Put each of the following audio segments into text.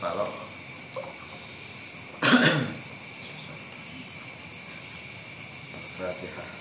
Palo Fatihah Oh,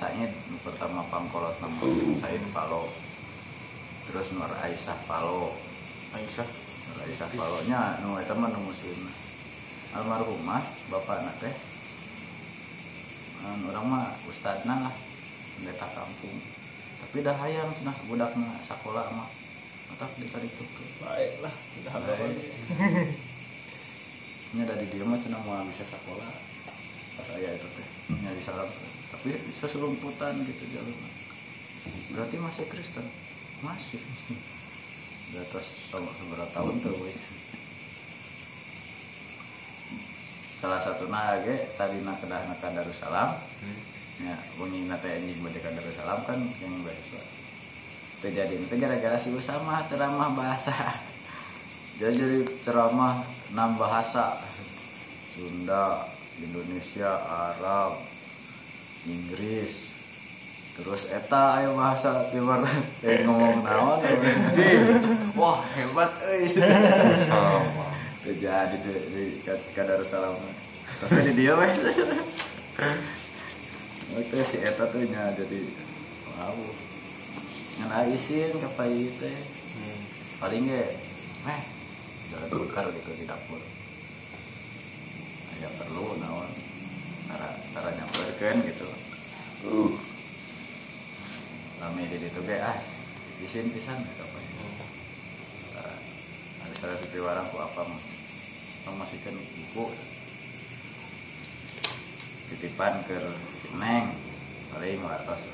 nu pertama pangkolot nama Said Palo terus Nur Aisyah Palo Aisyah? Nur Aisyah Palo nya nu eta mah nu muslim almarhumah bapak teh. Anu, orang mah ustadna lah pendeta kampung. Tapi dah hayang cenah budakna sekolah mah. Otak di itu ke Baiklah, tidak ada Baik. nya dari dia mah cenah mau bisa sekolah pas aya itu teh nya disalam tapi bisa serumputan gitu jalur berarti masih Kristen? Masih. Di atas sama seberapa tahun tuh we. salah satu nage tadi nak kedah nak Darussalam. Hmm. ya bunyi nate anjing baca Darussalam kan yang beasiswa terjadi itu gara-gara si Usama ceramah bahasa. Jadi jadi ceramah enam bahasa. Sunda Indonesia Arab Inggris. Terus eta ayo bahasa timur. Eh ngomong naon wah hebat euy. Sama. Terjadi di, di, di Darussalam terus di dia weh itu si eta tuh nya jadi wow ngan isin ke pai teh. Hmm. paling ge weh jalan tukar gitu di dapur. Ya perlu naon cara nyamperkeun gitu. Uh. Lami di ditu ge ah isin pisan gitu apa Tara, ada salah sepi warang ku apa masihkan buku. Titipan ke neng paling wartos.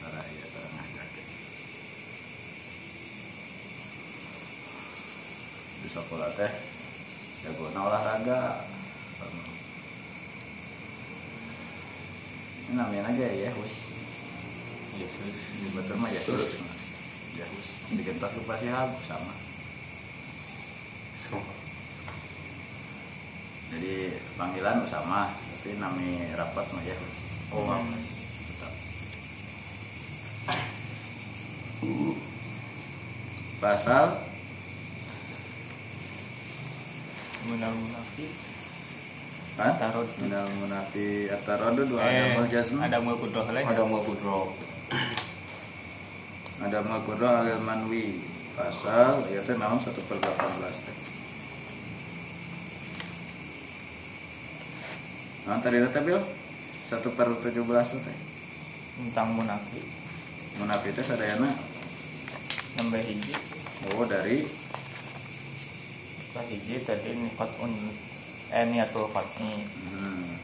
Tara ya tara ngajakin di sekolah teh jago olahraga ini namanya aja ya Yahus. Yesus di betul mah Yesus Yahus. Digentas ke pasihab sama. Semua jadi panggilan Usama tapi nami rapat mah Yahus. Oh. tetap pasal? Munal munafik. Tarot. minal munafi atarodu dua Eh, ada jazm ada mau kudoh lagi. ada mau pudro ada kudro alil manwi pasal ya teh naon satu per delapan belas teh nah tadi teh bil satu per tujuh belas teh tentang munafik. munafi teh sadayana Nambah hiji. oh dari Ka hiji tadi niat un eh niatul fatni. hmm,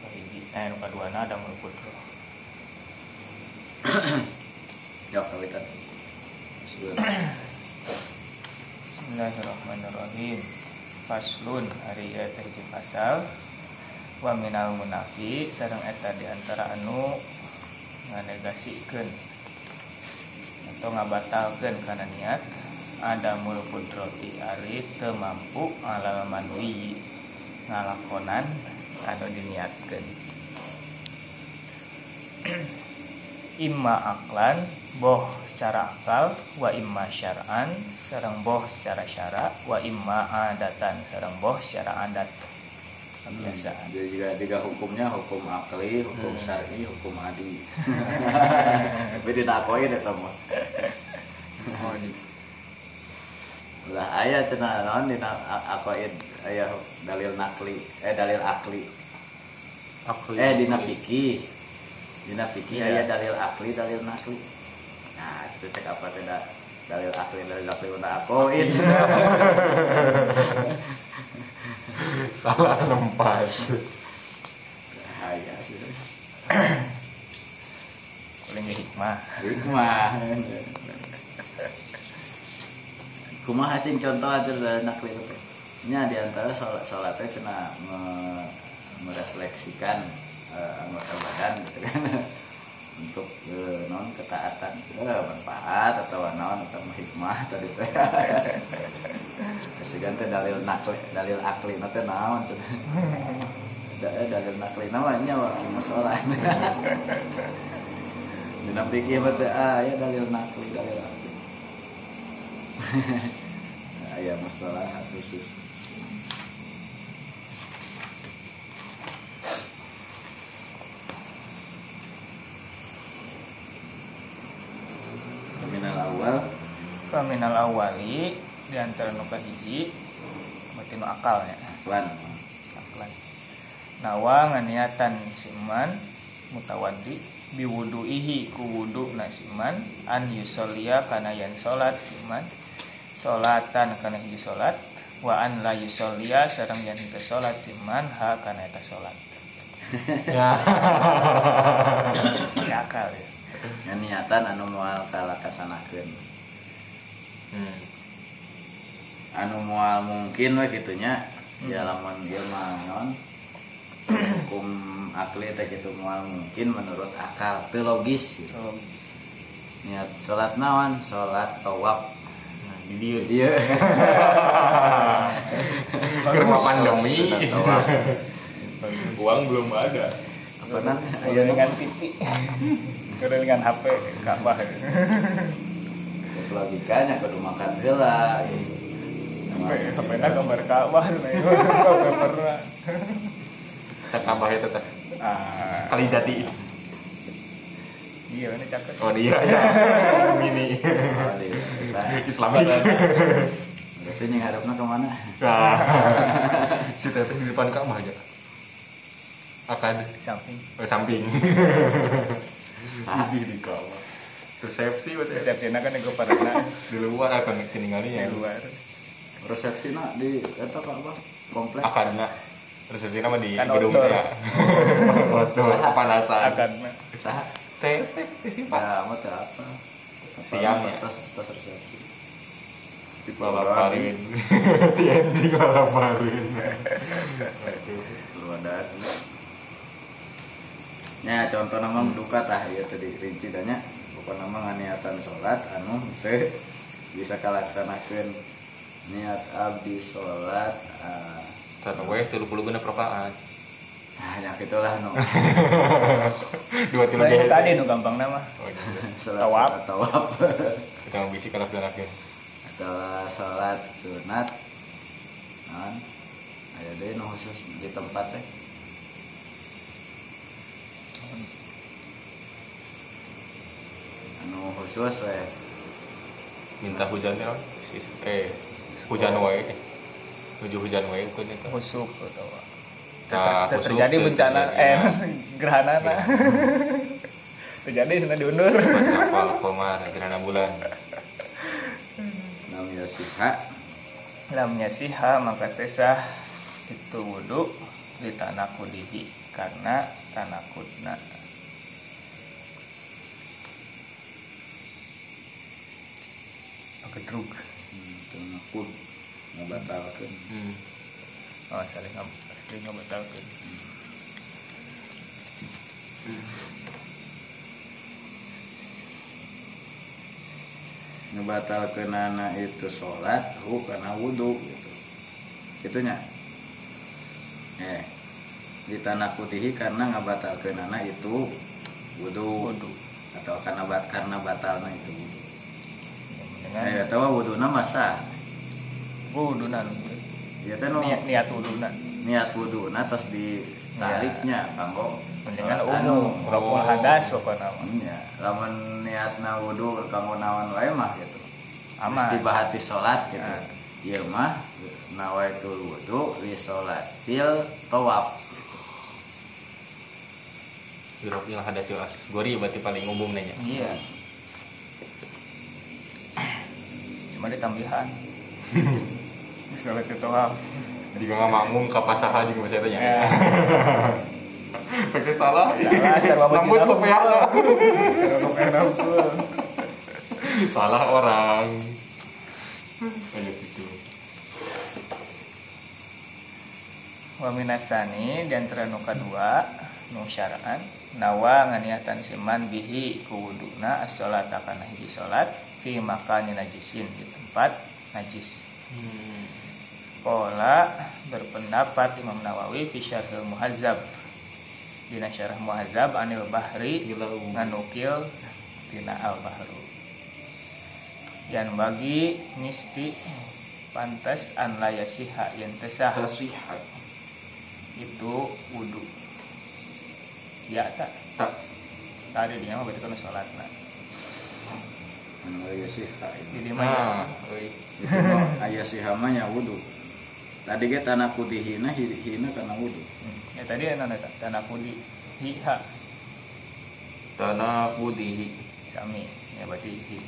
eh nu kaduana ada mau kudoh. Ya kawitan. Bismillahirrahmanirrahim Faslun Ari eta hiji pasal Wa minal munafi Sarang eta di antara anu Nganegasikeun Atau ngabatalkeun karena niat Ada mul kudroti ari teu mampu alal manwi ngalakonan anu diniatkeun imma aklan boh secara akal wa imma syar'an sareng boh secara syara wa imma adatan sareng boh secara adat kebiasaan Jadi juga tiga hukumnya hukum akli, hukum Hmm. syar'i, hukum adi. Tapi dinakoin eta mah. Oh, di Lah aya cenah naon dina a- akoid aya dalil nakli, eh dalil akli. aku Eh dina fikih. Dina fikih Iya. aya dalil akli, dalil nakli. Nah, itu cek apa da- dalil akli, dalil nakli untuk akoid. salah tempat. Aya sih. paling hikmah Hikmah. Kumaha cing contoh aja dari nakli itu. Nya di antara salat salatnya cenah me- merefleksikan eh, anggota badan gitu kan untuk eh, non ketaatan eh, manfaat atau non atau hikmah tadi teh. Teh dalil nakli dalil akli nanti naon eh, dalil nakli namanya wakil masalah. Dina pikir mah teh ah ya dalil nakli dalil akli. Aya masalah khusus. Minal awal. Paminal awali di antara nu kahiji berarti nu akalnya wan aklan. Nawa nganiatan siman mutawaddi biwuduihi ku wudu na siman an yusolia kana yan salat siman salatan kana hiji salat wa an la yusolia sareng yan hiji salat siman ha kana eta salat Ya. Ya Ngan niatan anu moal kalakasanakeun. Hmm. Anu moal mungkin we gitunya. Hmm. Ya lamun ieu mah naon? Hukum akli teh kitu moal mungkin menurut akal teu logis gitu. Niat salat naon? Salat tawaf. Nah, di dia. Dia Rumah pandemi. Uang belum ada. Apa? Ayo dengan TV Kudu dengan HP Ka'bah logikanya kudu makan heula. HP na gambar Ka'bah nah Gak pernah Tak tambah itu teh. Ah, Kali jati. Iya ini cakep Oh dia ya. Mini. Oh, di- Nah, Islami. Berarti yang hadapna ke mana? Nah. Si teteh di depan kamar aja. Akan Samping oh, samping. Di di kamar. Resepsi buat Resepsinya kan gue pernah di luar akan Di tinggalnya luar Resepsi nak di Pak apa? Komplek. akan nah resepsi nama di Kan gedung ya kepanasan Akan Saha? Sih pak Ya, mau teh apa? Siang ya? Tos tos resepsi. di balaparin TNG balaparin Aduh. Lu ada Ya contoh nama duka tah ya tadi rinci danya pokok nama nganiatan sholat anu teh bisa kalaksanakeun niat abdi sholat ah, Satu weh tilu puluh guna perapaan nah ya gitulah no. Dua tilu Nah, tadi nu gampang nama. Oh, iya. sholat tawaf. kita mau bisi kalau sudah akhir. Setelah sholat sunat kan ada deh nu khusus di tempat teh anu khusus we minta hujan ya eh hujan wae. Menuju hujan wae itu itu. Husuk atau Nah, Ter- terjadi bencana eh gerhana. Nah. terjadi sana diundur. Pas apal komar gerhana bulan. Namanya siha. Lamnya siha maka tesah itu wudhu di tanah kudihi karena tanah kudna. Pakai drug. Hmm, itu ngapun ngabatalkeun Hmm. oh saling ngab saling ngabatalkeun ngebatalkeun anak itu sholat hu karena wudhu gitu. Itunya. Eh di tanah putih karena ngabatalkeun anak itu wudhu atau karena bat karena batalnya itu wudhu dengan eh tahu wudhunya masa? Wudunan ya teh nu. Niat niat wudunan niat wudhu terus ditariknya kanggo dengan sholat umum anu. rokok hadas pokoknya mah. Ya, lamun niatna wudhu kanggo naon wae mah gitu. Aman. Mesti bahati salat gitu. Nah. Ieu mah nawaitul wudhu li sholatil tawaf. Hirap yang ada si gori berarti paling umum nanya. iya cuma ditambihan sholat itu Jika nggak makmum kapasaha juga masih tanya. ya Pakai salah. Rambut kopiah. Salah orang. Kayak gitu. wa minasani di antara nu kadua nu syara'an nawa nganiatan siman bihi ku wuduna as-sholat kana hiji sholat fi makani najisin di tempat najis Hmm. Pola berpendapat Imam Nawawi fi syarhil muhazzab dina syarah muhazzab anil bahri nganukil tina al bahru yang bagi misti pantas an layasiha yang tesah itu wudhu ya tak? Tak. tadi dia mah berarti kan sholat nah Anu aya sih jadi mah euy. itu mah aya sih hamanya wudhu. Tadi ge tanah putihina hi- hina kana wudhu. Hmm. ya tadi ana eta tanah pudi hiha Tanah putih. sami ya berarti hi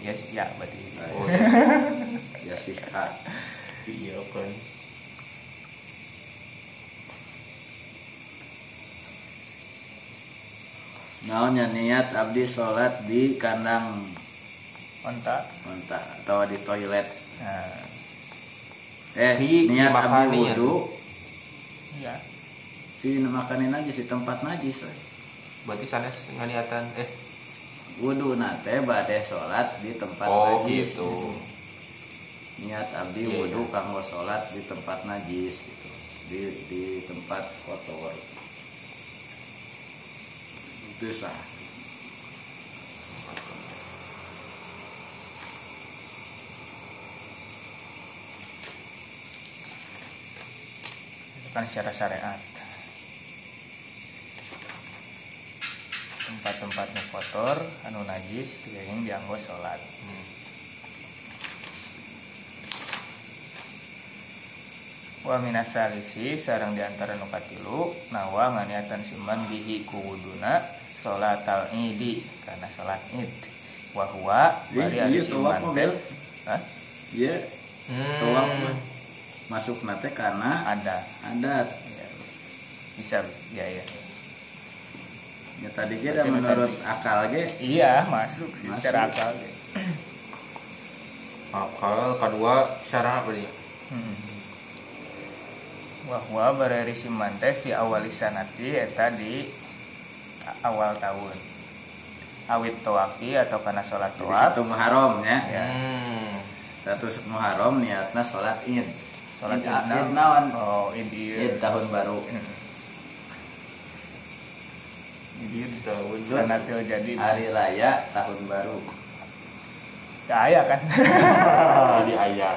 ya ya berarti hi. Oh, Ya sih ha. iya kan. Naonnya niat abdi sholat di kandang onta onta atau di toilet. nah Eh, Di- niat abdi dimakani ya? wudhu iya di makanin najis di tempat najis we. Berarti sanes nganiatan eh wudhu nate bade sholat di tempat oh najis gitu. niat abdi Iya, wudhu iya. kanggo sholat di tempat najis gitu di di tempat kotor itu sah itu kan secara syariat tempat-tempatnya kotor anu najis yang dianggo sholat Hmm. wa minasalisi sarang di antara nu katilu nawa nganiatan siman bihi ku wuduna sholat al idi karena sholat id wa huwa bari ari iya, siman teh ya Hmm. Masuk nate karena ada adat ya. bisa ya ya ya tadi kita Berarti menurut tadi. akal ge iya masuk sih Masuk. secara akal deh. Akal kedua syarah apa dia? Hmm. Wahwa barari siman teh fi awal sanati eta di a- awal tahun. Awit tawafi atau karena sholat tawaf. satu muharram ya Ya. Hmm. satu muharram niatna sholat id Sholat id, id naon Oh, id id tahun baru Hmm. Id Tahun. sanatil jadi hari raya tahun baru Ya, aya kan. di ayat.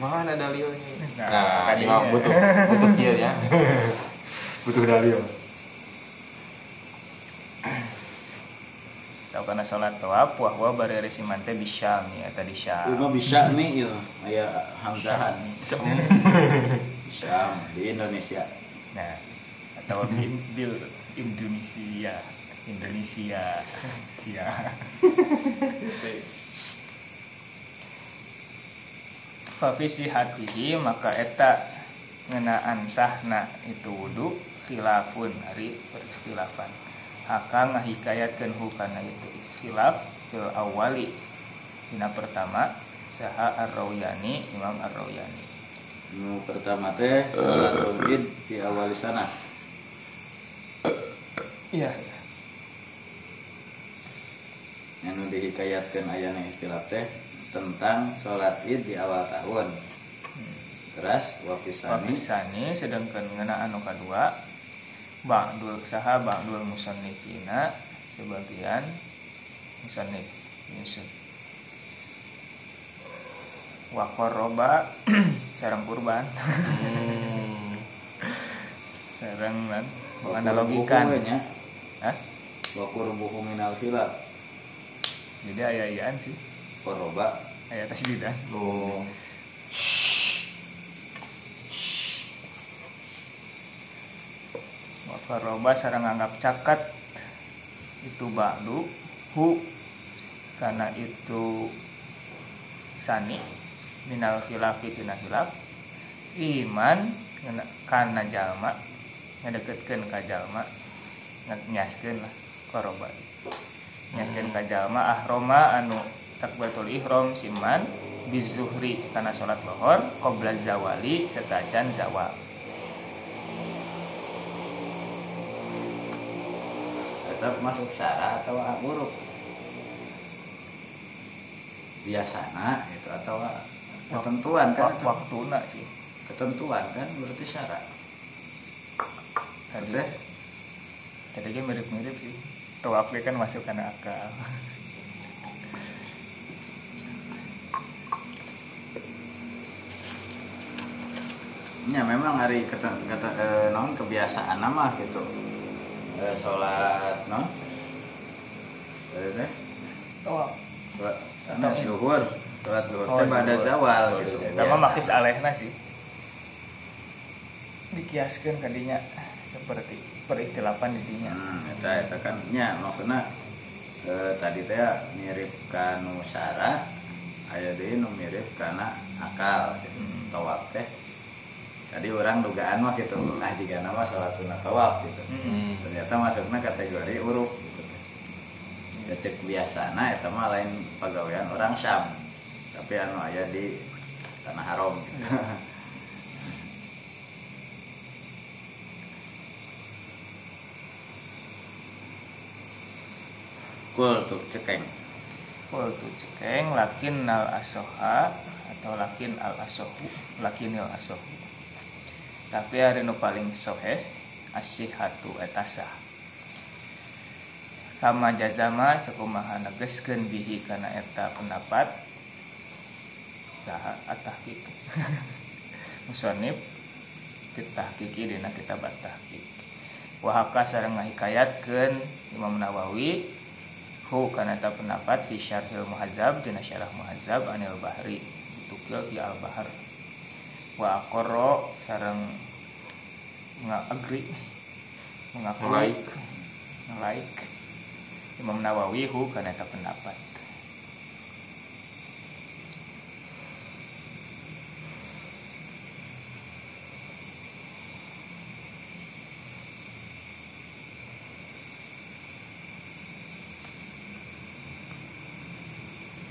Mana dalilnya? Nah, Nah, ini tadinya. mah butuh butuh kieu ya. butuh dalil. Atau karena sholat tawaf wahwa barari siman teh bisyam ya tadi syam. Itu bisa nih itu aya hamzahan Syam di Indonesia. Nah, atau di, di Indonesia, Indonesia, Sia. Fafisi hatihi maka eta ngenaan sahna itu wudhu khilafun hari perikhilafan akan ngahikayatkan hukana itu khilaf fil awali. Dina pertama saha ar-rawyani imam ar-rawyani. Nu pertama teh salatul id di awal sana. iya. Anu dihikayatkeun aya na istilah teh tentang sholat id di awal tahun. Terus wafisani Wafisani sedangkan ngena anu kadua Ba'dul saha ba'dul musannifina sebagian musannif. Yusuf. Wakoroba sarang kurban. Hmm. sarang kan analogikan. nya Hah? wa qurbuhu minal hilal jadi ayah-ayahan sih. Qoroba ayah tasdidan Oh. Wakaroba sarang anggap cakat itu ba'du hu karena itu sani minal khilafi tina khilaf iman kana jalma ngedeketkeun ka jalma nyaskeun lah koroba nyaskeun ka jalma ahroma anu takbiratul ihram siman bizuhri kana salat lohor qabla zawali setajan zawal tetap masuk syara atau huruf biasana itu atau ketentuan kan. Wak- waktuna sih. Ketentuan kan berarti syara. Tadi Oke. tadi mirip-mirip sih. Tawaf kan masuk karena akal. Ya memang hari kata, kata eh, non kebiasaan nama gitu eh, sholat non eh, teh? Tawaf sholat duhur sholat duhur Oh, teh pada zawal Oh, gitu. biasa. makis alehna sih. Dikiaskan kadinya seperti perikhtilafan di dinya. Hmm, eta eta kan nya maksudnya eh, tadi teh mirip kanu syara aya deui nu mirip kana akal gitu. Hmm. tawaf teh tadi orang dugaan mah gitu nah jika nama sholat sunat tawaf gitu Hmm. ternyata masuknya kategori uruf gitu. ya cek biasa nah itu mah lain pegawaian orang Syam tapi anu aya di tanah haram gitu. Kul tuh cekeng Kul tuh cekeng lakin nal asoha atau lakin al asohu lakinil asohu tapi hari nu paling soheh asihatu etasa sama jazama sakumaha negeskeun bihi kana eta pendapat. Saha atahqiq musannif kita tahqiqi dina kitab tahqiq wahaka sareng ngahikayatkeun Imam Nawawi hu kana eta pendapat fi syarhil muhazzab dina syarah muhazzab anil bahri tukil di al bahar wa aqarra sareng ngagri mengaku Ngelaik. ngelaik Imam Nawawi hu kana eta pendapat.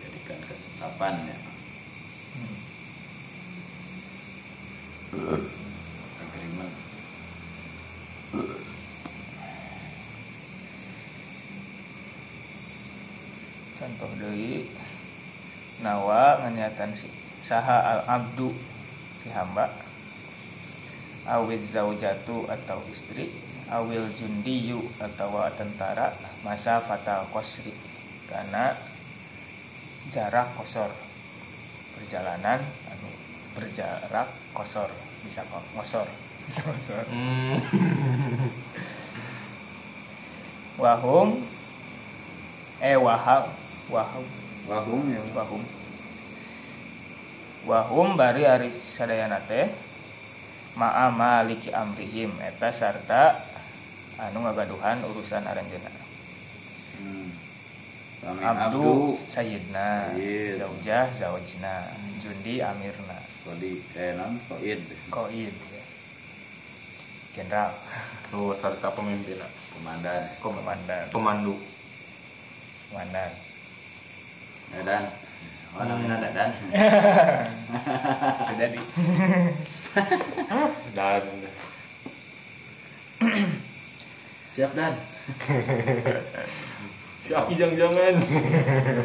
Jadikan ketetapan ya contoh deui. Nawa nganyatan si saha al abdu si hamba. Awiz zaujatu atau istri. Awil jundiyu atau tentara. Masa fatal kosri karena jarak kosor perjalanan anu berjarak kosor bisa kosor bisa kosor Hmm. wahum eh waham wahum. Wahum ya. Wahum. Wahum bari ari sadayana teh ma'a maliki amrihim eta sarta anu ngagaduhan urusan aranjeuna hmm. Abdu sayyidna Sayyid. zaujah zaujna jundi amirna. Kodi eh non koid. Koid ya. jenderal. Lu serta pemimpin komandan. Komandan. Pemandu. komandan dadan oh namanya dadan sudah di dan. Siap dan? Si Aki jangan-jangan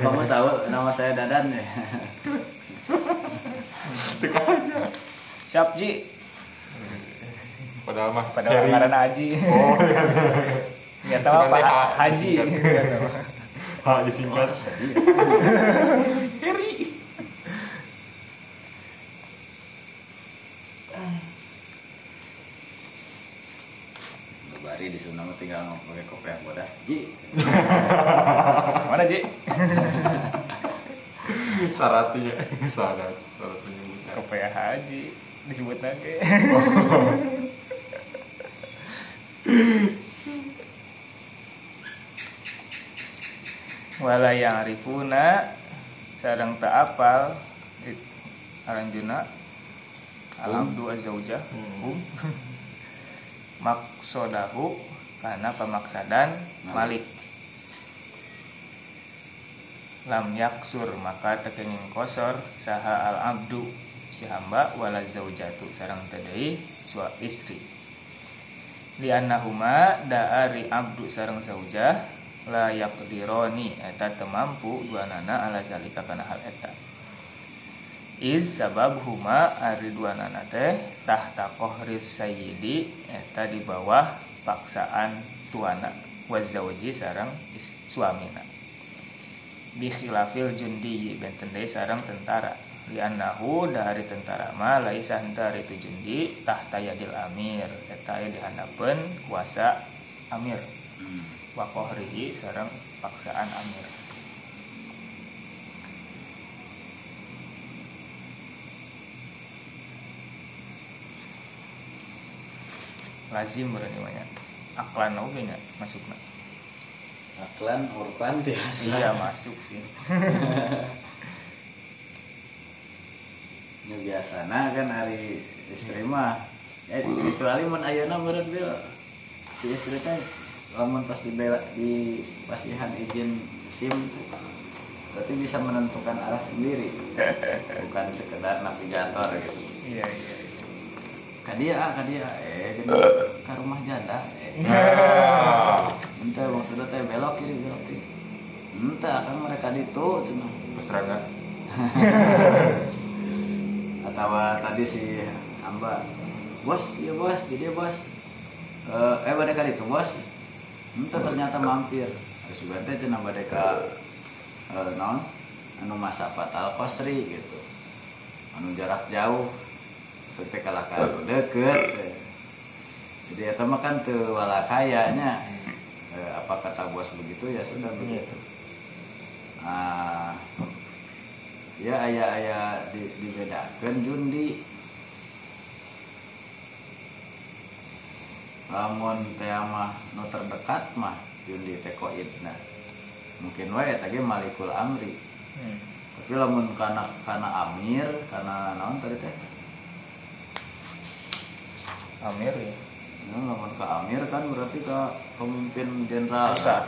kamu tahu nama saya dadan ya? Teka aja. Siap ji. Padahal mah pada Heri. ngaran Haji. Oh. Nggak tahu apa Sebenarnya Ha- Ha- Haji disingkat. ha disingkat jadi Heri bari di sana mah tinggal pakai kopi yang bodas ji. Mana Ji? Syaratnya syarat syarat penyebutan KPH Haji disebut lagi wala yang arifuna sareng tak apal it- aranjuna. Alhamdu azaujah Hmm. um maksodahu karena pemaksadan malik. Lam yaksur maka tekenging kosor saha al abdu si hamba wala zaujatu sarang tadai sua istri. Liannahuma daari abdu sarang zaujah la yaqdironi eta temampu dua nana ala zalika kana hal eta. Is sabab huma ari dua nana teh tahta kohris sayyidi eta di bawah paksaan tuana wazauji sarang suamina. Di khilafil jundi benten deui sarang tentara. Liannahu dari tentara ma laisa henteu itu jundi tahta yadil amir. Eta aya dihandapeun kuasa amir. Hmm. Wa qahrihi sareng paksaan amir. Lazim berani banyak aklan oge nya masukna aklan urban biasa. Iya masuk sih. Ya biasana kan hari istri mah. Eh kecuali mun ayeuna meureun bil si istri teh lamun pas dibela di pasihan izin SIM berarti bisa menentukan arah sendiri. Bukan sekedar navigator gitu. Iya iya iya. kadia kadia eh gini ke rumah janda eh. Ah, ente maksudnya teh belok kiri belok kiri. Ente akan mereka ditu cenah Pastrana atau tadi si hamba bos iya bos jadi bos. Eh eh badeka itu bos ente ternyata mampir. Juga teh cenah badeka eh, non anu masa fatal kosri gitu. Anu jarak jauh. Itu teh kalah kalau deket teh. jadi eta mah kan teu wala kayanya. Eh, apa kata bos begitu ya sudah begitu. Nah ya ayah ayah di, dibedakan jundi lamun teh mah nu terdekat mah jundi teh koid nah mungkin wae tadi malikul amri Hmm. tapi lamun kana kana amir kana naon tadi teh amir ya Ya, lamun ke Amir kan berarti ke pemimpin jenderal pusat.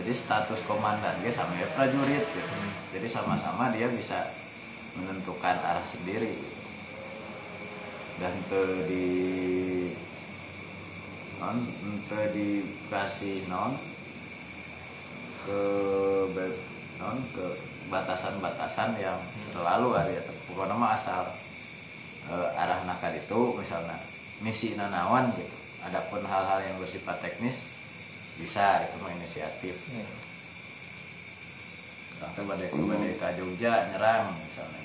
Jadi status komandan dia sama ya prajurit gitu. Jadi sama-sama dia bisa menentukan arah sendiri. Dan te di non te dikasih non ke non ke batasan-batasan yang terlalu ada ya pokoknya mah asal eh, arah nakar itu misalnya misi nanawan gitu. Adapun hal-hal yang bersifat teknis bisa itu mah inisiatif. Iya. sampai badai badai ke Jogja nyerang misalnya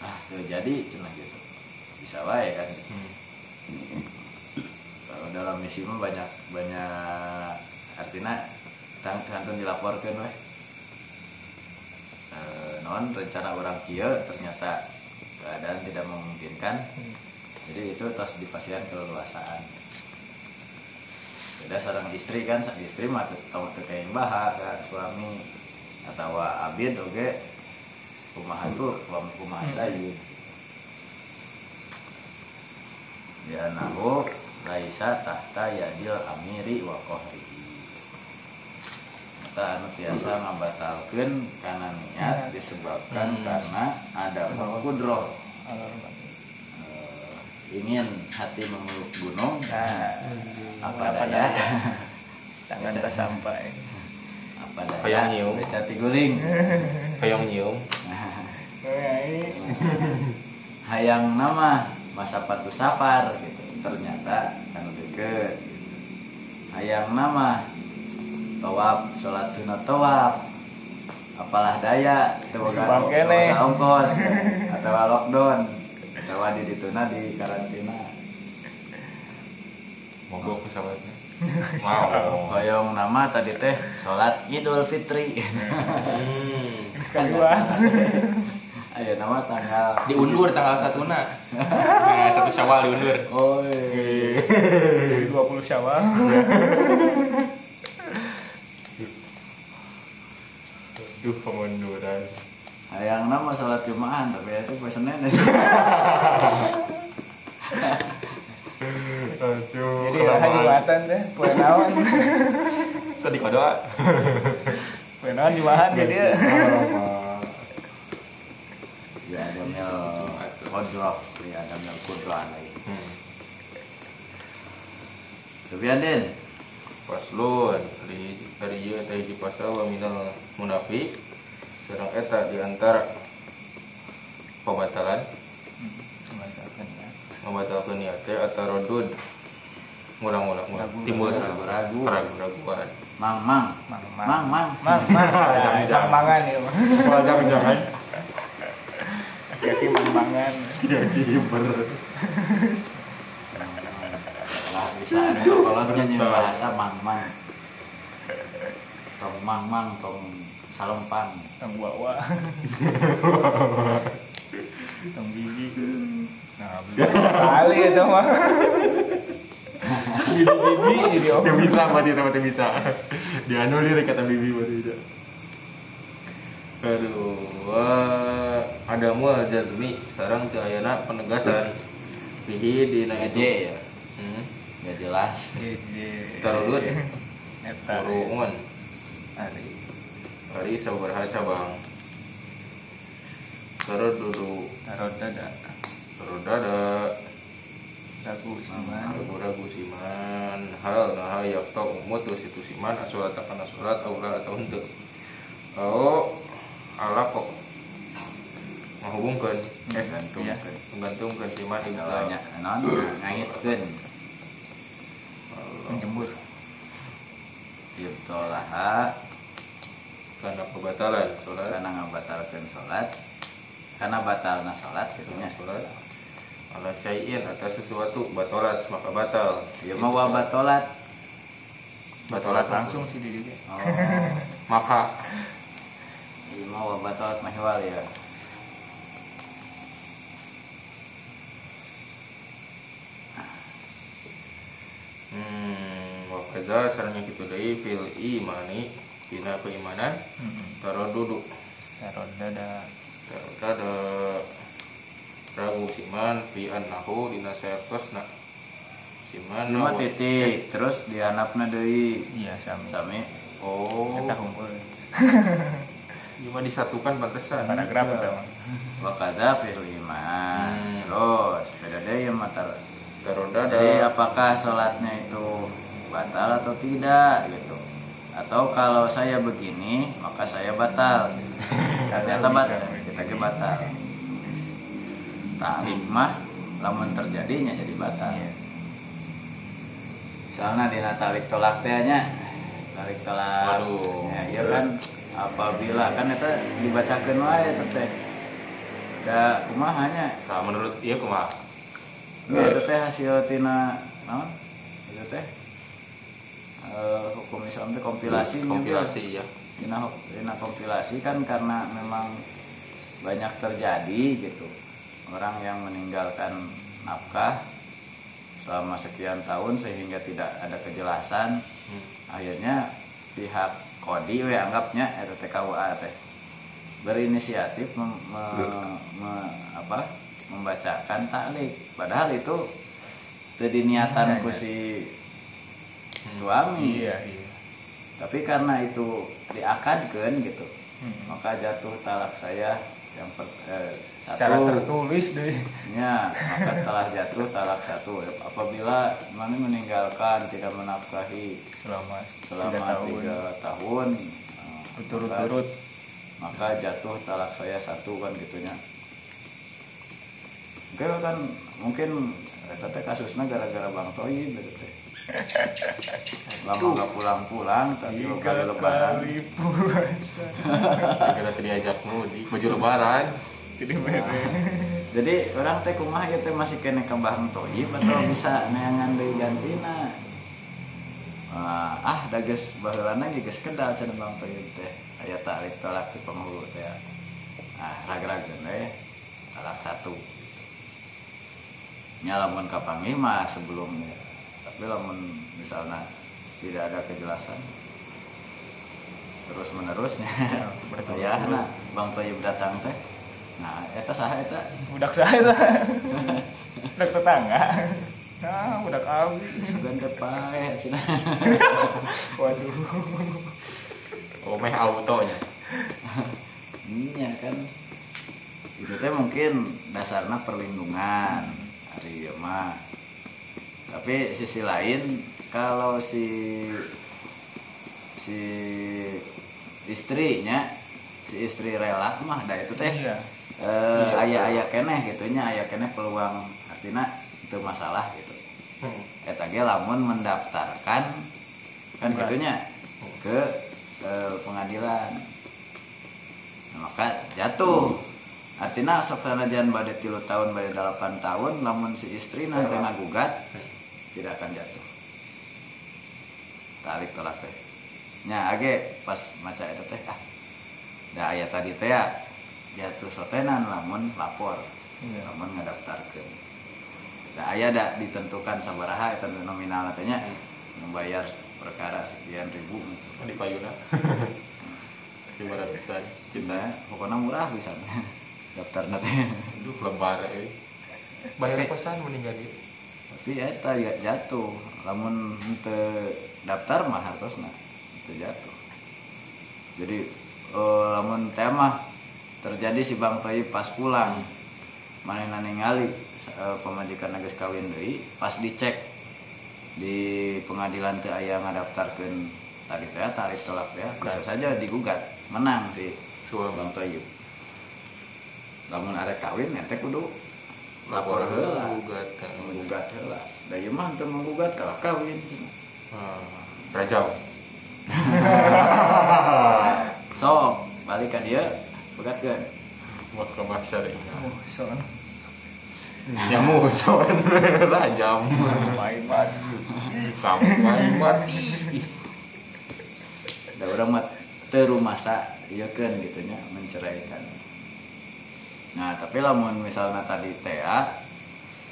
ah tuh jadi cina gitu bisa wae kan gitu. Hmm. kalau dalam misi mah banyak banyak artinya tang tangtung dilaporkan weh Eh, non rencana orang kia ternyata keadaan tidak memungkinkan Hmm. jadi itu tos dipastikan keleluasaan beda seorang istri kan istri mah tahu teu kayak baha ka suami atau abid oge kumaha tuh kumaha sayu ya nahu laisa tahta yadil amiri wa qahri. Eta anu tiasa ngabatalkeun karena niat disebabkan Hmm. karena ada kudroh Eh, ingin hati memeluk gunung Nah, apa apa daya? tangan tak sampai. apa daya? Kayak nyium. beca tiguling Kayak nyium. Hayang nama masa patu safar gitu ternyata anu deket gitu. hayang nama tawaf sholat sunat tawaf apalah daya boga ongkos atau lockdown atau di dituna di karantina Mogok pesawatnya. Mau. hoyong nama tadi teh sholat idul fitri Hmm. Sekali. ayo nama tanggal Diundur tanggal satu na. Nah, satu syawal diundur. oh 20 Syawal. Duh pengunduran. hayang nama sholat jumaan tapi itu pas senin Aduh. Jadi lah jumatan deh, poe naon. Sedih doa. Poe naon jumahan jadi. ya ada mil kodroh ya ada mil kodroh lagi Hmm. Din dari dari teh hiji pasal wa minal munafik sareng eta di antara pembatalan membatalkan niat teh atau rodud ngulang-ngulang ngulang. Ragu, timbul ragu-ragu. keraguan mang mang Mang mang mang Mang, mang. Mang mangan ya. Mang. jangan-jangan Hati-hati mang mangan. jadi ber lah bisa ada kalau nyanyi bahasa mang mang tong mang mang tong salempang Tong bawa. Tong bibi. Nah, kali itu mah. Bibi-bibi jadi om. Teu bisa mati teu bisa dianulir kata bibi mati tidak Aduh, ada mual jazmi sarang teu ayana penegasan bihi dina itu. ya Hmm. nggak jelas Jeje. Tarulun. Eta. Urungun. Ari. Hari sabaraha cabang. Sarod dulu Tarot dada. sarod dada Ragu sama. ragu-ragu siman hal nah yakta mutus itu siman asulat akan asulat aura atau henteu oh ala kok menghubungkan eh gantung Iya. menggantungkan siman Galanya ibta non ngangitkeun Menjemur. ibtolaha karena pembatalan sholat. Karena ngabatalkeun salat karena batalna salat gitu nya sholat. Ala syai'in atas sesuatu batalat maka batal. Ya mau batolat. Batalat langsung sih di oh. Maka mah wa mahwal ya. Hmm wakaza sarangnya gitu deui fil imani dina keimanan taruh duduk Tarot dada. ada ragu siman fi annahu dina sayakosna siman Lima titik. Terus dihanapna deui. Iya sami. sami. Oh. Kita kumpul. cuma disatukan pantesan. Paragraf itu mah. wa kadza fil iman. Hmm. terus beda deui mah tar- taruh jadi apakah sholatnya itu batal atau tidak gitu. Atau kalau saya begini maka saya batal. Ternyata batal kita ke batal. Taklik mah lamun terjadinya jadi batal. Iya. soalnya di talik tolak teh nya talik tolak Waduh. ya, iya kan apabila kan itu dibacakan wae eta teh. Da kumahanya nah menurut iya kumaha? Ya, itu teh hasil tina naon? Itu teh eh, hukum Islam teh kompilasi kompilasi ya Tina, tina kompilasi kan karena memang banyak terjadi gitu. Orang yang meninggalkan nafkah selama sekian tahun sehingga tidak ada kejelasan hmm. akhirnya pihak kodi we anggapnya eta teh KUA teh berinisiatif mem- me- me- apa membacakan taklik padahal itu jadi niatan ku si suami Iya, iya. tapi karena itu diakadkan gitu Hmm. maka jatuh talak saya yang per, eh, secara tertulis deh. Ya, maka telah jatuh talak satu. Apabila mana meninggalkan tidak menafkahi selama tiga selama tahun. tiga tahun eh, berturut-turut. maka, maka jatuh talak saya satu kan gitunya. Oke kan mungkin eta teh kasusnya gara-gara bang Toyib gitu teh. Lama nggak pulang-pulang tapi kali lebaran kali puasa. Gara diajak mudik baju lebaran. Jadi mere jadi orang teh kumaha ya teh masih kena ke Bang Toyib atau bisa neangan deui gantina ah ah da geus baheulana ge geus kedal cenah Bang Toyib teh. Aya tarik tolak di penghulu teh. Ah ragrageun we talak satu. Nya lamun kapanggih mah sebelumnya tapi lamun misalnya tidak ada kejelasan terus menerusnya ya nah Bang Toyib datang teh nah eta saha eta? Budak saya budak tetangga. Nah budak abi sugan teh pae cenah waduh. Oh, meh autonya. iya kan. Itu teh mungkin dasarnya perlindungan. Hari ieu mah. Tapi sisi lain kalau si si istrinya si istri rela mah dah itu teh. Iya eh, Iya. ayah-ayah keneh gitunya ayah keneh peluang. Artinya itu masalah gitu. Hmm. eta ge lamun mendaftarkan kan gitunya ke eh, pengadilan. Nah, maka jatuh. Artinya sok sanajan bade tilu tahun bade delapan tahun namun si istri nanti ngagugat tidak akan jatuh. Tarik tolak teh. Nya age pas maca eta teh ah da aya tadi teh ya, jatuh sotenan lamun lapor Iya. lamun ngadaftarkeun da aya da ditentukan sabaraha eta nominal teh nya membayar perkara sekian ribu Di payuna. Gimana bisa? kita pokoknya murah bisa daftar nanti Aduh, lebar eh. Bayar pesan meninggal dia. tapi eta ya jatuh lamun ente daftar mah hartosna itu jatuh jadi eh, lamun teh mah terjadi si Bang Toyib pas pulang. Manehna ningali eh, pemajikan geus kawin deui pas dicek di pengadilan teu aya ngadaftarkeun tadi teh tarik tolak teh bisa saja digugat menang si Suami. Bang Toyib lamun arek kawin ente kudu lapor heula. Gugatan. menggugat heula. Da ieu mah teu menggugat kalah kawin. Ah, Rajau. sok balik ka dia begatkeun Buat ke bahasa deh. oh son Ya muson. Rajam. main banget Sampai mati. da urang mah teu rumasa ieu keun gitu nya menceraikan nah tapi lamun misalnya tadi TA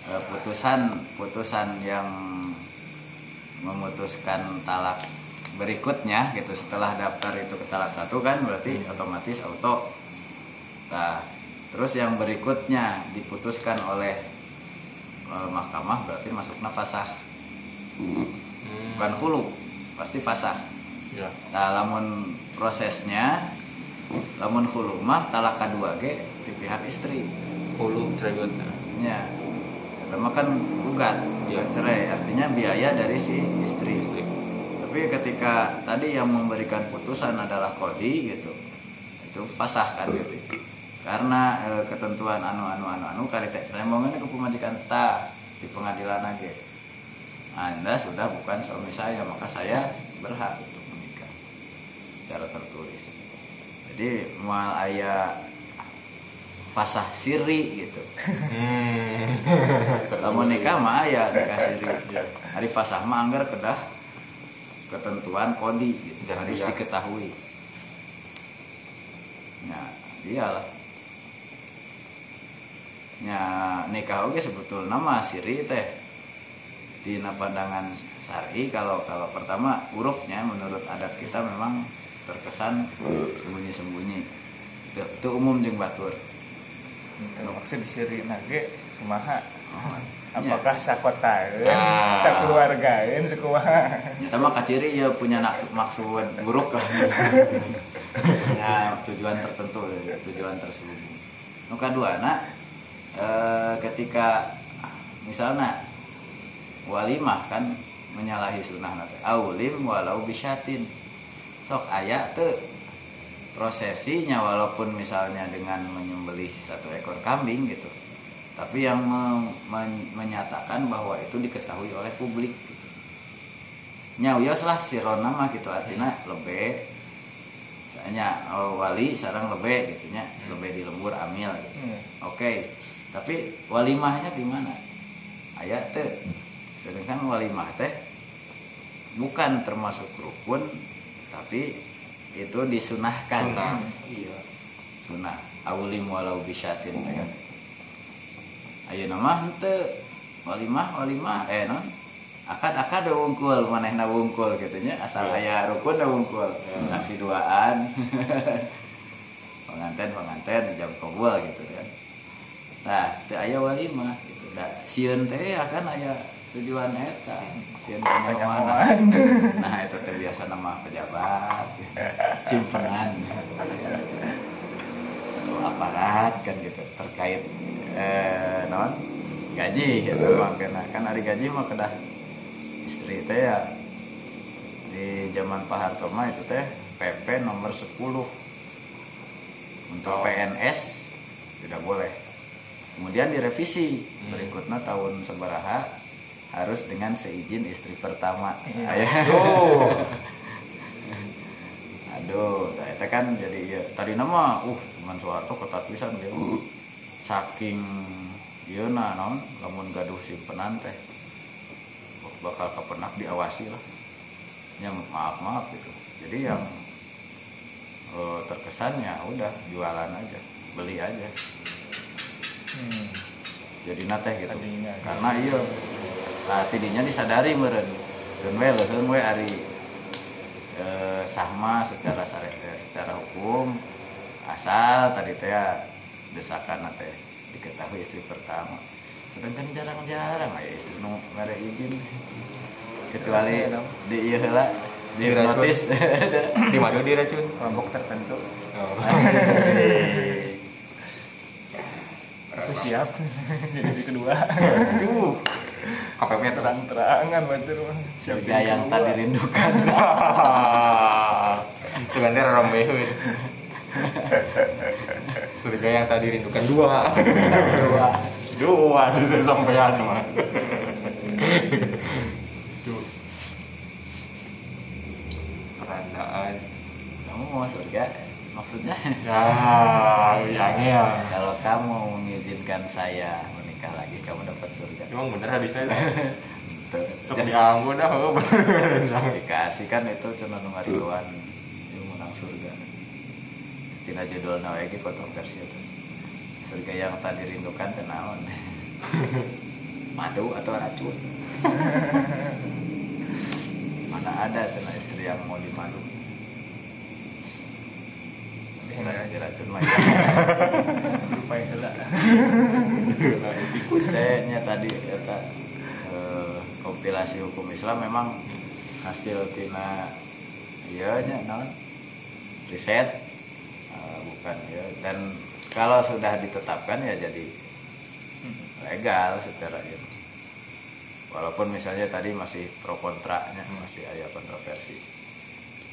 eh, putusan putusan yang memutuskan talak berikutnya gitu setelah daftar itu ke talak satu kan berarti otomatis auto nah terus yang berikutnya diputuskan oleh eh, mahkamah berarti masuknya fasah bukan hulu pasti fasah Ya. Nah, lamun prosesnya lamun hulu mah talak kedua ge di pihak istri. Hulu. Eta mah kan gugat, ya cerai, artinya biaya dari si istri. Tapi ketika tadi yang memberikan putusan adalah kodi gitu. Itu pasah kan gitu. Karena eh, ketentuan anu anu anu anu kali teh remongnya ke pemajikan ta di pengadilan aja. Anda sudah bukan suami saya, maka saya berhak untuk menikah secara tertulis. Jadi mual ayah fasah siri gitu. Hmm. Lamun nikah mah aya nikah siri. Ya. Hari fasah mah anggar kedah ketentuan kodi gitu. Jangan harus diketahui. Nah, iyalah. Ya nikah oke sebetulnya mah siri teh dina pandangan syari kalau kalau pertama hurufnya menurut adat kita memang terkesan sembunyi-sembunyi. Itu, itu umum jeung batur itu maksud disiri nage kumaha? Apakah sakotaeun Ah. sakeluargaeun sekumaha Kita mah kaciri ya punya nak- maksud buruk lah. ya tujuan tertentu, ya, tujuan terselubung. Nu kadua nak eh, ketika misalnya walimah kan menyalahi sunnah nate. Aulim walau bisyatin. Sok aya tuh prosesinya walaupun misalnya dengan menyembelih satu ekor kambing gitu. Tapi yang me- men- menyatakan bahwa itu diketahui oleh publik gitu nyawios lah sirona mah gitu artinya lebe hanya oh, wali sarang lebe gitu nya lebe di lembur amil gitu. Hmm. oke tapi walimahnya di mana? Ayat teh. Sedangkan walimah teh bukan termasuk rukun tapi itu disunahkan. Sunnah. Iya. sunah aulim walau bisyatin teh kan ayo nama henteu. Walimah walimah. Eh non. Akad akad da wungkul. Manehna wungkul gitu nya. Asal Ya. aya rukun da wungkul. Ya. saksi duaan. Pengantin pengantin jam kabul gitu kan nah teu aya walimah gitu da sieun teh akan aya tujuan eta sieun teh mana? Penyamuan. nah itu teh biasa nama pejabat. Simpenan. Atau aparat kan gitu terkait eh non gaji gitu mah kena. Kan hari gaji mah kedah istri teh ya di zaman Pak Harto mah itu teh PP nomor 10 untuk Oh. PNS tidak boleh kemudian direvisi. Hmm. berikutnya tahun seberaha harus dengan seizin istri pertama. Aya. Oh. aduh. Nah, itu kan jadi ya tadi nama uh teman Soeharto ketat pisan gitu saking iya nah non lamun gaduh simpenan teh bakal kepenak diawasi lah. Ya maaf maaf gitu. Jadi yang eh, terkesannya udah jualan aja beli aja Hmm. jadi nate gitu. Tadinya. karena iya. Nah tidinya disadari meren dan we leuheung we ari eh, sama secara syari- eh, secara hukum. Asal tadi teh ya, desakan teh diketahui istri pertama. Sedangkan jarang-jarang aya istri nu mere izin. Kecuali ya, di ieu heula di notis. Di mana diracun? kelompok tertentu. Oh. aku siap jadi si kedua Aduh. KPP terang-terangan mah siap surga yang kedua. tadi rindukan Sebenarnya orang beheun. Surga yang tadi rindukan dua. Dua. Dua itu sampean mah. Perandaan. kamu mau surga maksudnya Ya, yang ya. Kalau kamu mengizinkan saya menikah lagi, kamu dapat surga. Emang bener hadisnya. Tuh. Sok dianggo dah, oh. Dikasih kan itu cuma ngariluan yang menang surga. Tina judul nawegi kontroversi itu. Surga yang tadi rindukan tenaon. Madu atau racun? Mana ada cina istri yang mau dimadu? Nah, diracun mah ya. lupa yang heula Saya tadi kata eh, kompilasi hukum Islam memang hasil tina iya nya naon riset eh, bukan ya. Dan kalau sudah ditetapkan ya jadi legal secara ya. walaupun misalnya tadi masih pro kontranya masih ada kontroversi.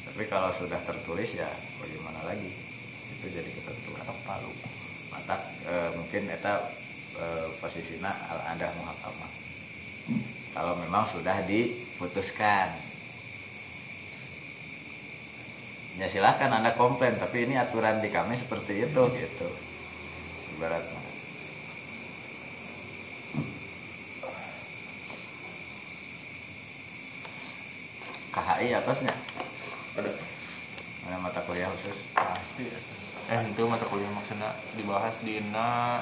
Tapi kalau sudah tertulis ya bagaimana lagi itu jadi ketentuan atau palu. Mata eh, mungkin eta eh, posisinya al adah muhakamah. Kalau memang sudah diputuskan. Ya silahkan anda komplain tapi ini aturan di kami seperti itu gitu. Ibaratnya. KHI atasnya? Ada. ada mata kuliah khusus. Pasti eh itu mata kuliah maksudnya dibahas di na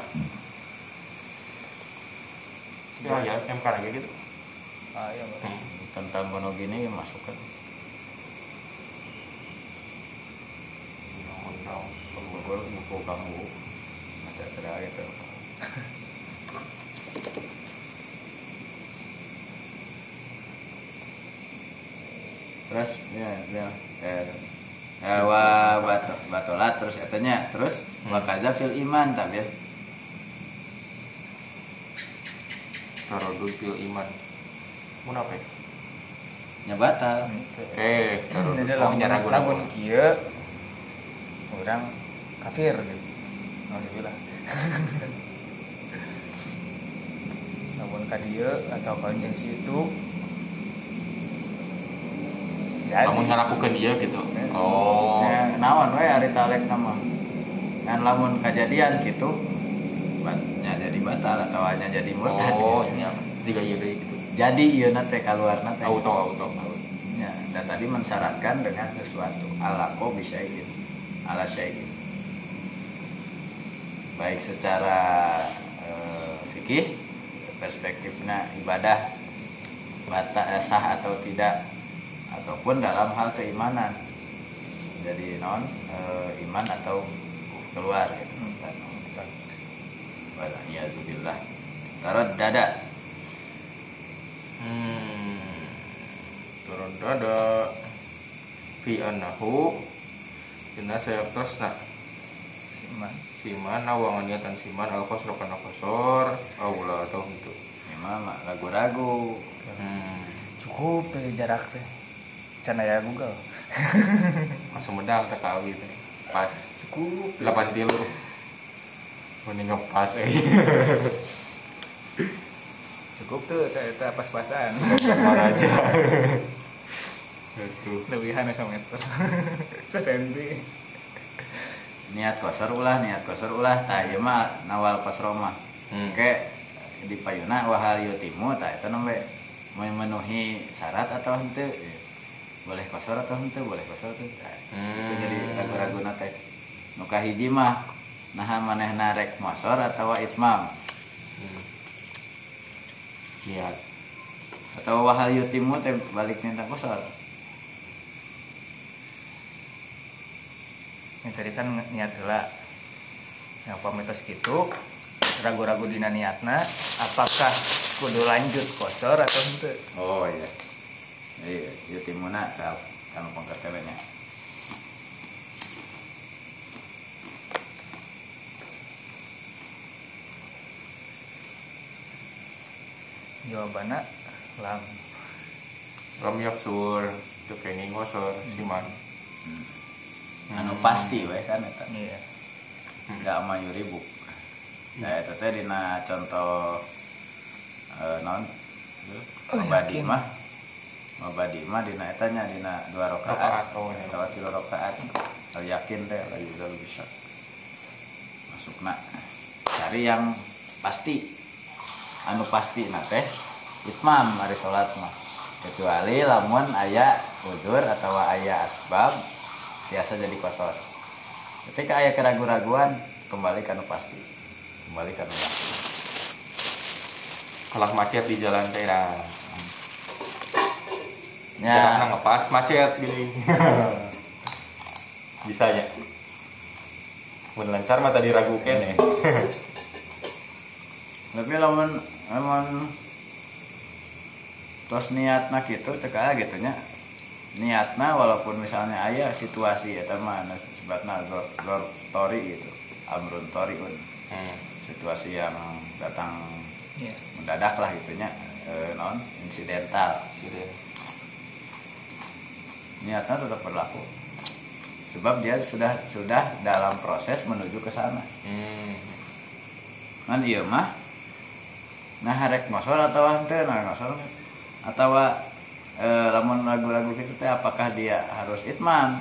ya, ya MK lagi gitu. Ah iya hmm. tentang monogini masuk kan? Undang-undang buku kamu macam terakhir gitu. Terus ya ya ya wa bato batolat terus katanya terus wa kaza fil iman tapi ya. Tarodul fil iman. Munafik nya batal. Eh tarodul Jadi oh lamun nya ragu lamun kieu orang kafir gitu. Alhamdulillah. Namun ka dieu atau ka jeung situ jadi kamu ngelakukan dia gitu. Oh. Ya, naon we ari talek nama. Kan lamun kejadian gitu batnya jadi batal atau hanya jadi murtad oh nya. Tiga iya deui gitu. Jadi ieu nate keluar nate auto auto. Ya dan tadi mensyaratkan dengan sesuatu. Ala ko bisa ini ala syai'in baik secara eh, fikih perspektifnya ibadah bata, sah atau tidak ataupun dalam hal keimanan. Jadi non eh, iman atau keluar gitu. Waliyadzubillah Tarot dada. Hmm turun dada. Fi annahu dina sayaptosna siman. siman awangan niatan siman al kosro kana kosor aula atau untuk Imam ragu-ragu hmm. Cukup jarak teh. Can aya Google. masuk medang teh kawi teh pas Cukup. delapan tilu mending ngepas eh Cukup tuh teh teh pas-pasan. sama aja itu Lebihan sama meter. Sesenti. niat kosor ulah niat kosor ulah tah ieu mah nawal kosro mah hmm. Oke, di payuna wahal yutimu tak itu namanya memenuhi syarat atau hente boleh kosor atau hente boleh kosor tuh itu Hmm. jadi ragu-ragu nate. Nuka hiji mah nah maneh narek mosor atau itmam Hmm. lihat atau wahal yutimu teh balik minta kosor. Yang tadi kan niat heula. Yang pamitos gitu ragu-ragu dina niatna apakah kudu lanjut kosor atau henteu? Oh iya iya yutimuna kal kan pengkertebennya jawabannya lam. Lam yaksur itu kenging ngosor siman. Anu pasti we kan eta iya. Nggak mayu ribu nah itu teh dina contoh eh, non Oh, yakin. mah mabadi. Mah dina etanya dina dua Rakaat, rakaat oh, ya. atau tiga rakaat kalau yakin teh la yuzal bisa. Masuk nak. Cari yang pasti. Anu pasti nah teh. Itmam hari sholat mah kecuali lamun aya udur atau aya asbab biasa jadi kosor. Ketika aya keraguan-raguan kembali ke anu pasti. Kembali ke anu pasti. Kalah macet di jalan teh nah ya. jarakna ngepas macet gini. Bisa ya mun lancar mah tadi ragu kene tapi lamun lamun terus niatna gitu cek aya gitu nya. Niatna walaupun misalnya aya situasi eta mah anu sebutna zor, zor tori gitu. Amrun toriun hmm. situasi yang datang iya. mendadak lah gitunya e, non insidental. Sire. Niatnya tetap berlaku sebab dia sudah sudah dalam proses menuju ke sana hmm. kan iya mah nah harek ngosor atau henteu nah ngosor atau e, lamun lagu-lagu gitu teh apakah dia harus itman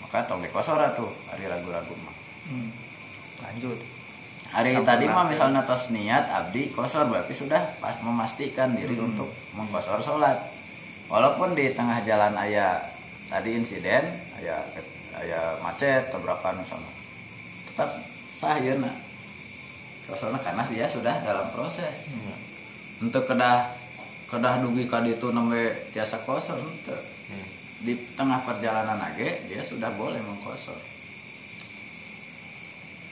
maka tong dikosor atuh hari ragu-ragu mah Hmm. lanjut hari Sampurna. tadi mah misalnya tos niat abdi kosor berarti sudah pas memastikan diri Hmm. untuk mengkosor sholat walaupun di tengah jalan ayah tadi insiden ayah ayah macet atau berapa misalnya tetap sah ya nak kosorna karena dia sudah dalam proses Hmm. untuk kedah kedah dugi kadi itu nembe tiasa kosor ente. Hmm. di tengah perjalanan age dia sudah boleh mengkosor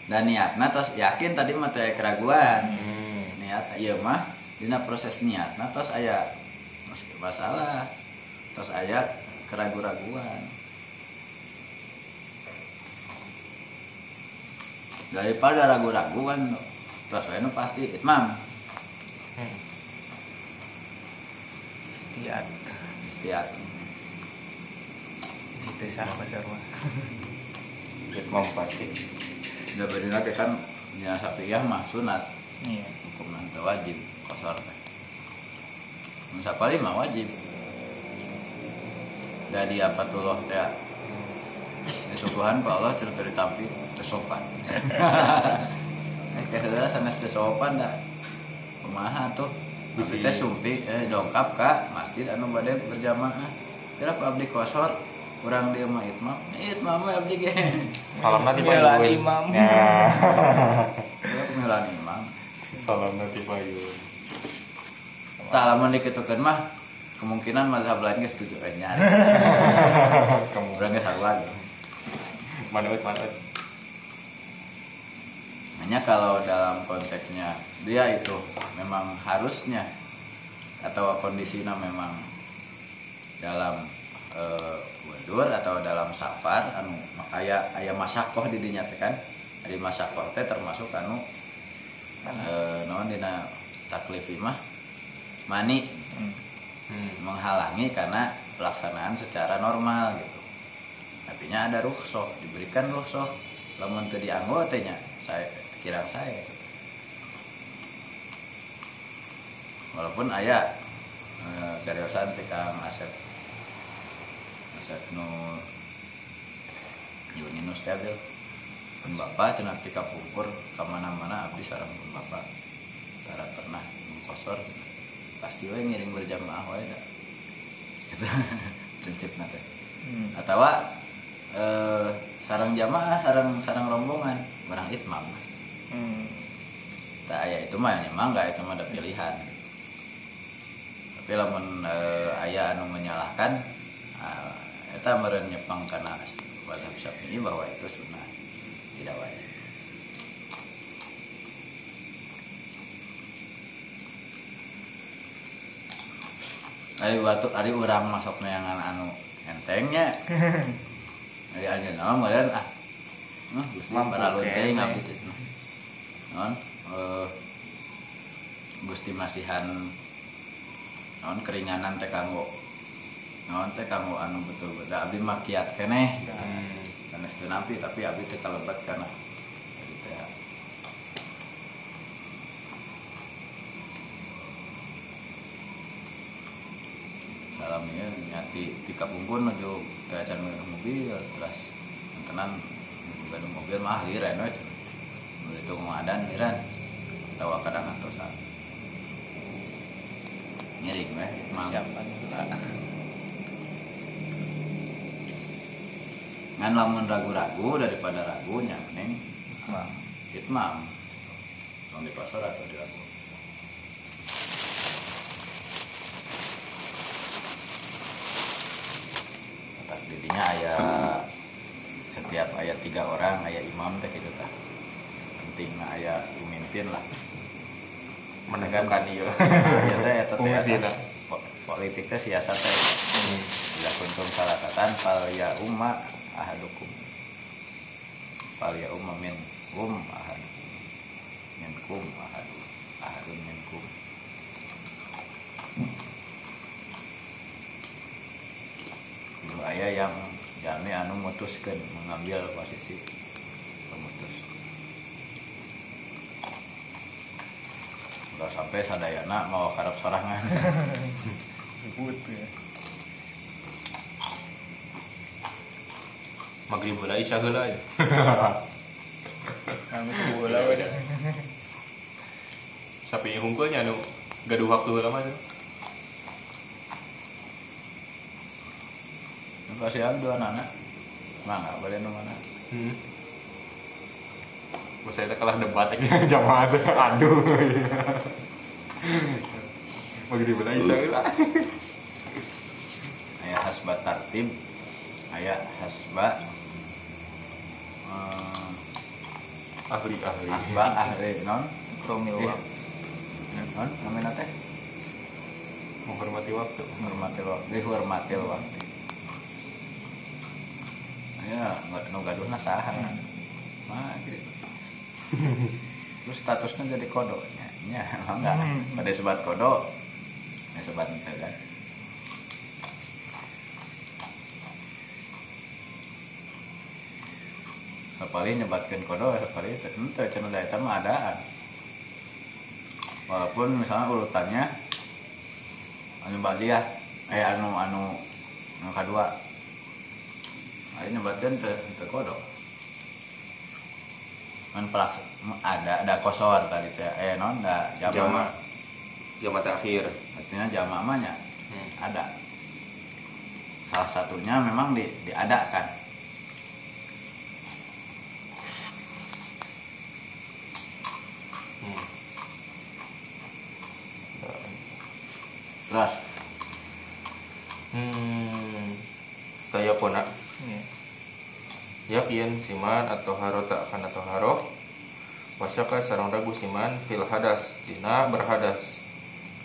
dan niatna tos yakin tadi mah teh keraguan Hmm. niat iya mah dina proses niat nah tos aya masih masalah terus aya keragu-raguan daripada ragu-ragu kan terus wae pasti itmam Hmm. tiat istiad itu sah pasar mah Itmam pasti. udah lagi kan ya sapiyah mah sunat. Iya. Hukum nanti wajib kosor teh Musapali mah wajib. Dari apa tuh loh teh disuguhan pak Allah cerita dari tampi tersopan eh kira sanes tersopan dah. Kumaha tuh? Abdi teh sumpi eh dongkap ka masjid anu bade berjamaah kira ku abdi kosor. Kurang dia mah itmam. Itmam mah abdi ge. Salam nanti Bela Pak Yun. imam. Ya. milan imam. Salam nanti Pak Yun. Tak lamun dikitukeun mah. Kemungkinan mazhab lain geus setuju eh nyari Kamu geus haruan manut manut. hanya kalau dalam konteksnya dia itu memang harusnya atau kondisinya memang dalam wudur atau dalam safar anu aya aya masakoh di dinya teh kan. Di masakoh teh termasuk anu eh, naon dina taklifi mah mani. Hmm. Hmm. menghalangi karena pelaksanaan secara normal gitu. Artinya ada rukhsah diberikan rukhsah. Lamun teu dianggo teh nya saya kira saya walaupun ayah eh, cariosan teh Kang Asep Asep nu Yuninus stabil pun bapak cenah tika pungkur ke mana-mana abdi sareng pun bapak. Tara pernah mengkosor pasti we ngiring berjamaah wae da gitu. Prinsipna teh. Hmm. atau eh, sarang jamaah sarang sarang rombongan barang itmam Hmm. tak aya itu mah memang nggak itu mah ada pilihan. Tapi lamun eh, aya anu menyalahkan ah, eta meureun nyepang kana mazhab Syafi'i bahwa itu sunnah. Tidak wajib Ari waktu ari urang masuk neangan anu entengnya. Ari aja nama meureun ah. Nah, Gusti kene. teh ngabdi teh. Non eh Gusti masihan non keringanan teh kanggo non teh kanggo anu betul-betul abdi mah kiat keneh Hmm. sanes teu nampi tapi abdi teh kalebat kana jadi teh salam tika pungkun menuju ke acan mobil terus tenan bukan mobil mah liran cenah. itu pengadan liran tawa kadang antosan ngiring weh. Mang siapa ngan lamun ragu-ragu daripada ragunya neng. Itmam Mau di pasar atau di ragu ayat setiap ayat tiga orang ayat imam teh gitu tah. Penting nah ayat pemimpin lah. Menegakkan iya. ya teh eta teh. Po- politik teh siasat teh. Bila kuntum salatatan fal ya umma ahadukum. Fal ya umma min um ahad minkum ahad ahadun minkum. Dulu ayah yang jami anu mutuskan mengambil posisi pemutus udah sampai sadayana mau karep sorangan ribut ya Maghrib heula isya heula ya. kami sebulan udah Sapi hungkulnya anu gaduh waktu heula mah. Kasihan dua anak nggak nggak boleh mana Hmm. Masa itu kalah debat ya jamaah tuh aduh. Maghrib isya heula. ayah hasba tartib ayah hasba eh, Ahli ahli. hasba ahli non promil Iya. non namanya teh menghormati waktu menghormati waktu dihormati waktu ya nggak nu gaduh nasaha mah gitu terus statusnya jadi kodo nya nya emang enggak Hmm. pada sebat kodo ya sebat itu kan? Sapali nyebatkan kodo sapali itu. Ente cenah da eta mah adaan walaupun misalnya urutannya anu baliah eh anu anu anu kedua Ayo nyebatkan ke ke kodok kan pelaks ada ada kosor tadi teh eh non ada jama jama jama terakhir artinya jama amanya hmm. ada salah satunya memang di, diadakan Hmm. terus hmm. Taya pona Iya. Yakin siman atau haro tak akan atau haro wasyaka sarang ragu siman fil hadas dina berhadas.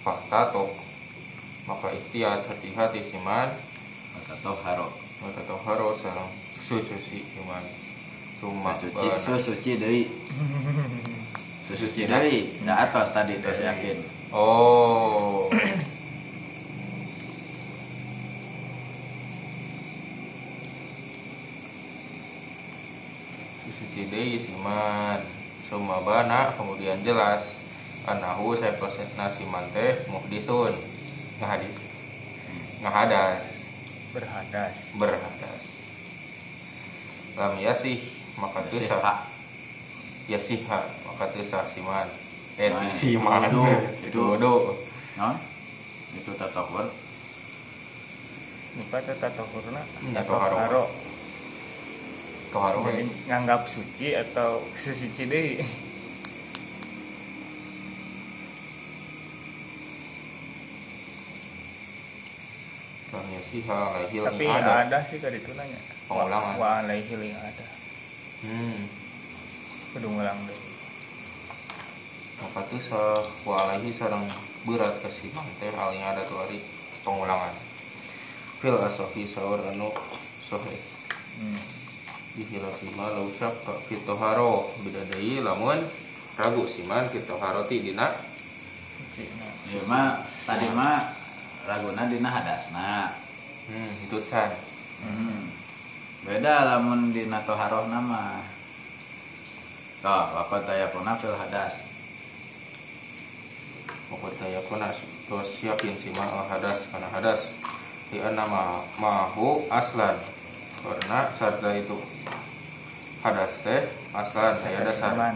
Fakta tok maka ikhtiat hati-hati siman. Atau haro maka atau haro sarang suci siman. Cuma suci suci dari suci dari nah atas tadi terus yakin. Oh suci deui siman sumabana kemudian jelas. Anahu saya proses nasiman teh muhdisun. Ngahadis ngahadas Berhadas. berhadas. Lam yasih maka tu Yasiha. sah. yasiha maka tu sah siman eh Nah, siman itu, itu itu. wudu non itu tatokur Lupa tata Atau toharo. haro. Toharo Jadi nganggap suci atau sesuci deh. Tapi ada. ada sih kali itu nanya. Pengulangan. Wa, alaihi yang ada. hmm Kudu ngulang deh. maka tu sah wa alaihi sarang berat teh hal yang ada tu hari pengulangan fil asofi sahur anu sohih Hmm. Dihilafi ma lau syakka fit toharo bidadai lamun ragu siman fit toharoti dina. Nah. ya tadi mah raguna dina hadasna hmm itu can hmm. beda lamun dina toharoh nama toh wakot tayakuna fil hadas Pokok daya kuna tos siapin siman al hadas karena hadas di nama mahu aslan karena sarda itu hadas teh aslan saya Serta dasar siman.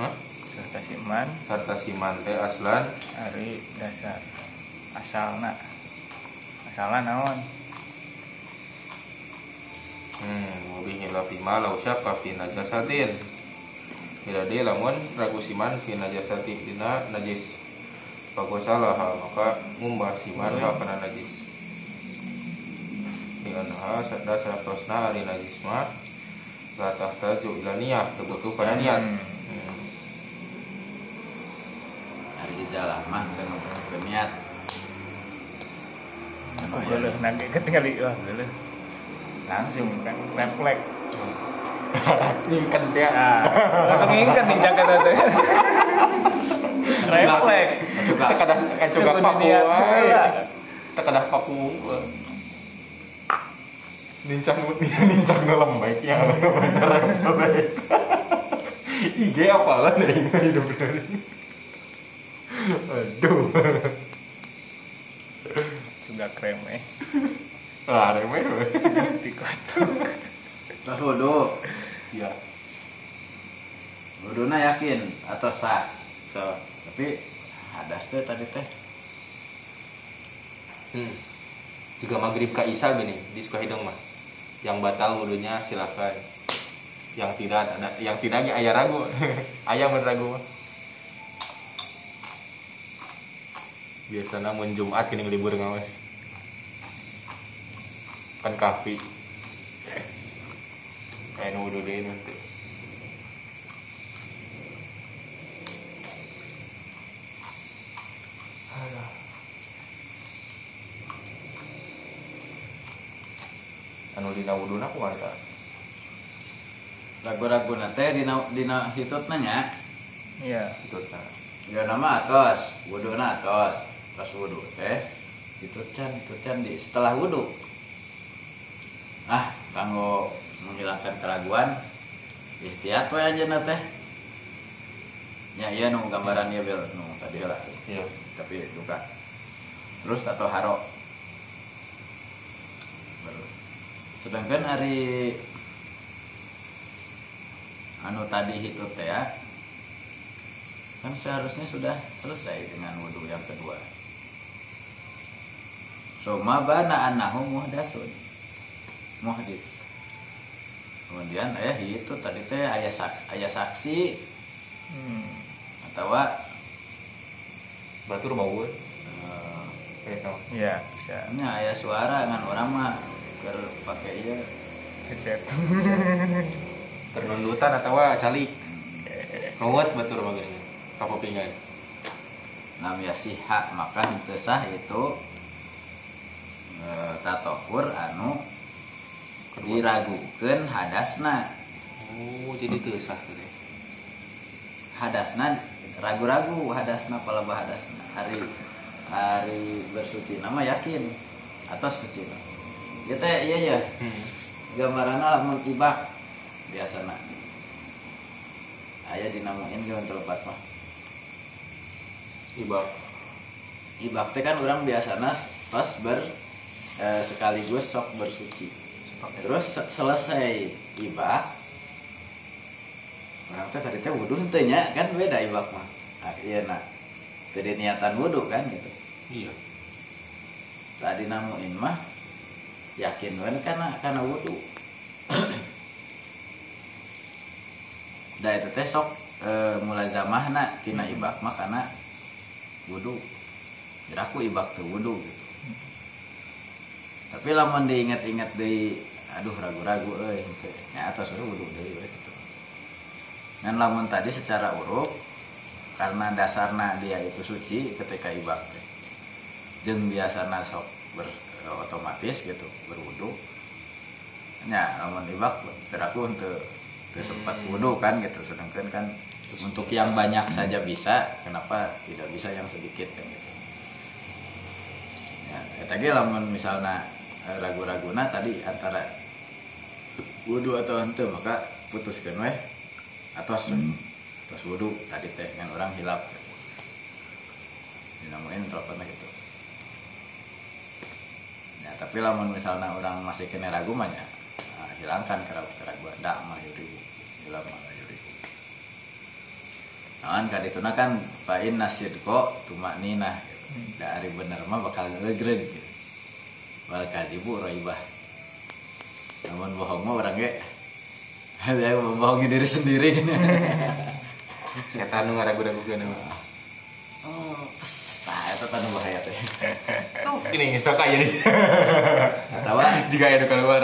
Hah? Serta siman. sarta siman teh aslan Ari dasar. Asalna. Asalna naon? Hmm, wabihi la fi ma law syaqqa fi najasatin. Bila dia lamun ragu siman fi najasati dina najis. Fagosalah maka ngumbah siman kana najis. Anha sadda satosna ari najis ma la tahtaju ila niyah tebutuh kana niat. Hmm. Hmm. hari izalah mah dan berniat Oh, boleh nage ketinggali wah boleh. Langsung kan refleks. Ini kan dia Ah, langsung ingin nih jaga tadi. Refleks. juga tekadah kan juga Kudu paku niat Nincang nincang lembek ya beneran lembek. IG apalah dari hidup dari. Aduh. Sudah krem eh. Ah, remeh. we. Dikotok. terus wudhu Ya. wudhunya yakin atau sah So, tapi hadas tuh tadi teh hmm. Juga maghrib ka Isa gini di Sukahideng mah. Yang batal wudhunya silakan. Yang tidak ada, yang tidak ge aya ragu. aya mun ragu mah. Biasana mun Jumat gini libur ngawas. Kan kafi. Kayak wudhu deui nanti. Anu dina wuduna kumaha eta ragu-ragu teh dina dina hitut nanya Iya. itu tah ya nama atos wudhu na atos. Pas wudhu teh hitut can hitut can di setelah wudhu ah kanggo menghilangkan keraguan ikhtiat we aja teh. Nya iya nu gambaran ieu bil nu tadi lah. Iya. Tapi duka. Terus tato haro. Baru. Sedangkan hari anu tadi hitut teh ya kan seharusnya sudah selesai dengan wudhu yang kedua. Soma bana anahu muhdasun muhdis. Kemudian ayah itu tadi teh ayah saksi, ayah saksi. Hmm. atau batur mau gue? eh, tau Iya, bisa. nya ayah suara ngan orang mah keur pakai ieu Keset. ternundutan atau calik. Batur mah gini kapopingan nam yasiha maka henteu sah itu e, tatokur anu diragukeun hadasna. Oh jadi teu sah teh hadasna ragu-ragu hadasna palebah hadasna. Hari hari bersuci nama yakin. Atau suci ya teh iya. Ya hmm. gambaranna lamun ibak biasana aya dinamuin ge untuk lepat mah ibak ibak teh kan orang biasana pas ber eh, sekaligus sok bersuci. Terus se- selesai ibak orang teh tadi teh wudhu henteu nya kan beda ibak mah. Ah, iya nak tadi niatan wudhu kan gitu. Iya. Tadi namuin mah yakin kan karena karena wudhu da itu teh sok e, mulai zamahna tina ibak mah karena wudhu jadi aku ibak tuh wudhu gitu. Tapi lamun diingat-ingat di aduh ragu-ragu euy henteu. Nya atas wudhu deui we gitu. Dan lamun tadi secara uruf karena dasarnya dia itu suci ketika ibak teh jeung biasana sok ber, otomatis gitu berwudu. Nya lamun ibak teraku untuk sempat wudhu kan gitu. Sedangkan kan untuk yang banyak saja bisa kenapa tidak bisa yang sedikit kan gitu. Ya eta ge lamun misalnya eh, ragu-raguna tadi antara wudhu atau henteu maka putuskan weh atos. Terus wudhu tadi teh dengan orang hilap. Dinamain teleponnya gitu ya tapi lamun misalnya orang masih kena ragu mah nya, nah, hilangkan keraguan keraguan dak mah yuribu hilap mah yuribu Nawan kadituna kan fa'in nasidko tumak nina gitu. dari bener mah bakal ngegreg gitu. wal kadibu roibah namun bohong mah orang ge ada yang membohongi diri sendiri. Setan nu ngaragu-ragu kan oh pas nah itu tanu bahaya teh tuh ini sok aya nih atau jika aya nu keluar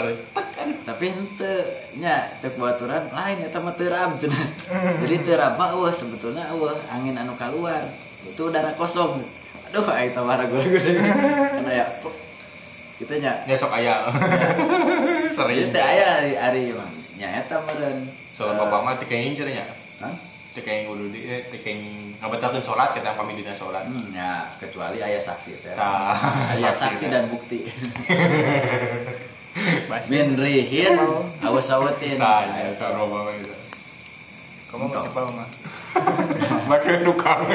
tapi ente nya cek baturan lain eta mah teuram cenah jadi teuram mah eueuh sebetulnya eueuh angin anu keluar. Itu udara kosong. Aduh ai tah ragu ragu kan aya kita nya. Nya sok aya. Jadi sering. Teh aya ari ari mah. Nya eta meureun. Soal bapak mah teu kenging cenah nya. Hah? Kudu di eh, teu kenging ngabatalkeun salat kita pamit dina salat Hmm, ya kecuali ayah saksi teh Tah, ayah saksi teh. dan bukti. Min rihin awas awatin tanya soal bapak mah itu Kamu mau cepal mah. makin tukang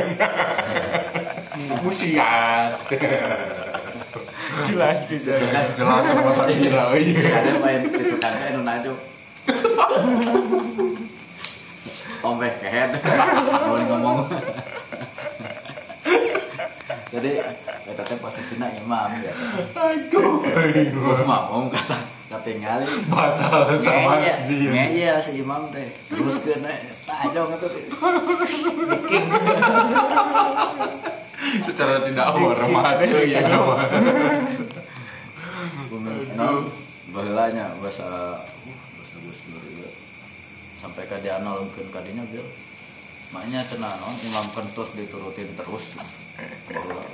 musiat. Jelas bisa. kan jelas sama saksi lah iya ada main itu kan anu naju ombeh kehead boleh ngomong. Jadi kita teh posisinya imam ya. Aduh. Ngomong kata ketinggali. Batal sama masjid. ngeyel si imam teh. Terus kena tajong itu bikin secara tidak hormat ya Nah, bahasa. Sampai ka dianalkeun ka dinya bil maknya cenah non imam kentut diturutin terus Baheula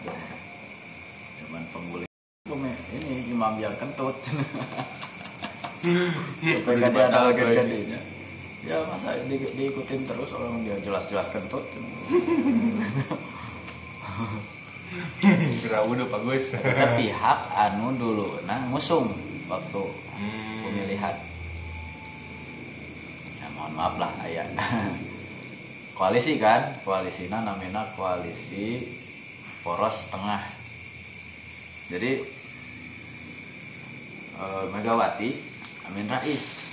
zaman pengguli ini imam yang kentut Sampai gak dia ada gadinya. Ya masa di, diikutin terus orang dia jelas-jelas kentut. Kira udah bagus. Kita pihak anu dulu nah ngusung waktu Hmm. pemilihan. Ya mohon maaf lah ayah. koalisi kan, koalisi namanya koalisi poros tengah. Jadi eh, Megawati Amin Rais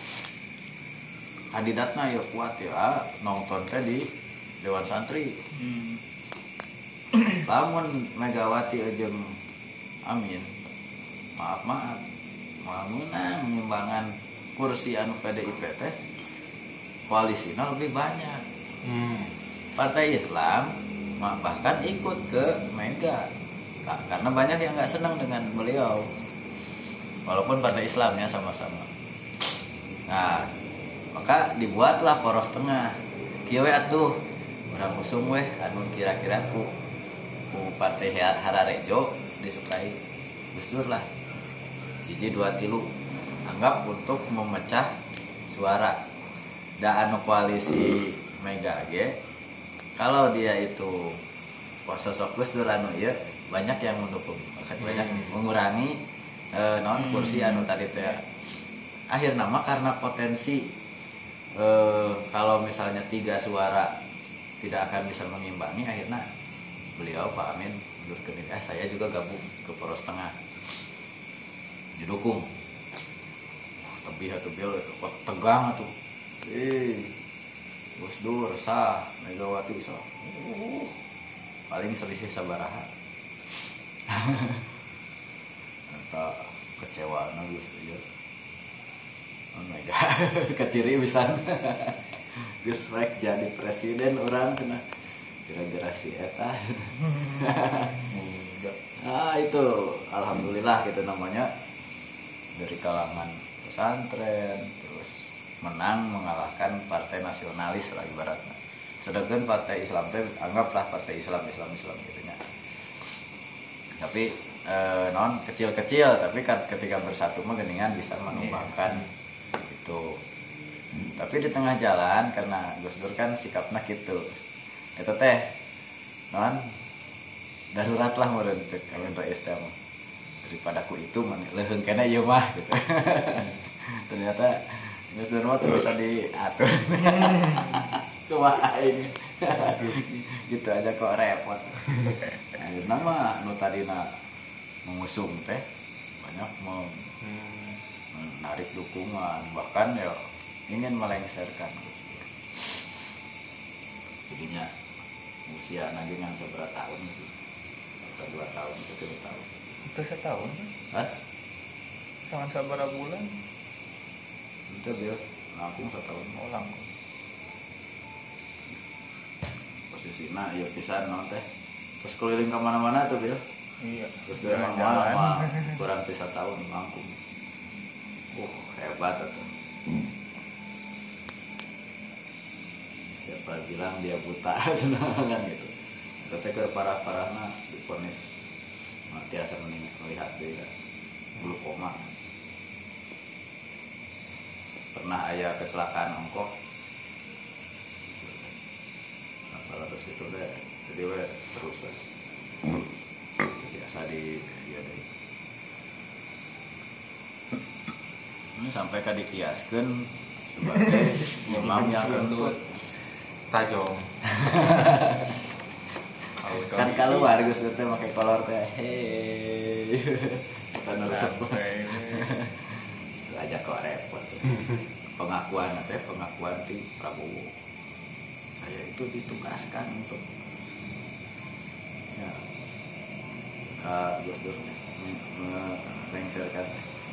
kandidatnya ya kuat ya nonton teh di Dewan Santri Hmm. lamun Megawati jeung Amin maaf maaf mau menang kursi anu PDIP teh koalisinya lebih banyak. Hmm. Partai Islam bahkan ikut ke Mega. Ka- karena banyak yang nggak senang dengan beliau. Walaupun partai Islamnya sama-sama. Nah maka dibuatlah poros tengah. Kieu we atuh? Urang usung weh anu kira-kira ku ku partai Ha- Hararejo disukai. Gus Dur lah. Hiji dua tilu. Anggap untuk memecah suara da anu koalisi Mega ge kalau dia itu sosok Gus Dur anu ieu banyak yang mendukung. Banyak mengurangi eh, non kursi anu tadi teh. Akhir nama karena potensi eh, kalau misalnya tiga suara tidak akan bisa mengimbangi akhirnya beliau Pak Amin diri. eh saya juga gabung ke poros tengah. Didukung. Atuh bieu kok tegang atuh eh Gus Dur sah Megawati sah. Uh, paling selisih sabaraha. Eta kecewa na ieu Oh mega keciri pisan. Gus rek jadi presiden orang kena. Gara-gara si eta. Ah itu alhamdulillah gitu namanya. Dari kalangan pesantren menang mengalahkan partai nasionalis lah ibaratnya. Sedangkan partai Islam teh anggaplah partai Islam Islam Islam gitu nya. Tapi eh, non kecil-kecil tapi kan ketika bersatu mah geningan bisa mengembangkan itu. Tapi di tengah jalan karena Gus Dur kan sikapnya gitu. Itu teh non darurat lah meureun cek Amin Rais teh mah. daripada ku itu man leuheung ieu mah gitu. Ternyata Mah tuh bisa diatur cuma aing gitu aja kok repot nah, nama nu tadina mengusung teh banyak mau Hmm. menarik dukungan bahkan ya ingin melengsarkan jadinya usia nagingan seberapa tahun sih atau dua tahun atau tiga tahun Itu setahun. Hah? Sangat sabar bulan. Itu dia langsung setahun Mau langsung. posisinya ya pisan non teh. Terus keliling ke mana-mana tuh dia Iya. terus dia emang mah kurang bisa tahun langkung uh hebat tuh. Siapa bilang dia buta? Kan gitu. Ketika parah-parahnya diponis. Mati asa mending melihat dia. Bulu koma pernah ayah kecelakaan ongkok apa terus itu deh jadi we terus we biasa di ya deh ini sampai ke dikiaskan sebagai imam yang kentut Tajong. kan Gus Dur teh pakai kolor teh. Hei. Kita itu aja kok repot. Pengakuan teh pengakuan di Prabowo. Saya itu ditugaskan untuk ya uh, Gus Dur menglengsarkan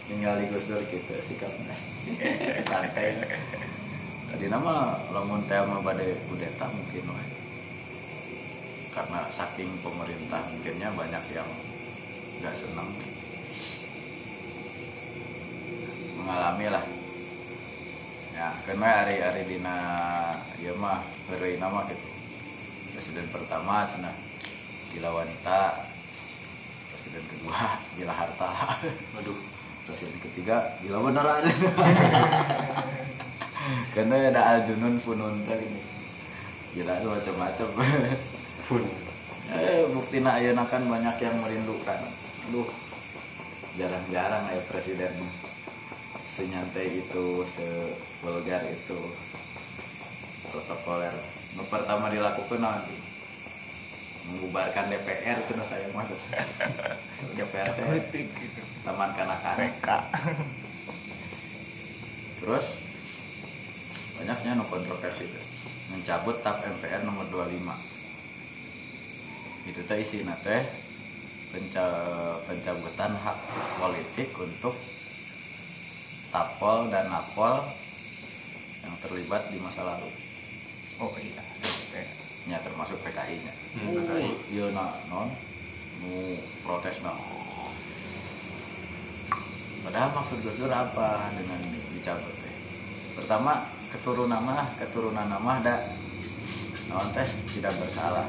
tinggal di Gus Dur gitu sikapnya. Santai. Tadi nama lamun teh mah bade kudeta mungkin wae karena saking pemerintah mungkinnya banyak yang nggak senang mengalami lah. Ya mah hari hari dina ya mah hari nama gitu. Presiden pertama cina gila wanita. Presiden kedua gila harta. Aduh. presiden ketiga gila beneran. Karena ada aljunun punun teh ini gila tuh macam-macam. Pun. eh bukti nak kan banyak yang merindukan. Aduh jarang-jarang ya presiden senyantai itu sevulgar itu. Protokoler. Nu pertama dilakukan nanti. Mengubarkan DPR itu saya masuk DPR politik gitu. taman kanak-kanak. Terus banyaknya no kontroversi tuh mencabut tap MPR nomor 25 itu teh isi teh penca- pencabutan hak politik untuk tapol dan napol yang terlibat di masa lalu. Oh iya. Nya termasuk PKI nya. Hmm, PKI. iya nah non. Nu protes nah padahal maksud Gus Dur apa dengan dicabut teh pertama keturunan mah keturunan nama ada non teh tidak bersalah.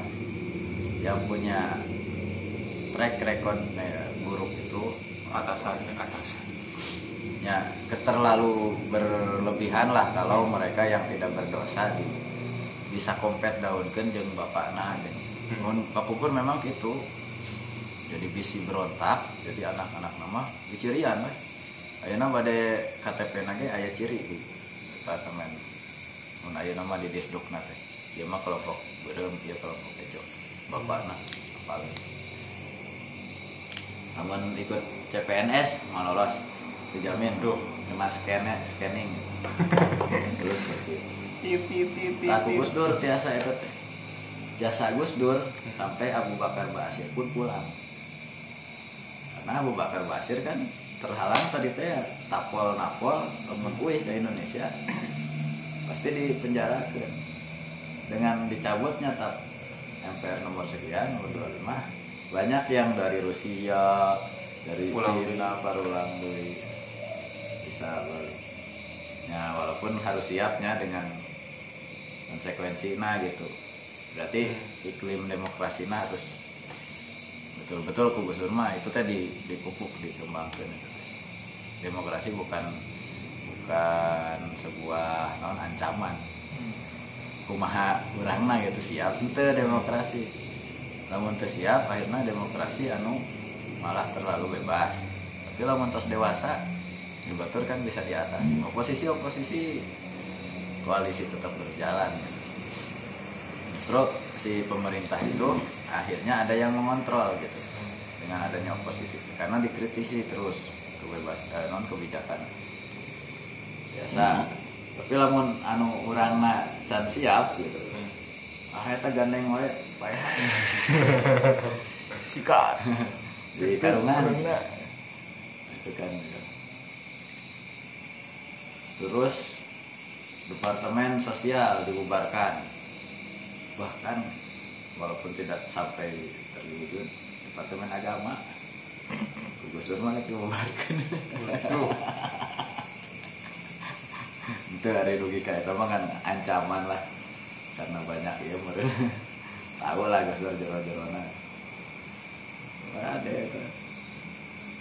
Yang punya track record eh, buruk itu Atasan ke atas. Ya keterlalu berlebihan lah kalau mereka yang tidak berdosa di bisa kompet daunkan jeng bapak nah Hmm. kapupun memang gitu. Jadi bisi berontak jadi anak-anak nama dicirian lah. Ayeuna bade KTP nage aya ciri di departemen. Mun aya nama di disduk teh. Ieu mah kelompok beureum ieu kelompok ejo bapak nah apalagi namun ikut CPNS mau lolos dijamin tuh kena scan scanning. Terus seperti itu tit tit tit tit, Laku tit. Gus Dur tiasa itu. Jasa Gus Dur sampai Abu Bakar Basir pun pulang. Karena Abu Bakar Basir kan terhalang tadi teh ya, tapol napol temen kuih ke Indonesia. Pasti dipenjarakan dengan dicabutnya tap MPR nomor sekian nomor 25 banyak yang dari Rusia dari Pulang Cina parulang dari ya walaupun harus siapnya dengan konsekuensi nah gitu. Berarti iklim demokrasi nah harus betul-betul kubu surma itu tadi dipupuk dikembangkan. Demokrasi bukan bukan sebuah non ancaman. Kumaha urangna gitu siap itu demokrasi. Namun teu siap akhirnya demokrasi anu malah terlalu bebas. Tapi lamun tos dewasa ya betul kan bisa di atas. Oposisi oposisi koalisi tetap berjalan. Justru si pemerintah itu akhirnya ada yang mengontrol gitu dengan adanya oposisi. Karena dikritisi terus kebebasan non kebijakan. Biasa. Tapi lamun anu urangna can siap gitu ah eta gandeng wae payah sikat. Di karungan Karena itu kan gitu. Terus departemen sosial dibubarkan. Bahkan walaupun tidak sampai terwujud departemen agama Gus Dur malah dibubarkan. Itu hari rugi kayak itu mah kan? Ancaman lah. Karena banyak ya meren tahu lah Gus Dur jero-jerona ada itu.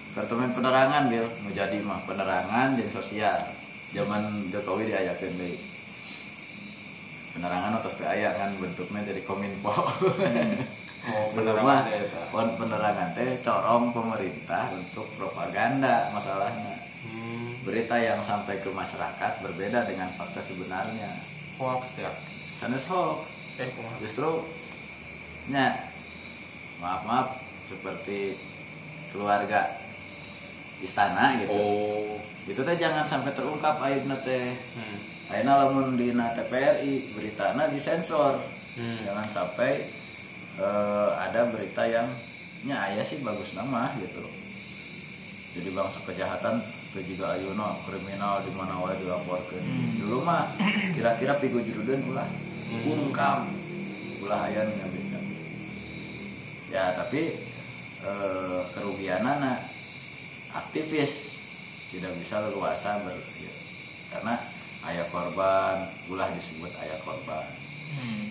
Departemen penerangan bil mau jadi mah penerangan dan sosial zaman Jokowi diayakan deh penerangan atau aya kan bentuknya jadi kominfo. Oh, Dulu penerangan pon penerangan teh corong pemerintah untuk propaganda masalahnya. Hmm. berita yang sampai ke masyarakat berbeda dengan fakta sebenarnya. Hoax ya. sanes hoax. Eh, justru nya maaf maaf seperti keluarga istana gitu. Oh. Itu teh jangan sampai terungkap aibna teh. Hmm. ayeuna lamun di TPRI beritana disensor. Hmm. jangan sampai eh, ada berita yang nya aya sih bagus nama gitu. Jadi bangsa kejahatan itu juga ayuna kriminal di mana wae dilaporkan dulu mah kira-kira pigu jurudeun ulah. Ungkam. Ulah aya nu nyabitkan ya tapi eh, kerugianana aktivis tidak bisa leluasa ber ya. karena ayah korban ulah disebut ayah korban hmm.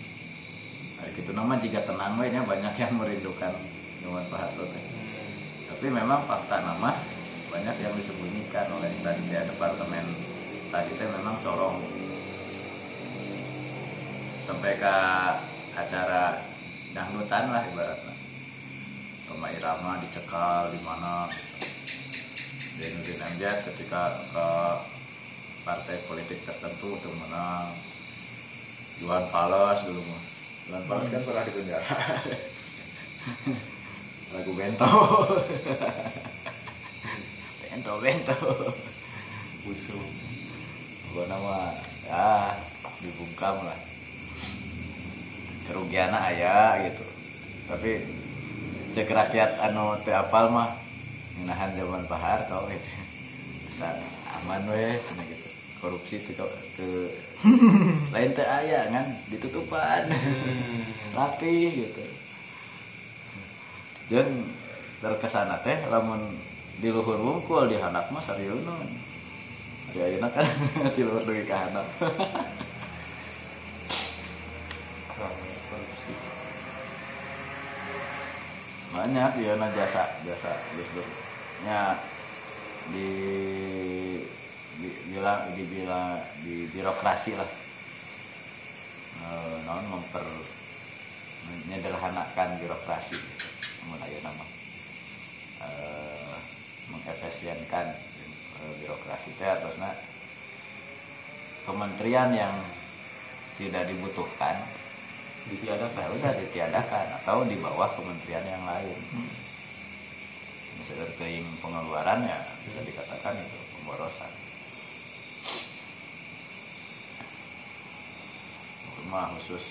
hari itu nama jika tenang we nya banyak yang merindukan zaman Pak Harto teh. tapi memang fakta nama banyak yang disembunyikan oleh tadi ya, departemen tadi teh memang corong sampai ke acara dangdutan lah ibaratnya Roma Irama dicekal di mana Zainuddin Amjad ketika ke partai politik tertentu untuk menang. Iwan Fals dulu mah. Iwan Fals kan pernah di penjara lagu bento. Bento bento. Busuk gua nama ya dibungkam lah. Kerugian ayah gitu. Tapi cek rakyat anu apal mah nahan zaman Pak Harto gitu. Bisa aman we cenah gitu. Korupsi itu ke lain teh aya kan ditutupan. Rapi gitu. Jeung terkesana teh lamun di luhur wungkul di handap mah sarieuneun di ayeuna kan di luhur dugi ka handap ramai korupsi banyak ya na jasa jasa Gus Nya di di bilang dibilang di birokrasi lah. Eh, non memper menyederhanakan birokrasi mulai nama. Eh, mengefisienkan eh, birokrasi. Teh terusnya kementerian yang tidak dibutuhkan ditiadakan. ya udah ditiadakan atau di bawah kementerian yang lain misalnya keing pengeluarannya bisa dikatakan itu pemborosan. Itu mah khusus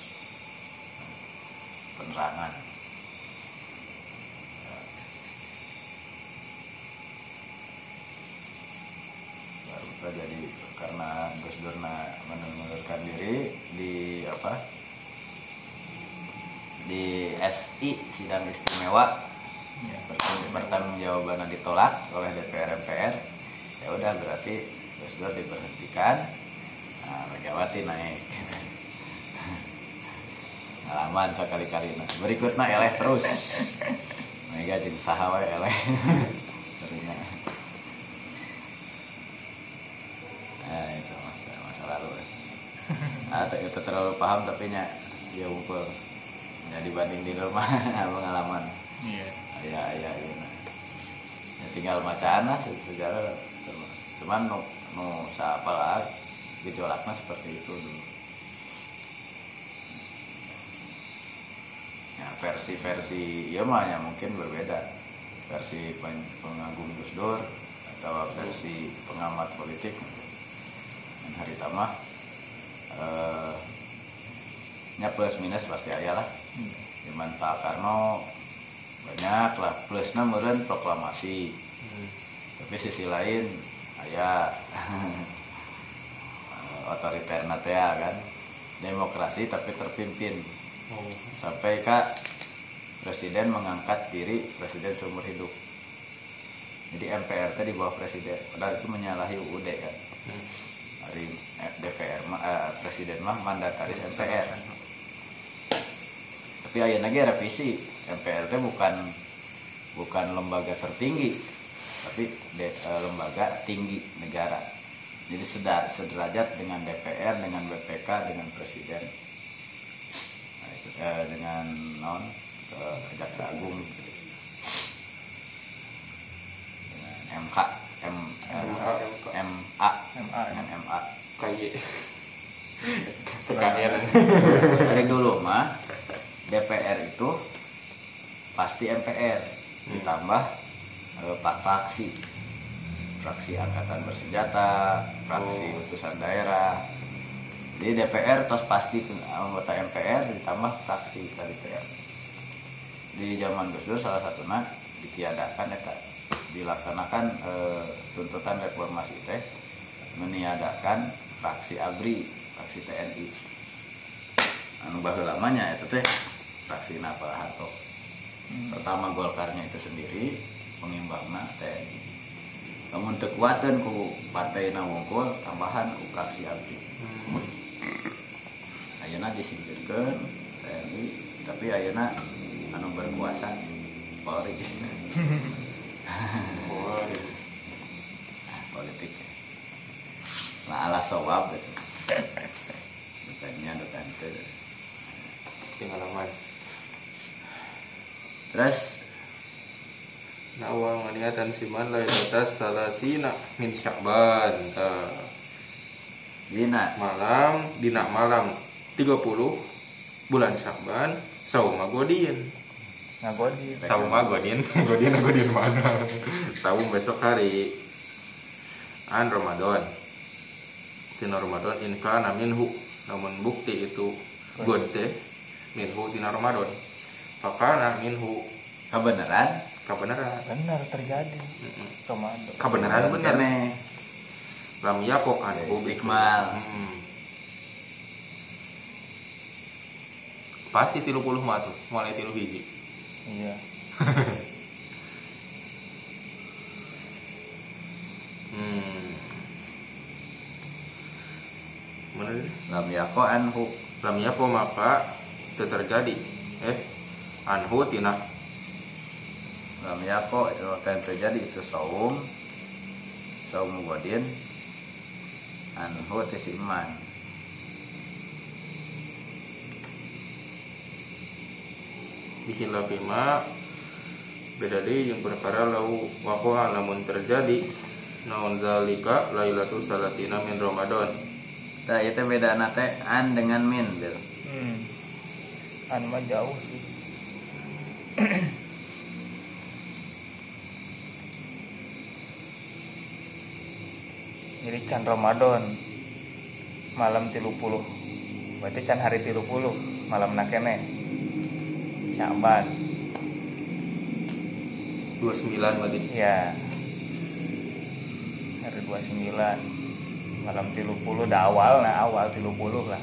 penerangan. Baru terjadi karena Gus Durna mengundurkan diri di apa? Di SI sidang istimewa Pertang- pertanggungjawabannya ditolak oleh DPR MPR ya udah berarti Dur diberhentikan nah, Megawati naik pengalaman sekali-kali nah. berikutnya eleh terus Mega jadi saha wae eleh Terusnya. nah itu masa, masa lalu ya. ah, te- itu terlalu paham tapi nya ya ngumpul ya dibanding di rumah pengalaman iya. Ya ya ya nah. ya tinggal bacaan lah se- sejarah Cuma- cuman nu nu siapa lah gejolaknya seperti itu dulu. Ya versi-versi ya mah ya mungkin berbeda. Versi pen- pengagum Gus Dur atau versi pengamat politik. Dan hari tamah eh, plus minus pasti ayah lah. Zaman Pak Karno banyak lah plusnya meren proklamasi. Tapi sisi lain ayah otoriter natea kan. Demokrasi tapi terpimpin. Oh. Sampai kak presiden mengangkat diri presiden seumur hidup. Jadi MPR teh di bawah presiden. Padahal itu menyalahi UUD kan. Dari eh, DPR eh, presiden mah mandataris MPR tapi ayeuna lagi revisi MPR teh bukan bukan lembaga tertinggi tapi de- eh, lembaga tinggi negara. Jadi sedar sederajat dengan DPR dengan BPK dengan presiden. Nah, itu, eh, dengan non eh, jaksa agung. Dengan MK M, MA, MK. MA MA, dengan MA KY TKR dari dulu mah DPR itu pasti MPR ditambah eh, empat fraksi fraksi angkatan bersenjata fraksi Oh. utusan daerah. Jadi DPR terus pasti anggota MPR ditambah fraksi dari DPR di zaman Gus Dur salah satunya ditiadakan eta dilaksanakan eh, tuntutan reformasi teh meniadakan fraksi ABRI fraksi TNI anu baheula lamanya itu teh fraksi Napal Harto. Pertama Golkarnya itu sendiri pengimbangna TNI. Namun tekuatan ku partai wungkul tambahan ku fraksi ABRI ayeuna disingkirkeun TNI tapi ayeuna anu berkuasa Polri. Oh salah sawab. Gitu bukannya bukan itu pengalaman terus? Nawang niatan siman lailatas salasina min sya'ban Tah. dina. Malam dina malam 30 bulan Sya'ban sauma godin. Ngagodi sauma godin. Godin godin mana? Saum besok hari. An Ramadan. Tina Ramadan in kana minhu. Namun bukti itu god teh minhu tina Ramadan fakana minhu kebenaran kebenaran benar terjadi. Ramadan kebenaran bener Kene. lam yakok an Istiqmal. Hmm. pasti tilu puluh mah tuh mulai tilu hiji iya hmm. mana ini? lam yako anhu lam yako maka itu terjadi eh anhu tina. Lam yako akan terjadi itu saum. Saum godin anhu tis iman. Bihilafi ma beda deh yang perkara lau wakoha namun terjadi naon zalika lailatul salasina min ramadan. Nah itu beda nate an dengan min gitu hmm. an mah jauh sih jadi can Ramadan. Malam tilu puluh. Berarti can hari tilu puluh malam nakene Syaban 29 lagi ya hari 29 malam tilu puluh dah awal nah awal tilu puluh lah.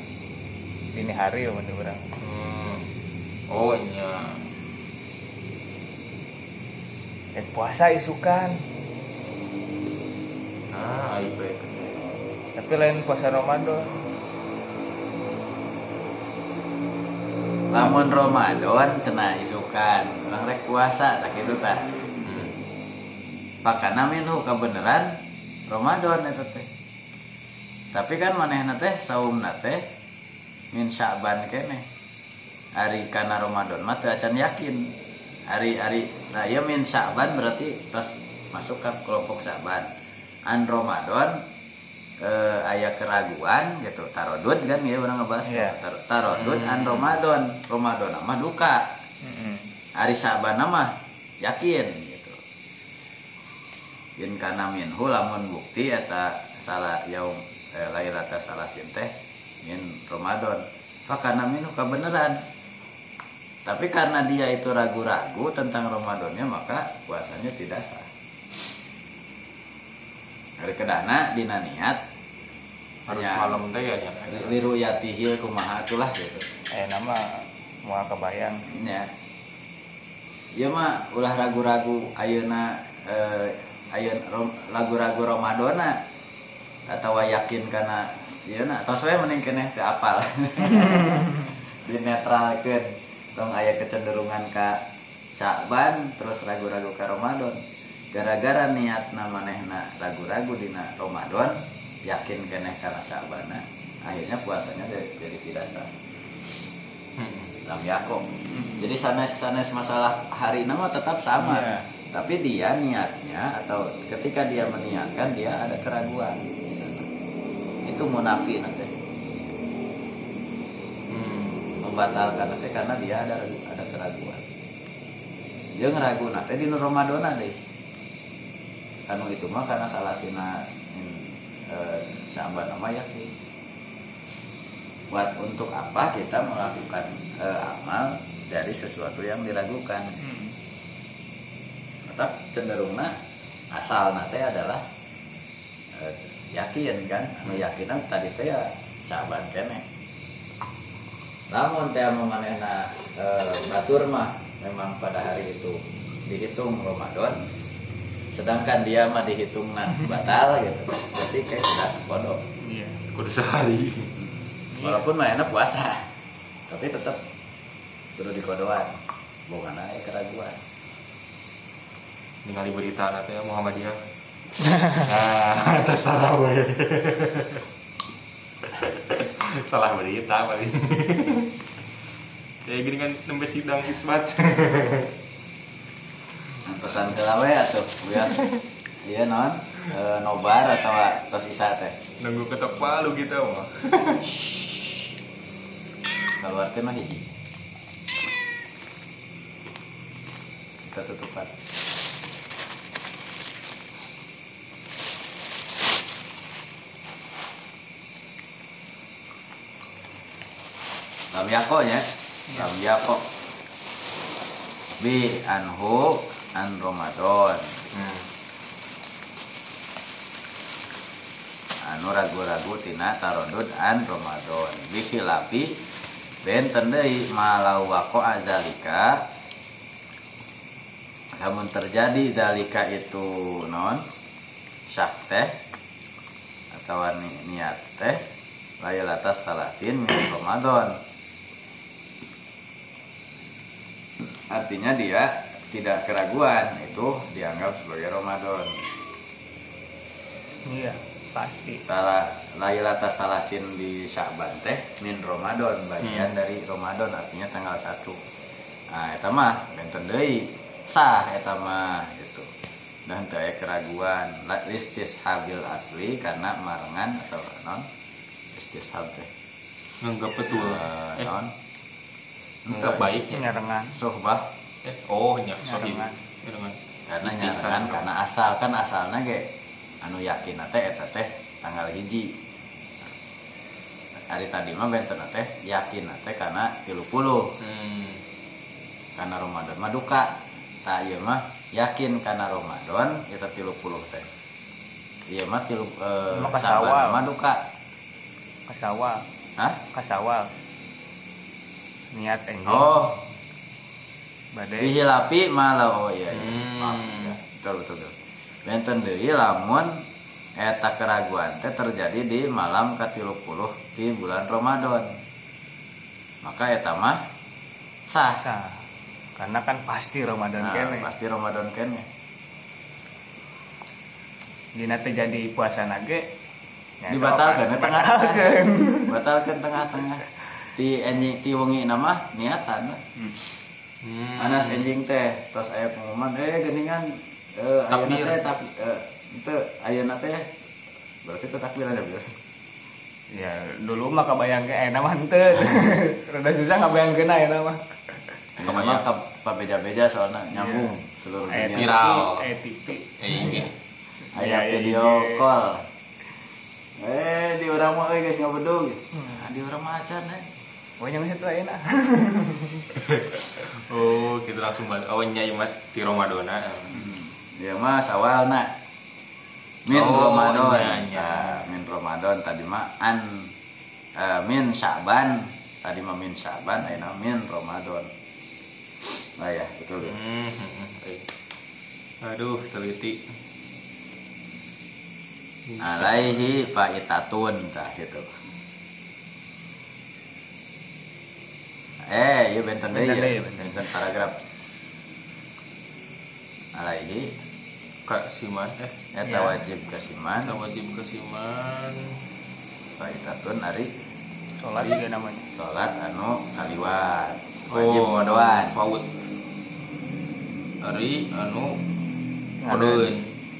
Ini hari ya bener bener hmm. oh iya eh puasa isukan nah IP tapi lain puasa Ramadan. Lamun Ramadan cenah isukan. Orang rek puasa tak itu tak hmm. pakana minhu kebenaran Ramadan itu teh. Tapi kan manehna teh saum teh min Sya'ban kene. Hari kana Ramadan mah teu acan yakin hari hari nah ya min Sya'ban berarti pas masuk ke kelompok Sya'ban an Ramadan eh, aya keraguan gitu. Tarodud kan ya orang ngebahas Iya. Tar- tarodud an Ramadan. Ramadan mah duka. Hari Syaban mah yakin gitu. Yen kana minhu lamun bukti eta salah yaum eh, lailata salah teh min Ramadan. Fakana minhu kebenaran tapi karena dia itu ragu-ragu tentang Ramadannya maka puasanya tidak sah. Hari kedana dina niat. Harus Ya. malam teh ya ya. liru yatihi kumaha itulah gitu. Eh nama mau kebayang. Ya. Iya mah ulah ragu-ragu ayeuna eh, ayeun rom- lagu-lagu Ramadana. Atau yakin karena ieu na tos we mending keneh teu apal. Dinetralkeun tong aya kecenderungan ka Sya'ban terus ragu-ragu ka Ramadan. Gara-gara niatna manehna ragu-ragu dina Ramadan yakin keneh karena Sya'ban akhirnya puasanya jadi, tidak sah. Hmm. lam yakom jadi sanes sanes masalah hari nama tetap sama. Iya. tapi dia niatnya atau ketika dia meniatkan dia ada keraguan itu munafi nanti Hmm. membatalkan. Nanti karena dia ada ada keraguan. Dia ngeragu nanti di Ramadan deh. Kanu itu mah karena salah sina eh, sahabat nama yakin buat untuk apa kita melakukan eh, amal dari sesuatu yang diragukan? Tetap cenderungnya asal nate adalah eh, yakin kan? Anu yakinan tadi teh ya sahabat kene namun teh memanehna eh, batur mah memang pada hari itu dihitung Ramadan sedangkan dia mah dihitung batal gitu. Berarti kayak sudah bodoh. Iya kudu sehari. Walaupun mah enak puasa tapi tetap perlu dikodoan bukan aja keraguan. Ningali berita nanti Muhammadiyah. Nah we salah berita paling kayak gini kan nembe sidang isbat. Pesan ke lawe atau biar iya non e, nobar atau tos isa teh nunggu ketok palu gitu mah keluar teh mah hiji kita tutupan Yako nya Lam yako Bi anhu an Ramadan. Hmm. anu ragu-ragu tina tarodud an Ramadan. Bihilapi benten deui malau wako azalika namun terjadi zalika itu non syak teh atau ni- niat teh laylatas salasin min Ramadan artinya dia tidak keraguan itu dianggap sebagai Ramadan. Iya pasti. Tala Lailata Salasin di Sya'ban teh min Ramadan bagian Hmm. dari Ramadan artinya tanggal 1 nah eta mah benten deui sah eta mah gitu. Dan teu aya keraguan La- habil asli karena marengan atau non istishab teh. Nganggap betul. Eh non nganggap baiknya nyarengan. Sohbah. Eh oh nya sorry Nyarengan. nyarengan. Karena karena asal. Kan asalnya ge anu yakin teh eta teh tanggal hiji. Hari tadi mah benten teh yakin teh karena 30 hmm. karena Ramadan mah duka. Tak ieu mah yakin karena Ramadan eta 30 teh. Ieu mah tilu eh, Mah kasawal. mah duka. Kasawal. Hah? Kasawal niat enjing oh. Badai. Dihilapi malah oh iya iya. Hmm. Maaf, ya. betul betul betul. Benten deui lamun eta keraguan teh terjadi di malam ke-30 di bulan Ramadan. Maka eta mah sah. Sah. karena kan pasti Ramadan Nah, kene. pasti Ramadan kene. Dina teh jadi puasa nage dibatalkan tengah-tengah. Batalkan tengah-tengah di enjing ti wengi nama niatan. Hmm. anas enjing teh tos aya pengumuman eh geningan eh Takbir. teh tak eh teu ayeuna teh berarti teh takbir aja ya dulu mah kabayang ke enak mah henteu rada susah kabayangkeun ayeuna mah Ini mah ka beja-beja soalnya nyambung seluruh Aya dunia. Viral. eh TV eh ini Aya Aya video call. Eh di orang mah euy geus ngabedug. Ah, di orang mah acan eh. Oh yang situ ayeuna oh kita langsung balik oh nyai mat di Ramadona Dia mah sawalna. Min Oh, Ramadan. iya, iya. Ah, min Ramadan tadi mah an eh, min Sya'ban. Tadi mah min Sya'ban ayeuna min Ramadan. Nah ya, betul. ya. Hmm, hmm, hmm, aduh teliti Alaihi faitatun tah gitu. Eh, iya benten deui, ya. benten. Paragraf. Alaihi kak siman eh eta Ya. wajib kasiman kita wajib kesiman faitatun ari sholat juga namanya salat anu kaliwat. Wajib ngodoan. paut hari anu kodeun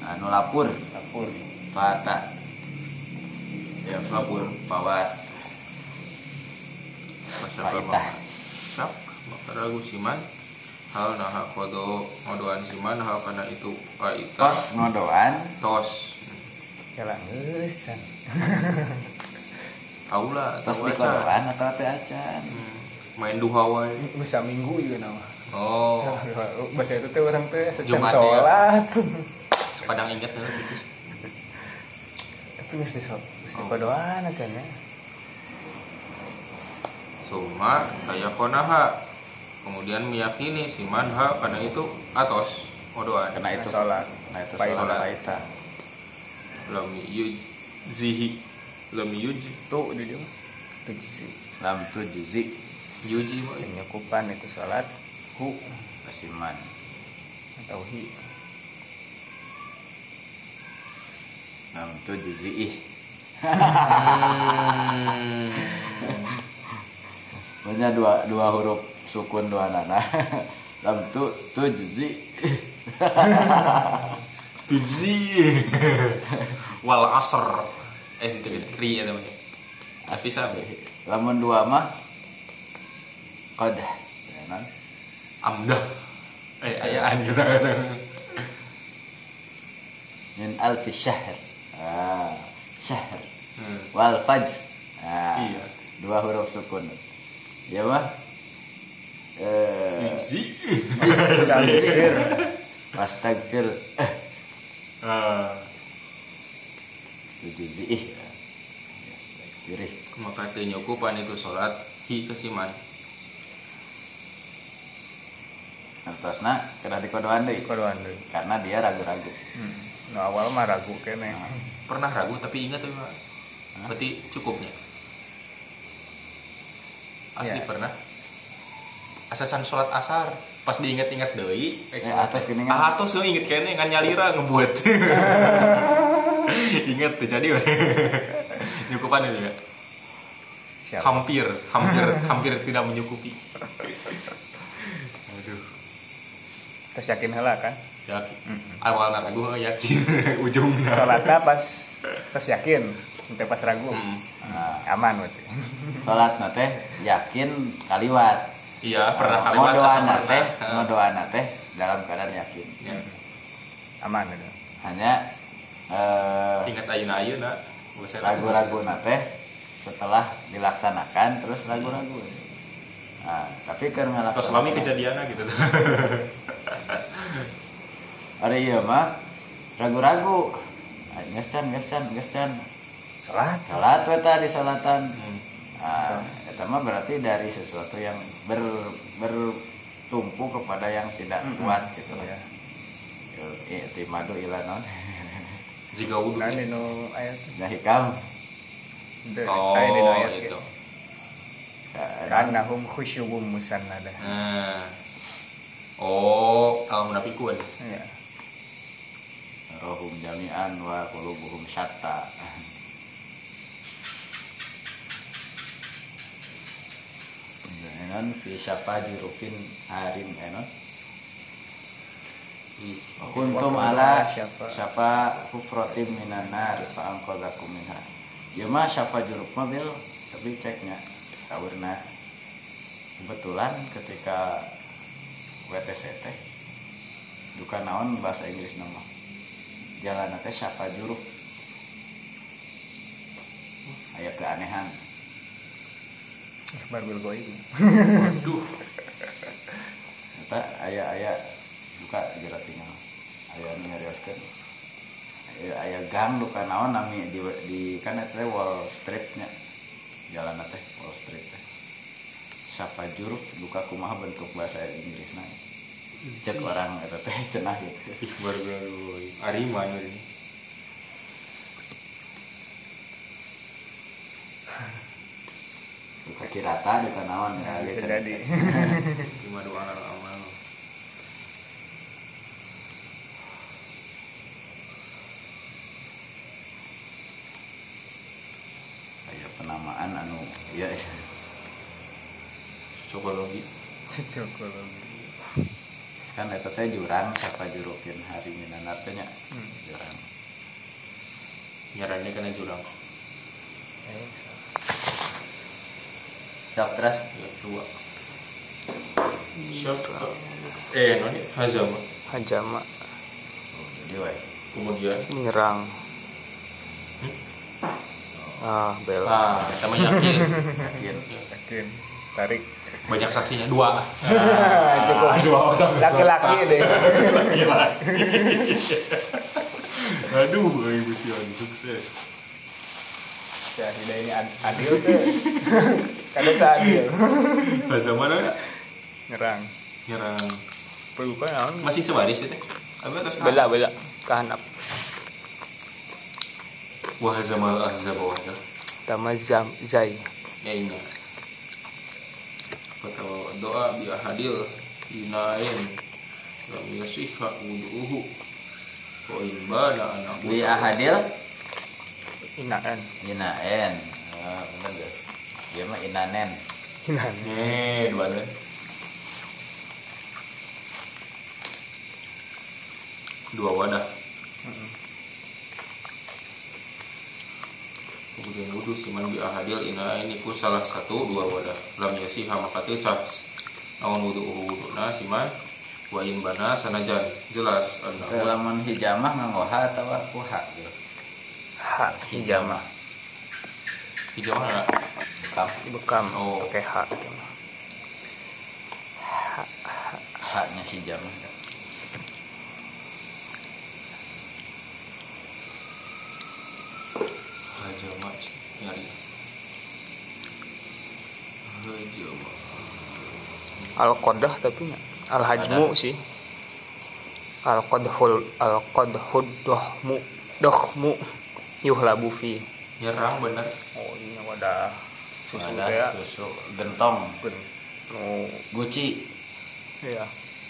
Anu lapur dapur fata. Ya lapur pawat. Faitah. Syak, maka ragu siman. Hal nah kodo ngodoan siman hal karena itu kaita Tos ngodoan. Tos. Jalan geus lah tos tahu di aja. kodoan atau teh acan. Hmm, main duha wae. Bisa minggu juga nama oh. Bahasa itu teh orang teh secam Jumat ya. sholat. Sepadang ingat gitu. Tapi mesti sholat mesti Oh. berdoa aja ya Suma kayak konaha kemudian meyakini siman ha karena itu atos. Ngodoan Kena itu. Sholat. Nah itu sholat. Faitah. lam yujzihi lam yuj tuh di dia tuh sih Lam tu juzi yuji mah penyukupan itu sholat. Hu. Kasiman. atau hi. Lam tu juzi ih. Hmm. Punya dua dua huruf sukun dua nana. Lam tu tu juzi. Tuji. Wal asr. Eh itu beda. Ri ya namanya. Tapi sama. Lamun dua mah qad. Ya, non? Amdah. Eh ayaan kita kadang. Min alfi syahr. Ah, syahr. Hmm. Wal fajr. Ah, Iya. Dua huruf sukun. Ya mah. Eh, Tuji. Astagfir. Astagfir. Eh, Ah, ih. Astagfirih. maka teu nyukupan itu salat hi kesiman. Ngertosna kena dikodoan deui Kodoan deui. karena dia ragu-ragu. Hmm. Nu awal mah ragu kene. Pernah ragu tapi ingat tuh Pak. Berarti cukupnya. Asli Ya. pernah. Asasan sholat asar pas diingat-ingat deui eh, Eh, atas geuningan. ah atos lo inget kene ngan nyalira ngebuat inget tuh jadi we. nyukupan itu ya Siapa? hampir hampir hampir tidak menyukupi aduh Terus yakin heula kan? yakin awalnya ragu yakin ujungnya Salatna pas terus yakin, sampai pas ragu. Hmm. Nah, Aman berarti. salat teh yakin kaliwat. iya pernah kali mau doa Heeh. mau doa teh dalam keadaan yakin. Ya. Aman itu. Hanya eh, ingat ayuna ayuna ragu-ragu teh setelah dilaksanakan terus ragu-ragu. Nah, tapi karena terus lami kejadiannya gitu Ada iya mah ragu-ragu. Ah, Geus can, Salat. Salat we tah di salatan. Hmm. Nah, itu mah berarti dari sesuatu yang ber, bertumpu kepada yang tidak kuat gitu lah. Iya. Ya. Itimadu ila non. jika wudhu Nah, dino ayat. Nah hikam. Oh aya dino ayat itu gitu. Ka- Karena hum khusyubum musannada. nah oh kalau munafikun Iya. Rohum jami'an wa qulubuhum syatta. Enon fi syafa jurufin harim enon. Kuntum ala Syafa. hufratim minan nar fa anqadhakum minha. Ya mah syafa juruf mobil tapi ceknya kaburna kebetulan ketika WTC teh duka naon bahasa Inggris nama jalan teh syafa juruf aya keanehan Ikhbar bil goib. waduh. Eta aya aya duka geura tinggal aya nyarioskeun aya aya gang duka naon nami di, di kan eta teh wall streetnya. Jalan teh wall street teh. Syafa juruf duka kumaha bentuk bahasa Inggrisna. Cek orang eta teh cenah gitu. Ikhbar bil ariman ini kaki rata duka naon ya Bisa gitu. jadi. gimana doa alal amal. Aya penamaan anu ya psikologi Cocokologi. kan eta teh jurang sapa jurupin hari minanar teh nya? Hmm. jurang. Nyarannya kena jurang. Eh, sok terus ya dua. Syok eh noni hazama. Hajama Oh, jadi wae. Kemudian? Menyerang. Ah, bela. ah kita mah yakin. Yakin. Yakin. Tarik. banyak saksinya dua. Cukup. dua orang. Laki-laki deh. aduh ibu Sion sukses Syahidah ini ad- adil tuh. Kada tak adil. bahasa mana Nyerang. nyerang. Pelukan naon? masih sebaris itu? Apa atas Bela bela. Kahanap. wah zamal ahzab wahda Tama zam zai. ya ini atau doa bi ahadil dinain lam yasihha wudu'uhu. Wa in bana anak di ahadil Inaan. inaen ah bener gak dia mah inanen Nah, Eh, dua deh. Dua wadah. Kemudian wudhu siman bi ahadil ina ini ku salah satu dua wadah. Lam yasiha maka tisah. Namun wudhu wudhu na siman wa in bana sanajan jelas anda lamun hijamah nganggoha atau kuha gitu ha hijamah hijau mana kam bekam. Oh. pakai ha gitu mah. haknya hijamah hajama nyari hajama al qadah tapi nya al hajmu sih. Al qadhul al qadhud dohmu dohmu yuhlabu fi nyerang bener. Oh ini wadah. Susu ada ya susu. Gentong. Oh. Guci. Iya.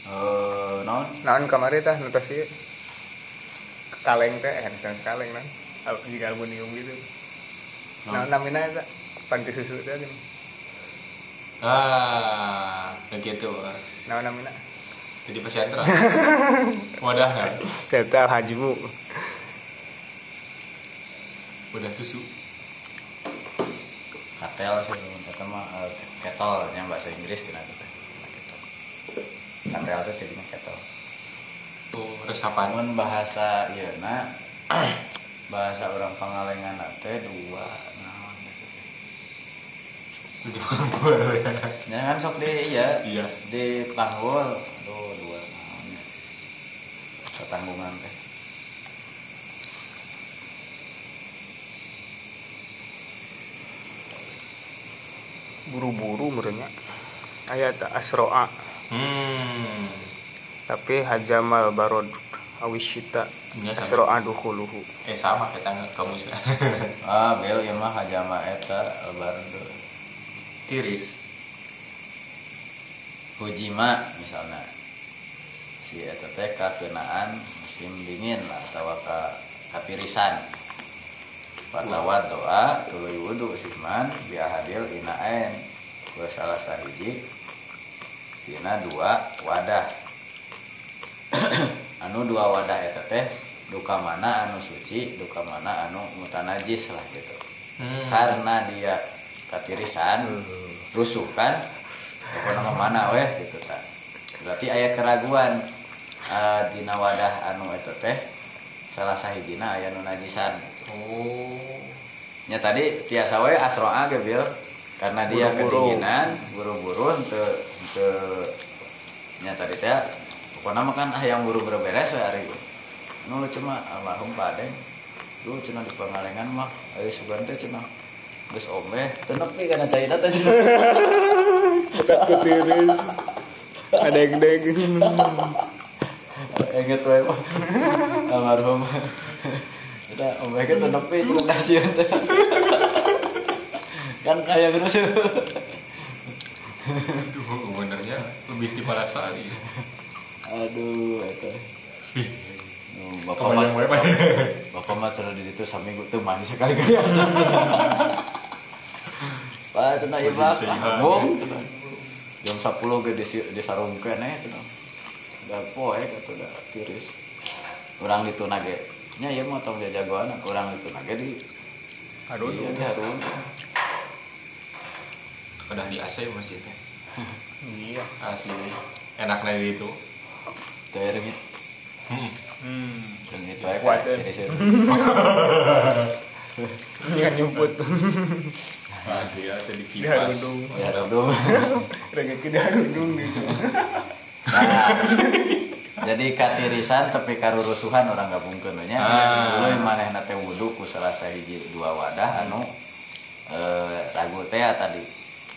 Eh non naon kamari tah nu kaleng teh eh misalnya kaleng Al- jika aluminium gitu. Nah namina eta panti susu teh gini. Ah begitu. Naon namina? Jadi pesantren wadah kan? Kata hajmu wadah susu. Katel sih kata mah eh, kettle yang bahasa Inggris tina teh katel teh jadinya kettle tuh resapan bahasa iya na bahasa orang pangalengan teh dua naon di mana ya kan sok di iya. Iya. Di panggul aduh dua naonnya ketanggungan teh buru-buru merenya ayat asroa. Hmm. Tapi hajamal barod awisyita Iya, sama. asroa dukhuluhu. Eh sama kita kamu sih ah bel ieu mah hajama eta bardo tiris. Hujima misalnya. Si eta teh kakenaan musim dingin lah atau ka katirisan Fatwa doa tuluy wudu siman biahadil inaen wa salah sahiji dina dua wadah. Anu dua wadah eta teh duka mana anu suci duka mana anu mutanajis lah gitu. Hmm. karena dia katirisan rusuh kan nama mana weh gitu kan berarti ayat keraguan eh, dina wadah anu itu teh salah sahijina aya nu najisan oh. Nya tadi tiasa we asroa ge bil. Karena dia Buru-buru. kedinginan buru-buru untuk untuk nya tadi teh pokoknya mah kan ah yang buru-buru beres we hari nu cuma almarhum Pak Adeng lu cina di pengalengan mah ari sugan teh cina geus ombe. Teu nepi kana caina teh cenah. ketiris ada yang deg inget Pak. almarhum udah ombe ke teu nepi cina kasihan teh kan kayak terus aduh benernya lebih tipe sari aduh eta Nu, bapak mah wae bapak? mah terus di situ saminggu tuh mandi sekali kali aja pak cenah iha. bong cenah jam 10 ge di di sarungkeun eh cenah da poe kata da tiris urang ditu nage nya ieu mah tong jagoan urang ditu nage di aduh iya di harun. Udah di AC masjid teh iya. Asli. Enak lagi itu. Teu reungit hmm. hmm. Jeung itu Kuat, kan eh. tiris ieu. jangan nyumput. Asli ya tadi di kipas harudung ya dong rezeki di harudung gitu. Nah, jadi katirisan tapi karurusuhan orang gabungkeun nya. Ah. Dulu manehna teh wudu ku salah sahiji dua wadah anu eh ragu teh tadi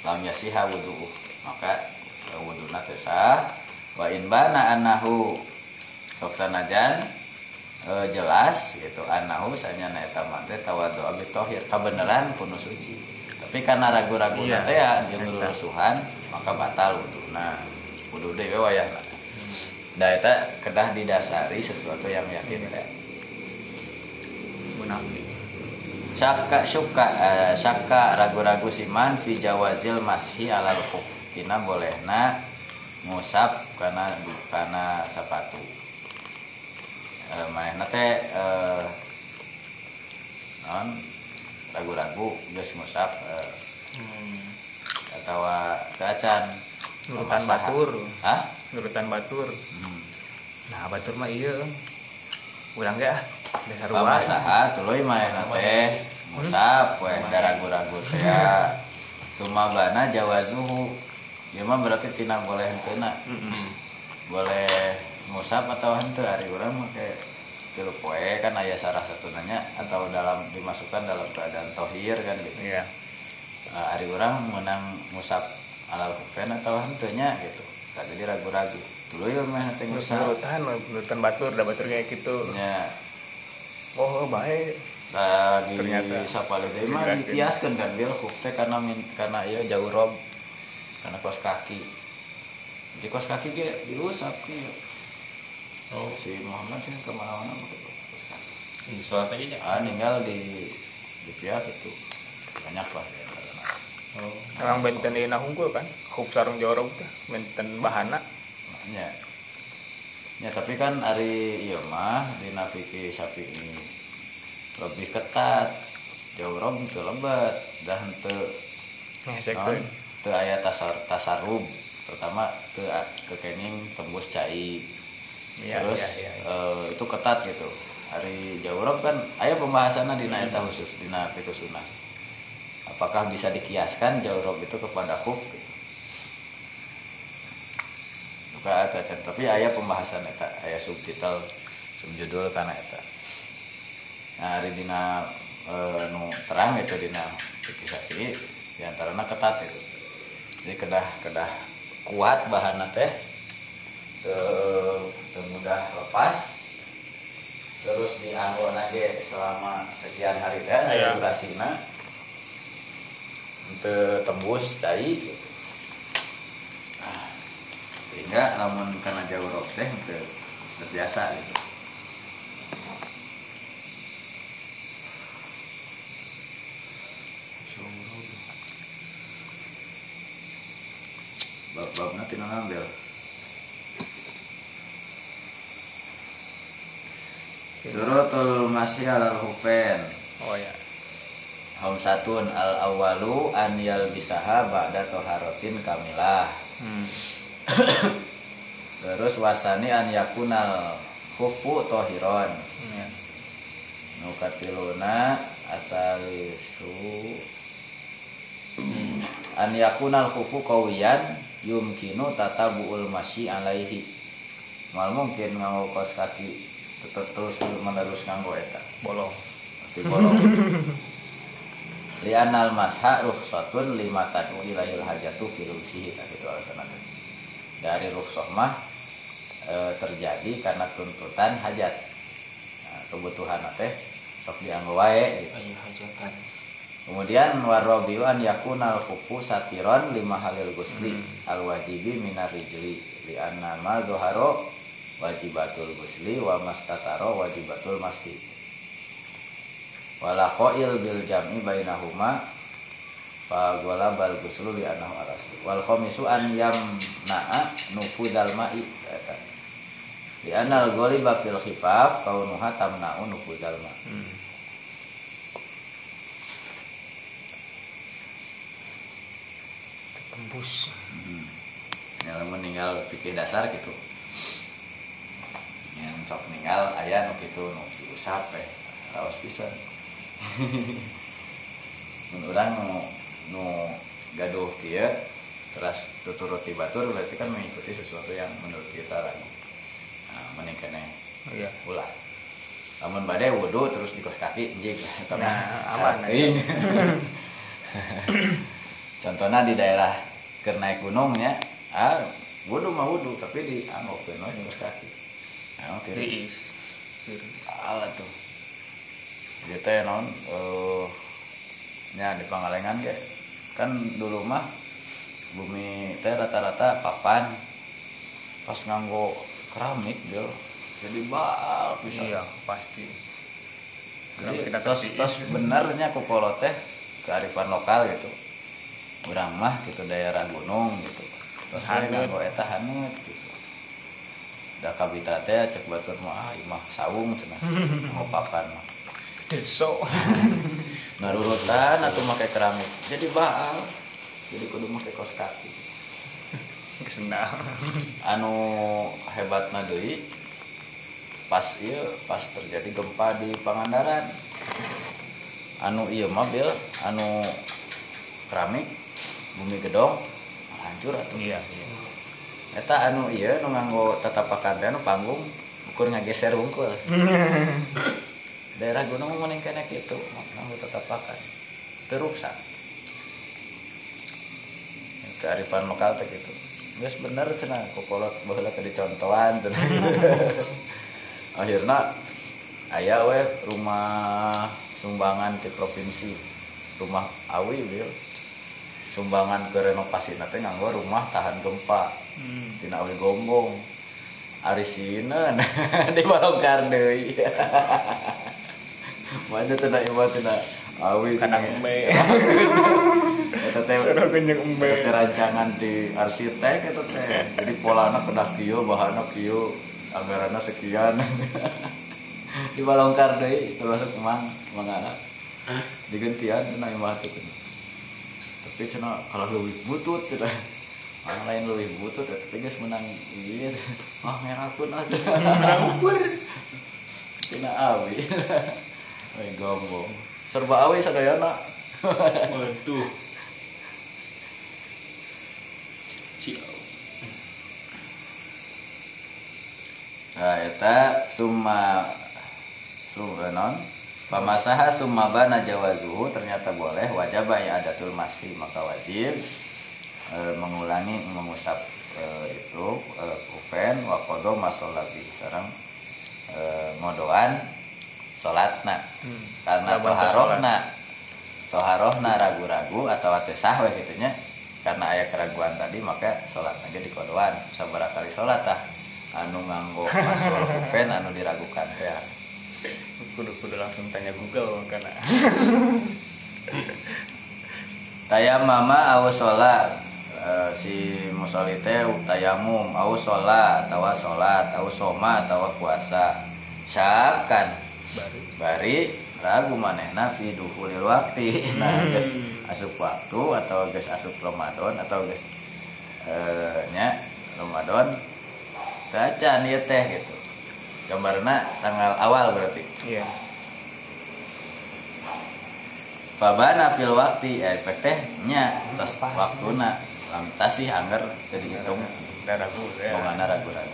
lam yasiha wudu. Maka eh, wuduna teh sah wa in bana annahu sok sanajan eh, jelas gitu annahu sanyana eta mah teh tawadu abi tohir kabeneran kuno suci. Tapi karena ragu-ragu Iya. teh ya jeung rurusuhan maka batal wuduna. Wudu deui we Da eta kedah didasari sesuatu yang yakin teh. munafik Syaka syuka eh, syaka ragu-ragu siman fi jawazil mashi alal khuf. Tina bolehna ngusap karena karena sepatu. Eh manehna teh eh non ragu-ragu geus ngusap eh, Hmm. keacan Nurutan Masaha. batur. Hah? Nurutan batur. Hmm. Nah, batur mah iya. Urang ge ah. Dasar Pamasaha tuluy manehna teh ngusap we da ragu-ragu teh ya. Sumabana jawazuhu. Ieu mah berarti tina boleh henteuna. Heeh. boleh ngusap atau henteu hari orang make tilu poe kan aya sarah satu nanya atau dalam dimasukkan dalam keadaan tohir kan gitu Iya. Nah, hari orang menang ngusap alal kufen atau henteunya gitu jadi ragu-ragu. Dulu ya mah ngusap nurutan, nurutan batur, da batur kayak gitu. nya Oh, baik. da di Ternyata. sapale deui mah dikiaskeun kan? Bil khuf teh karena min, karena ieu jauh rob. Karena kos kaki. Di kos kaki ge diusap kieu Oh, si Muhammad sih ke mana-mana pakai kos kaki. Di sholat aja ya. ah tinggal di di pihak itu. Banyak lah ya. Emang benten ini unggul kan? Khuf sarung jorong teh, benten bahana. ya ya tapi kan hari iya mah di nafiki sapi ini lebih ketat rob itu lebat dah te Ngesekeun. te aya tasar tasarub terutama te kekening tembus cai Iya, terus iya, iya. eh, itu ketat gitu hari rob kan aya pembahasannya di eta khusus di fiqh sunnah apakah bisa dikiaskan jauh rob itu kepada khuf? Gitu ada tapi ayah pembahasan eta ayah subtitle subjudul karena eta. Nah hari dina eh, nu terang itu dina fikih syafi'i di antaranya ketat itu. Jadi kedah kedah kuat bahan teh teu teu mudah lepas terus dianggo nage selama sekian hari teh Iya. Teu tembus cai. Nah, sehingga lamun karena jauh rok teh teu terbiasa gitu bab-bab nanti ngambil Suratul masih alal hufen Oh ya. Hamsatun al awalu an yal bisaha ba'da toharotin kamilah Hmm. Terus wasani an yakunal khufu tohiron Iya. Nukatiluna asalisu An yakunal khufu kawiyan Yumkinu tatabu'ul masyi alaihi Mal mungkin nganggo kos kaki tetep terus menerus nganggo eta Bolong. pasti bolong lianal masha rukhsatun lima tadu ilahil hajatu filusihi tak itu alasan dari rukhsah mah e, terjadi karena tuntutan hajat nah, kebutuhan teh sok dianggo wae gitu. Hajatan. kemudian warobiu an yakunal khufu satiron lima halil gusli Hmm. al wajibi minar rijli li annama zuharo wajibatul gusli wa mastataro wajibatul masjid wala qail bil jam'i bainahuma fa gola bal guslu li annahu arasu wal khamisu an yamna'a nufudal ma'i kata li anal ghaliba fil khifaf kaunuha tamna'u nufudal ma' Hmm. Tembus. Hmm. yang meninggal pikir dasar gitu yang sok meninggal ayah nu gitu nu diusap eh raos pisan mun urang nu nu gaduh kieu terus tuturuti batur berarti kan mengikuti sesuatu yang menurut kita lagi. Nah, mending kene Iya. ulah. Lamun badai wudhu terus di kos kaki jig Nah, aman, contohnya di daerah keur naik gunungnya ah wudhu mah wudhu tapi di anggokeun we di kos kaki. Nah Tiris. Tiris. salah tuh gitu ya non eh nya di Pangalengan ge. Kan dulu mah bumi teh rata-rata papan pas nganggo keramik dia jadi bal bisa Iya, pasti. Jadi, tersi- tos benernya kukolot teh kearifan lokal gitu. Urang mah gitu daerah gunung gitu. Terus nganggo eta haneut gitu. Da kabita teh cek batur mah ah imah sawung cenah. Ngopakan mah deso narurutan atau make keramik? Jadi baal. Jadi kudu make kos kaki. Senang anu hebatna deui pas ieu pas terjadi gempa di Pangandaran. Anu ieu mah Bil, anu keramik bumi gedong hancur atuh. Iya iya. Eta anu ieu nu nganggo tatapakan anu panggung ukur ngageser hungkul daerah gunung mending kena kitu nganggo tatapakan teruksak kearifan lokal teh gitu. Geus bener cenah kokolot baheula ke dicontohan cenah akhirna aya we rumah sumbangan di provinsi. Rumah awi bil sumbangan ke renovasi nanti nganggo rumah tahan gempa. Hmm. tina awi gombong. Arisina di balongkar deui mana tina ieu tina awi kadang embe. Eta teh teh rancangan di arsitek eta teh. Jadi polana kedah kieu bahana kieu anggaranna sekian. Di balongkar deui termasuk mang mangana digentian cenah imah teh cenah. tapi cenah kalau lebih butut cenah orang lain lebih butut ya, tapi geus menang ieu ah merahkeun aja tina awi Ay gombong serba awi sadayana. Waduh. Ciao. Nah, eta summa summa non? Pamasaha summa bana jawazuhu. Ternyata boleh. Wajib ya adatul masih maka wajib e, mengulangi mengusap e, itu e, kufen wa qada masolabi sekarang e, ngodoan salatna Hmm. karena toharohna toharohna ragu-ragu atau sah we gitunya karena aya keraguan tadi maka sholat lagi di kodoan. Sabaraha kali sholat tah anu nganggo masul kufen anu diragukan teh kudu kudu langsung tanya Google karena tayamama aw sholat. Eh, si musolli teh tayamum aw sholat atawa sholat. Aw soma atawa puasa. Syakan baru bari ragu manehna fi duhulil waktu nah geus asup waktu atau geus asup Ramadan atau geus eh nya Ramadan tacan ieu teh gitu. Gambarna tanggal awal berarti. Iya. Babana fil waktu eh efek teh nya tos waktuna. Lantas sih anggar jadi hitung. Ya bongana ragu-ragu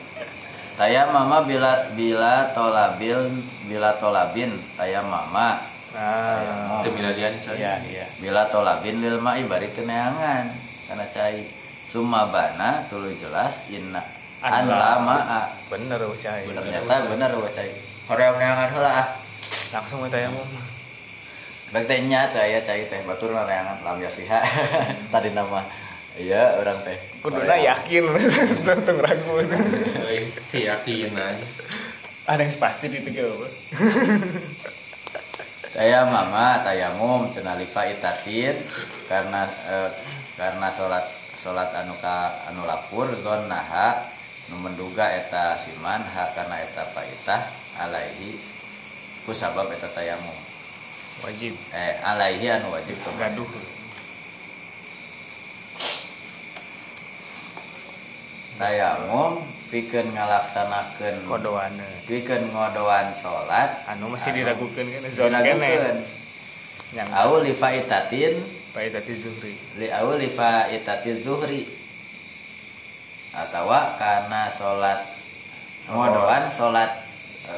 taya mama bila bila tolabil bila tolabin. Taya mama ah. Itu miladian cai. iya iya. Bila tolabin lil ma'i bari teu neangan kana cai. Summa bana tuluy jelas inna an lama bener ucai ternyata bener cai. Horeong neangan heula ah. Langsung minta yang mau. Baik teh aya cai teh batur neangan lam yasiha tadi nama iya orang teh. Kuduna yakin. Tentu ragu. Euy, yakin aja. ada yang pasti di tiga apa Saya mama tayamum cenah lifa itatin karena eh, karena salat salat anu ka anu lapur zon naha nu menduga eta siman ha kana eta paitah alaihi ku sabab eta tayamum wajib. Eh alaihi anu wajib gaduh tayamum pikeun ngalaksanakeun kodoana pikeun ngodoan salat anu masih Anu diragukan kan zon kene. Diragukeun yang au itatin baik tadi zuhri. li awal lifa itati zuhri. Atau karena sholat ngodoan sholat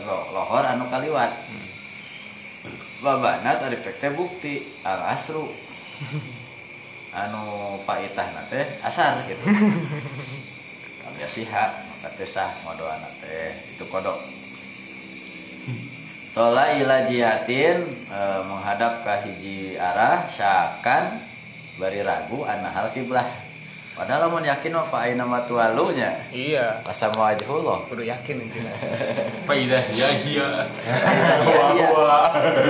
lo- lohor anu kaliwat. Babana tadi teh bukti al asru. Anu faitah nate asar gitu kami siha maka teh sah ngodoan teh itu kodok. Sholat ila jihatin eh, menghadap ke hiji arah syakan bari ragu anna hal kiblah. Padahal mau yakin mah fa aina ma tuwalunya? Iya. Pas sama wajhullah. Kudu yakin intinya Faidah ya iya. iya iya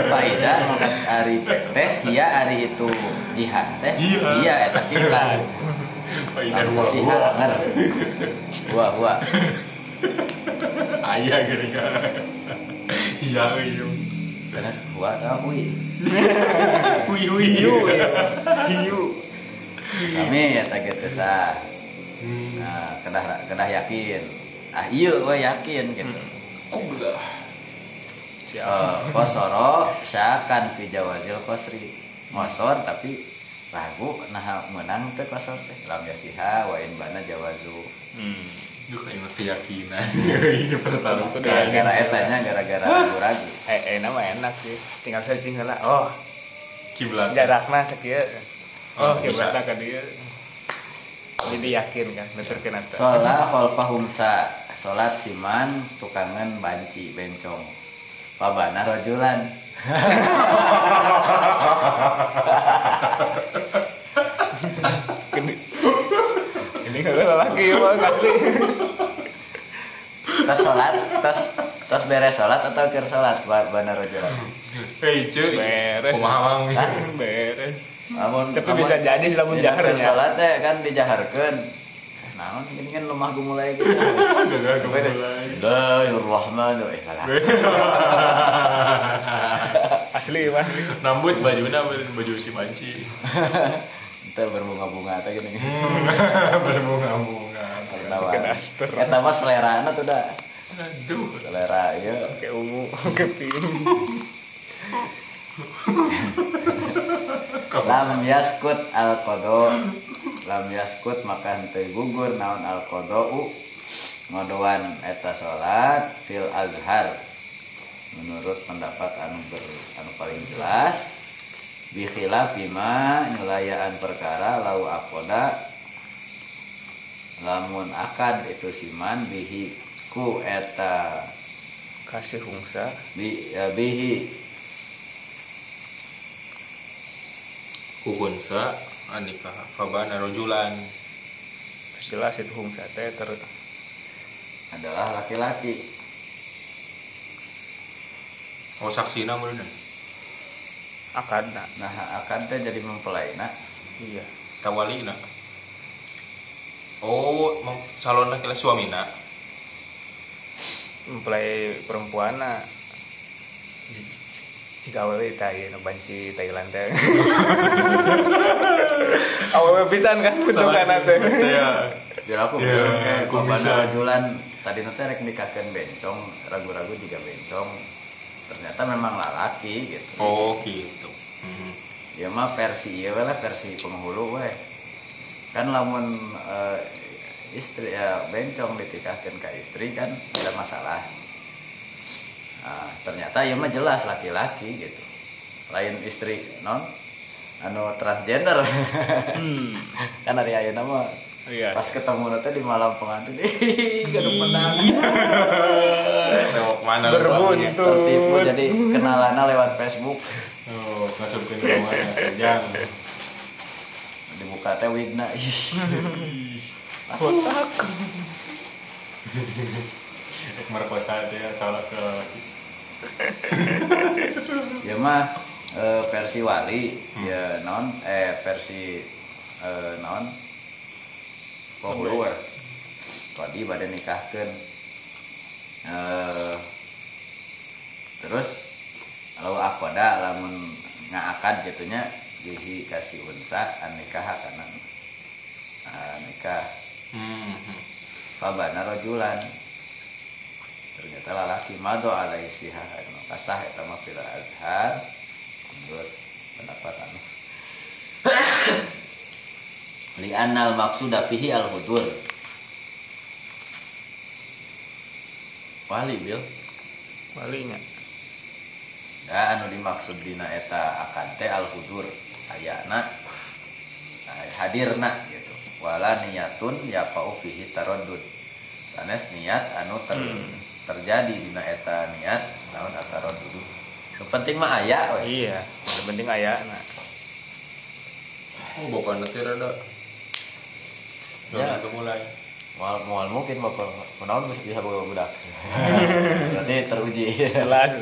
faida maka ari teh iya ari itu jihad teh. Iya. iya eta kiblat Wa. hanger Wah, wah. Aya geuning. Iya iya. Karena wah tah hui. Hui hui. hiu hiu Kami eta gitu sah. Nah, kedah kedah yakin. Ah iya we yakin gitu. Kulah. siap Eh, Kosoro syakan fi jawazil kosri. Ngosor tapi ragu nah menang teh kosor teh. Lam yasiha wa in bana jawazu. Hmm. Duh kayak keyakinan. Ini pertarungan. Kudu yakin. Gara-gara etanya gara-gara ragu-ragu. eh enak mah enak sih tinggal searching heula oh Kiblat. jarakna sakieu oh Oh, kiblatna ka dieu jadi yakin kan nuturkeun eta Sholat khalfahum sa Sholat siman tukangan banci bencong Pabana rojulan ini ini kalau laki mah asli Tas sholat Tas Tas beres sholat atau kir sholat Pabana rojulan Hei cuy. Beres. Kumaha mang? Hah? beres Namun Tapi bisa jadi selamun keur jaharnya. sholat teh kan dijaharkeun Nah, ini kan lemah mulai gitu. Sampai deh, kemulai. Bismillahirrahmanirrahim. Eh, salah. asli mah Nambut bajuna baju si panci. Itu berbunga-bunga teh gini. Berbunga-bunga. Tawa. Pakai daster. Eta mah selerana tuh dah. Aduh. Selera ieu. kayak ungu pink lam yaskut al kodo lam yaskut maka henteu gugur naon al kodou ngodoan eta salat fil azhar. Menurut pendapat anu ber, anu paling jelas bi khilafima nyulayaan perkara lau akoda lamun akad itu siman bihi ku eta kasih hungsa. bi, ya, bihi Kuhunsa anikah fabana rojulan. terus jelas itu hungsa teh ter adalah laki-laki Oh saksina muluna. akadna nah akad teh jadi mempelainya iya Tawalina. Oh, mau calon laki suamina. mempelai perempuan tadi no banci Thailand teh awewe pisan kan bentukan teh Ya. biar aku Ya, kok korban bisa? rajulan tadi nanti rek nikahkan bencong ragu-ragu juga bencong. Ternyata memang lalaki gitu. Oh, gitu. Hmm. ya mah versi iya lah versi penghulu weh kan lamun eh, istri ya bencong ditikahkan ke istri kan ada masalah nah, ternyata ya mah jelas laki-laki gitu. Lain istri non? Anu transgender. Hmm. kan hari ayeuna mah iya. pas ketemu nanti di malam pengantin. Ih gak menang. Saya mana. Bang? tertipu jadi kenalannya lewat Facebook. Oh, masukin ke rumahnya saja. dibuka teh ih. Kotak Merkosa dia salah ke laki. ya mah eh, versi wali ya non eh versi eh, non. Ya tadi pada nikahkan eh terus kalau akoda lamun ngakad gitunya bihi kasih unsa nikah karena nikah. Hmm. Fabana rojulan ternyata lalaki mado alai siha kasah eta mah fil azhar. Menurut pendapat anu. Li annal maqsuda fihi al hudur wali bil. Walinya. Da anu dimaksud dina eta akad teh al hudur ayana hadirna gitu. Wala niyatun ya fihi taraddud. Sanes niat anu ter, terjadi dina eta niat naon taraddud nu penting mah aya we. iya yang penting aya nah Oh, bapak nanti rada Sudah mulai. Mal, mal mungkin bapak menawan bisa bisa bawa budak. Berarti teruji. jelas.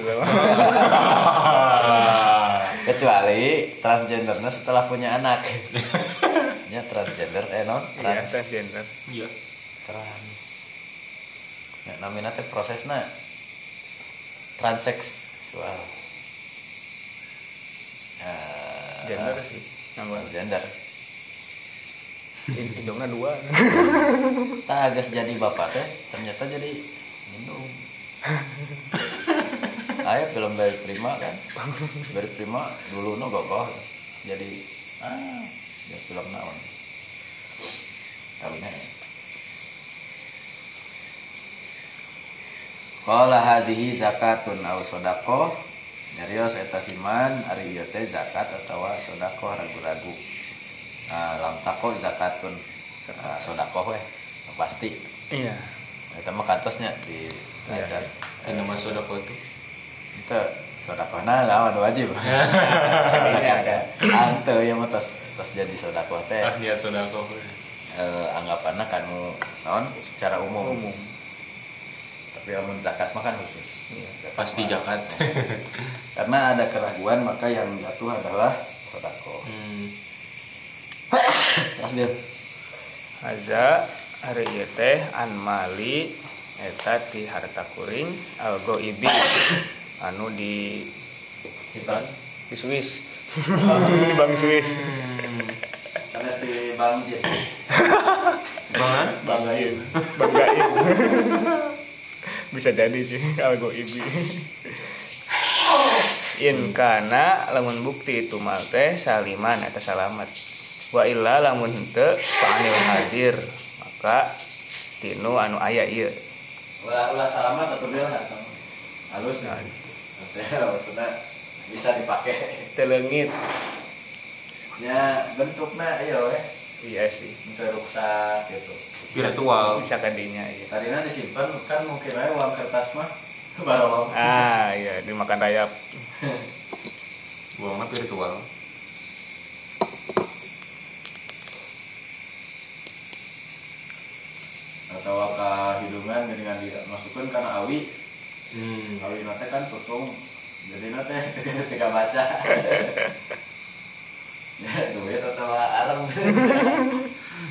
Kecuali transgendernya setelah punya anak. ya transgender eh non Iya, trans transgender. Iya. trans. Ya namanya teh prosesnya transseksual. Eh, Gender sih. Nambah. transgender. In- Indungna dua. Tak agak jadi bapak teh ternyata jadi minum. Ayo film dari Prima kan. Dari Prima dulu no gogoh. Jadi ah ya film naon. Kawinnya ya. Qala hadhihi zakatun aw sodako Nyarios eta siman ari ieu teh zakat atawa sodako ragu-ragu. Nah, lam tako zakatun nah, sodako we pasti. Iya. Eta mah kantosnya di Iya. Ini nama sodako itu. Itu sodakona lawan wajib. Ini ada ante ya mah tos tos jadi sodako teh. Ah, niat sodako. Eh, anggapanna kanu naon secara umum. Umum. Lamun zakat mah kan khusus. Iya. Pasti jakat. Karena ada keraguan maka yang jatuh adalah sodako. Hmm. Haza hari ieu teh an mali eta ti harta kuring algo ibi anu di Sipan. di Swiss. di Bank Swiss. Karena si Bang Jin. Bangan? Banggain. Banggain. Bisa jadi sih algo ibi. In kana lamun bukti itu mal teh saliman eta salamat. Wa illa lamun henteu fa'anil hadir maka tinu anu aya ieu. Ulah ulah salamat atau bel halus Nah. maksudnya bisa dipakai Telengit. nya bentuknya iya weh Iya sih. bentuk ruksak gitu Virtual. Bisa kadinya iya. tadinya disimpan kan mungkin aja uang kertas mah baru Ah, iya dimakan rayap. Buangnya virtual. atau ke hidungan dengan dimasukkan karena awi Hmm. awi nate kan tutung jadi nate ketika baca ya duit atau alam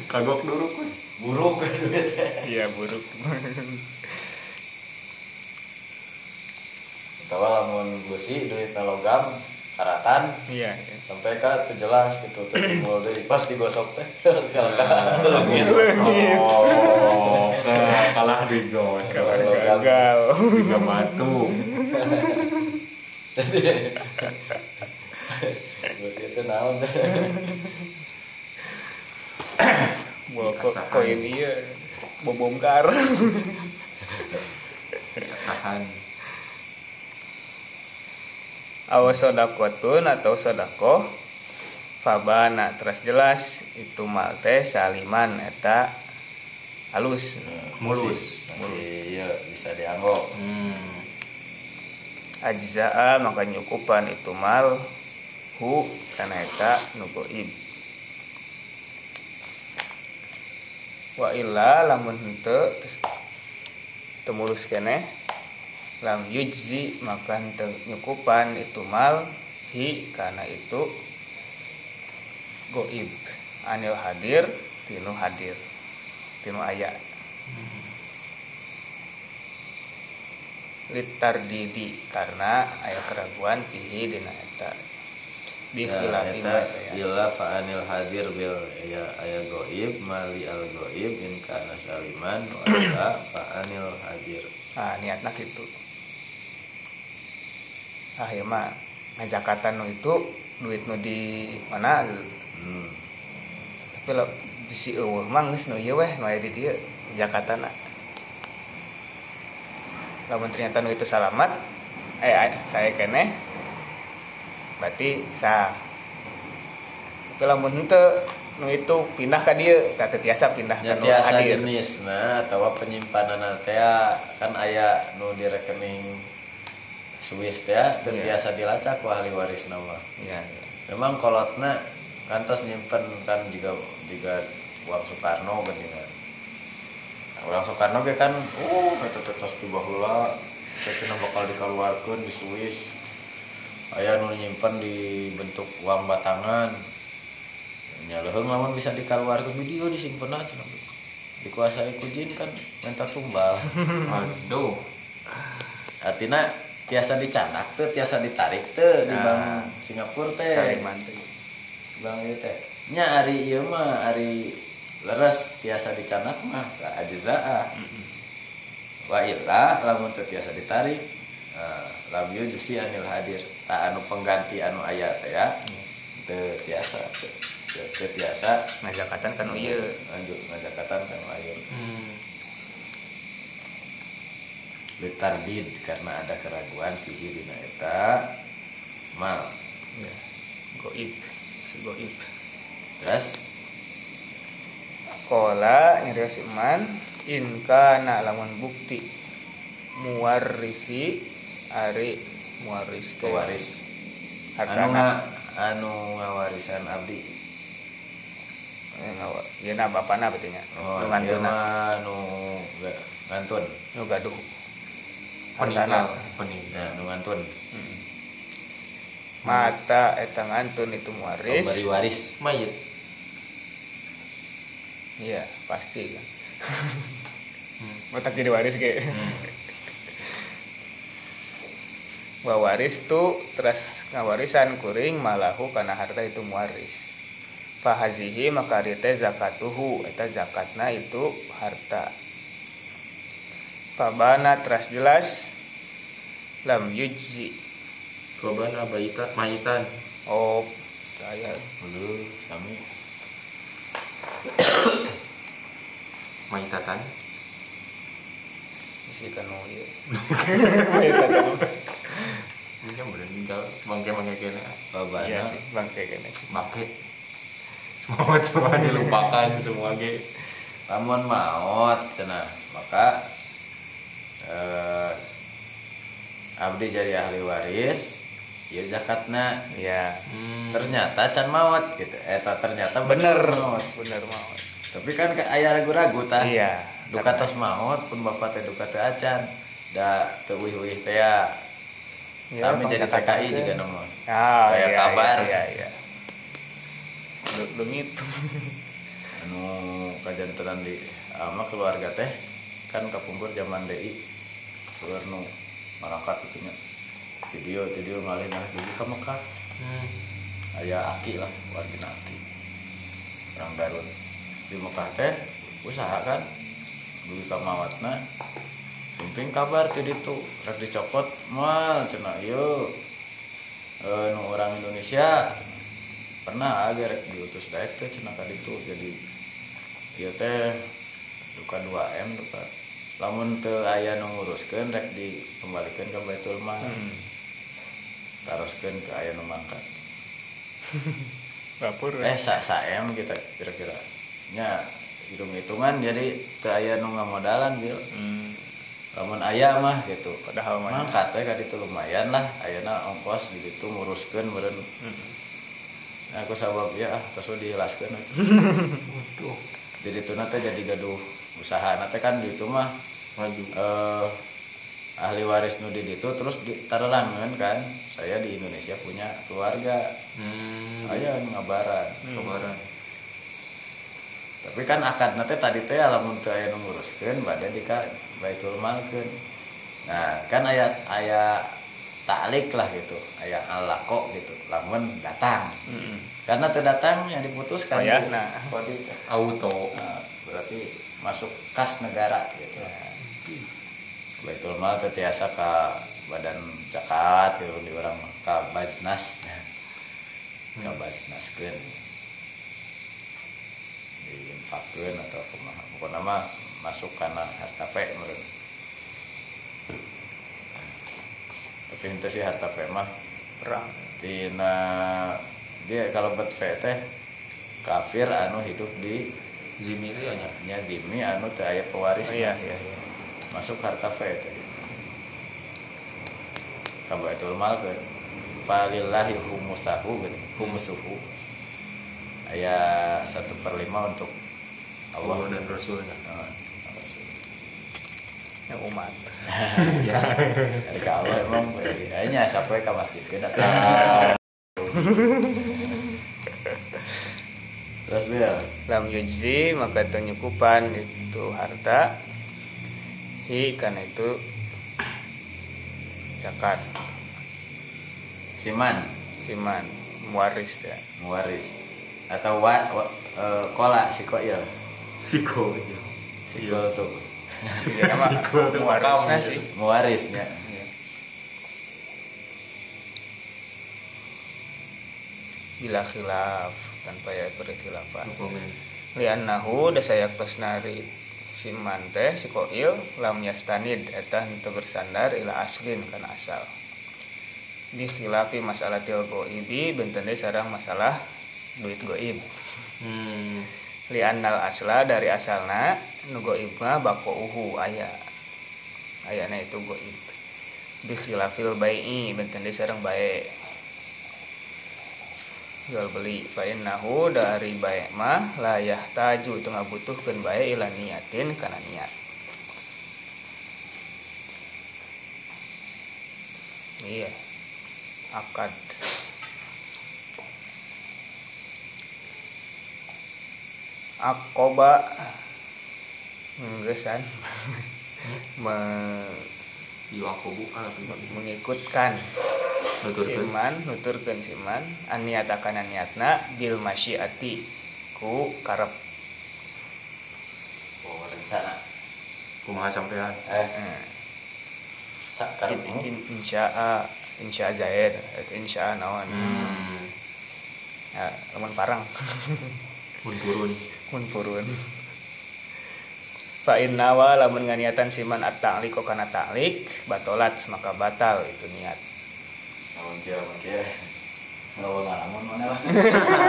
Kagok dulu kuy. Buruk duit Iya buruk. atau lamun gusi duit logam karatan Iya. iya. sampai teu jelas gitu tertimbul deui pas digosok teh kalau ka Leungit. Oh, kalah di gos. Kalah gagal. Tiga batu. Berarti itu naon teh Bawa ko- Kesahan. koin iya. Bobongkar. Kesahan. Awas sodakotun atau sodako Fabana terus jelas itu mal teh saliman eta halus Mulus. masih iya bisa dianggo Hmm. ajzaa maka nyukupan itu mal hu karena eta nugoib wa illa lamun terus temulus keneh lam yujzi maka nyukupan itu mal hi karena itu goib. Anil hadir tinu hadir tinu ayat litar didi karena aya keraguan fihi dina bikhilafi ma saya Ila fa'anil hadir bil ya aya goib mali al goib in kana saliman wa fa'anil hadir. Ah niatna gitu. Ah ya mah ngajakatan nu itu duit nu di mana? Hmm. tapi lo bisi eueuh mah geus nu ieu weh nu aya di dieu jakatana lamun ternyata nu itu salamat eh eh, saya keneh berarti sah tapi lamun henteu nu itu pindah ka dieu tah tiasa pindah ka Ya nu hadir. jenis nah atau penyimpanan teh kan aya nu di rekening Swiss teh teu Iya. biasa dilacak ku ahli waris nama iya iya. memang kolotna kantos nyimpen kan juga juga uang Soekarno gini kan. Nah, Soekarno ge kan uh kata tetos di saya cina bakal dikeluarkan di Swiss aya nu nyimpen di bentuk uang batangan. Nyaleheng lamun bisa dikeluarkan video disimpen aja dikuasai ku jin kan minta tumbal. Aduh. Artinya tiasa dicanak tuh tiasa ditarik tuh di Nah. bang Singapura teh. Bang ieu teh. Nya ari ieu mah ari leres tiasa dicanak mah ka ajzaa wa illa lamun teu tiasa ditarik nah, lam yujusi anil hadir anu pengganti anu aya teh ya. Teu tiasa ngajakatan kan iya lanjut ngajakatan kan lain hmm. litardid karena ada keraguan fihi dina eta mal. Ya. goib si goib. Terus? Kola nyarios iman inka na lamun bukti muwarisi ari muwaris pewaris anu nga, anu ngawarisan abdi. Eh, ieu na bapana berarti nya. Oh nu ieu ngantuna mah nu ga- ngantun. Nu gaduh. Peninggal peninggal ya nu ngantun. Hmm. mata eta ngantun itu muwaris pemberi waris. Mayit. Iya pasti. Kan hmm. jadi waris ge. Hmm. Wawaris tu terus ngawarisan kuring malahu karena harta itu muwaris. Fahazihi maka ari teh zakatuhu eta zakatna itu harta. Fabana teras jelas lam yujzi. Kobana baita mayitan oh saya. Dulu kami mayitatan isi kanu ieu ini kan bener tinggal bangke bangke kene iya babana sih bangke kene. Bangke. Semua cuma dilupakan semua ge. Lamun maot cenah maka eh, abdi jadi ahli waris ya zakatna. Iya. Hmm. ternyata can maut gitu. Eta ternyata bener. maut bener mau tapi kan ke aya ragu-ragu tah iya. Duka tos maut pun bapak teh duka teh acan. Da teu uih-uih teh ya Iya, sami jadi pangkatan TKI juga nemu. Ah, Kayak iya, kabar. iya iya. Lu- lu gitu anu kajantenan di ama keluarga teh kan kapungkur zaman DI keluar nu marangkat itu nya video video ngalih ngalih dugi ke Mekah. Hmm. aya aki lah warga aki. Orang Garut. Di Mekah teh usaha kan dugi ka mawatna sumping kabar ti ditu rek dicokot mal cenah ieu eh, nu orang Indonesia pernah agar rek diutus daek teh cenah ka ditu jadi ieu teh duka 2 M duka. Lamun teu aya nu nguruskeun rek dikembalikeun ke Baitul Mal. Hmm. taroskeun ke aya nu mangkat. Bapur eh sa sa M kita kira-kira. Nya hitung-hitungan jadi teu aya nu ngamodalan bil. Hmm. Lamun aya mah gitu padahal mah mangkat we ka ditu lumayan lah ayeuna ongkos di ditu nguruskeun meureun hmm. Nah, aku sabab ya ah we. Waduh, jadi itu teh jadi gaduh usaha nanti kan di itu mah maju. eh ahli waris nu di ditu terus ditarelangan kan saya di Indonesia punya keluarga Hmm. aya nu ngabaran Kebaran. Tapi kan akad nanti tadi teh lamun teu aya nu nguruskeun bade di ka Baitul Malkeun nah kan aya aya taklik lah gitu aya alako gitu lamun datang. Hmm. karena teu datang yang diputuskan Payahna. Kode- Auto. Nah, berarti masuk kas negara gitu. Baitul Mal teh tiasa ke badan zakat gitu di orang ke Baznas ke Baznaskeun diinfakkeun atau kumaha pokoknya mah masuk karena harta pe menurut. Tapi itu sih harta pe mah. Perang. Tina dia kalau bet pe teh kafir anu hidup di Zimiri nya. nya dimi anu teu aya pewaris oh, iya. iya iya masuk harta fe teh. Ka baitul mal ke falillahi humusahu humusuhu aya satu per lima untuk Allah. Allah dan Rasulnya. Oh, yang umat. Ya Allah emang kayaknya sampai ke masjid kita terus bil lam yujzi maka penyukupan itu harta. Hi karena itu zakat. Siman? Siman muaris ya. Muwaris atau wa, wa eh, kola si koil siko sikol tuh. Iya, Sikul tuh muarisnya makam, sih. Muwarisnya Iya. bila khilaf tanpa ya berkhilafan liannahu dasayak pesnari siman teh si koil lam yastanid eta henteu bersandar ila aslin kana asal. Bi khilafi masalah til goibi benten deui sareng masalah duit goib. Hmm. liannal asla dari asalna nu goib mah bako uhu aya ayana itu goib. Bi khilafil bai'i benten deui sareng bae. Jual beli fa innahu dari bae mah la yahtaju itu ngabutuhkeun bae ila niatin kana niat. Iya akad akoba. Nggesan Me- Yuakobu ala mengikutkan Nuturkeun. siman nuturkeun siman. Aniat akan niatna bil masyiati. Ku karep. Oh rencana kumaha sampean. Eh. Hmm. sak In, karep in, insya'a insya'a zaid. Itu insya'a naon. Hmm. ya lamun parang mun turun mun purun. Fa innawa lamun nganiatan siman at-ta'liq kana ta'liq batolat maka batal itu niat. Namun kia namun kia nggak ngalamun mana lah.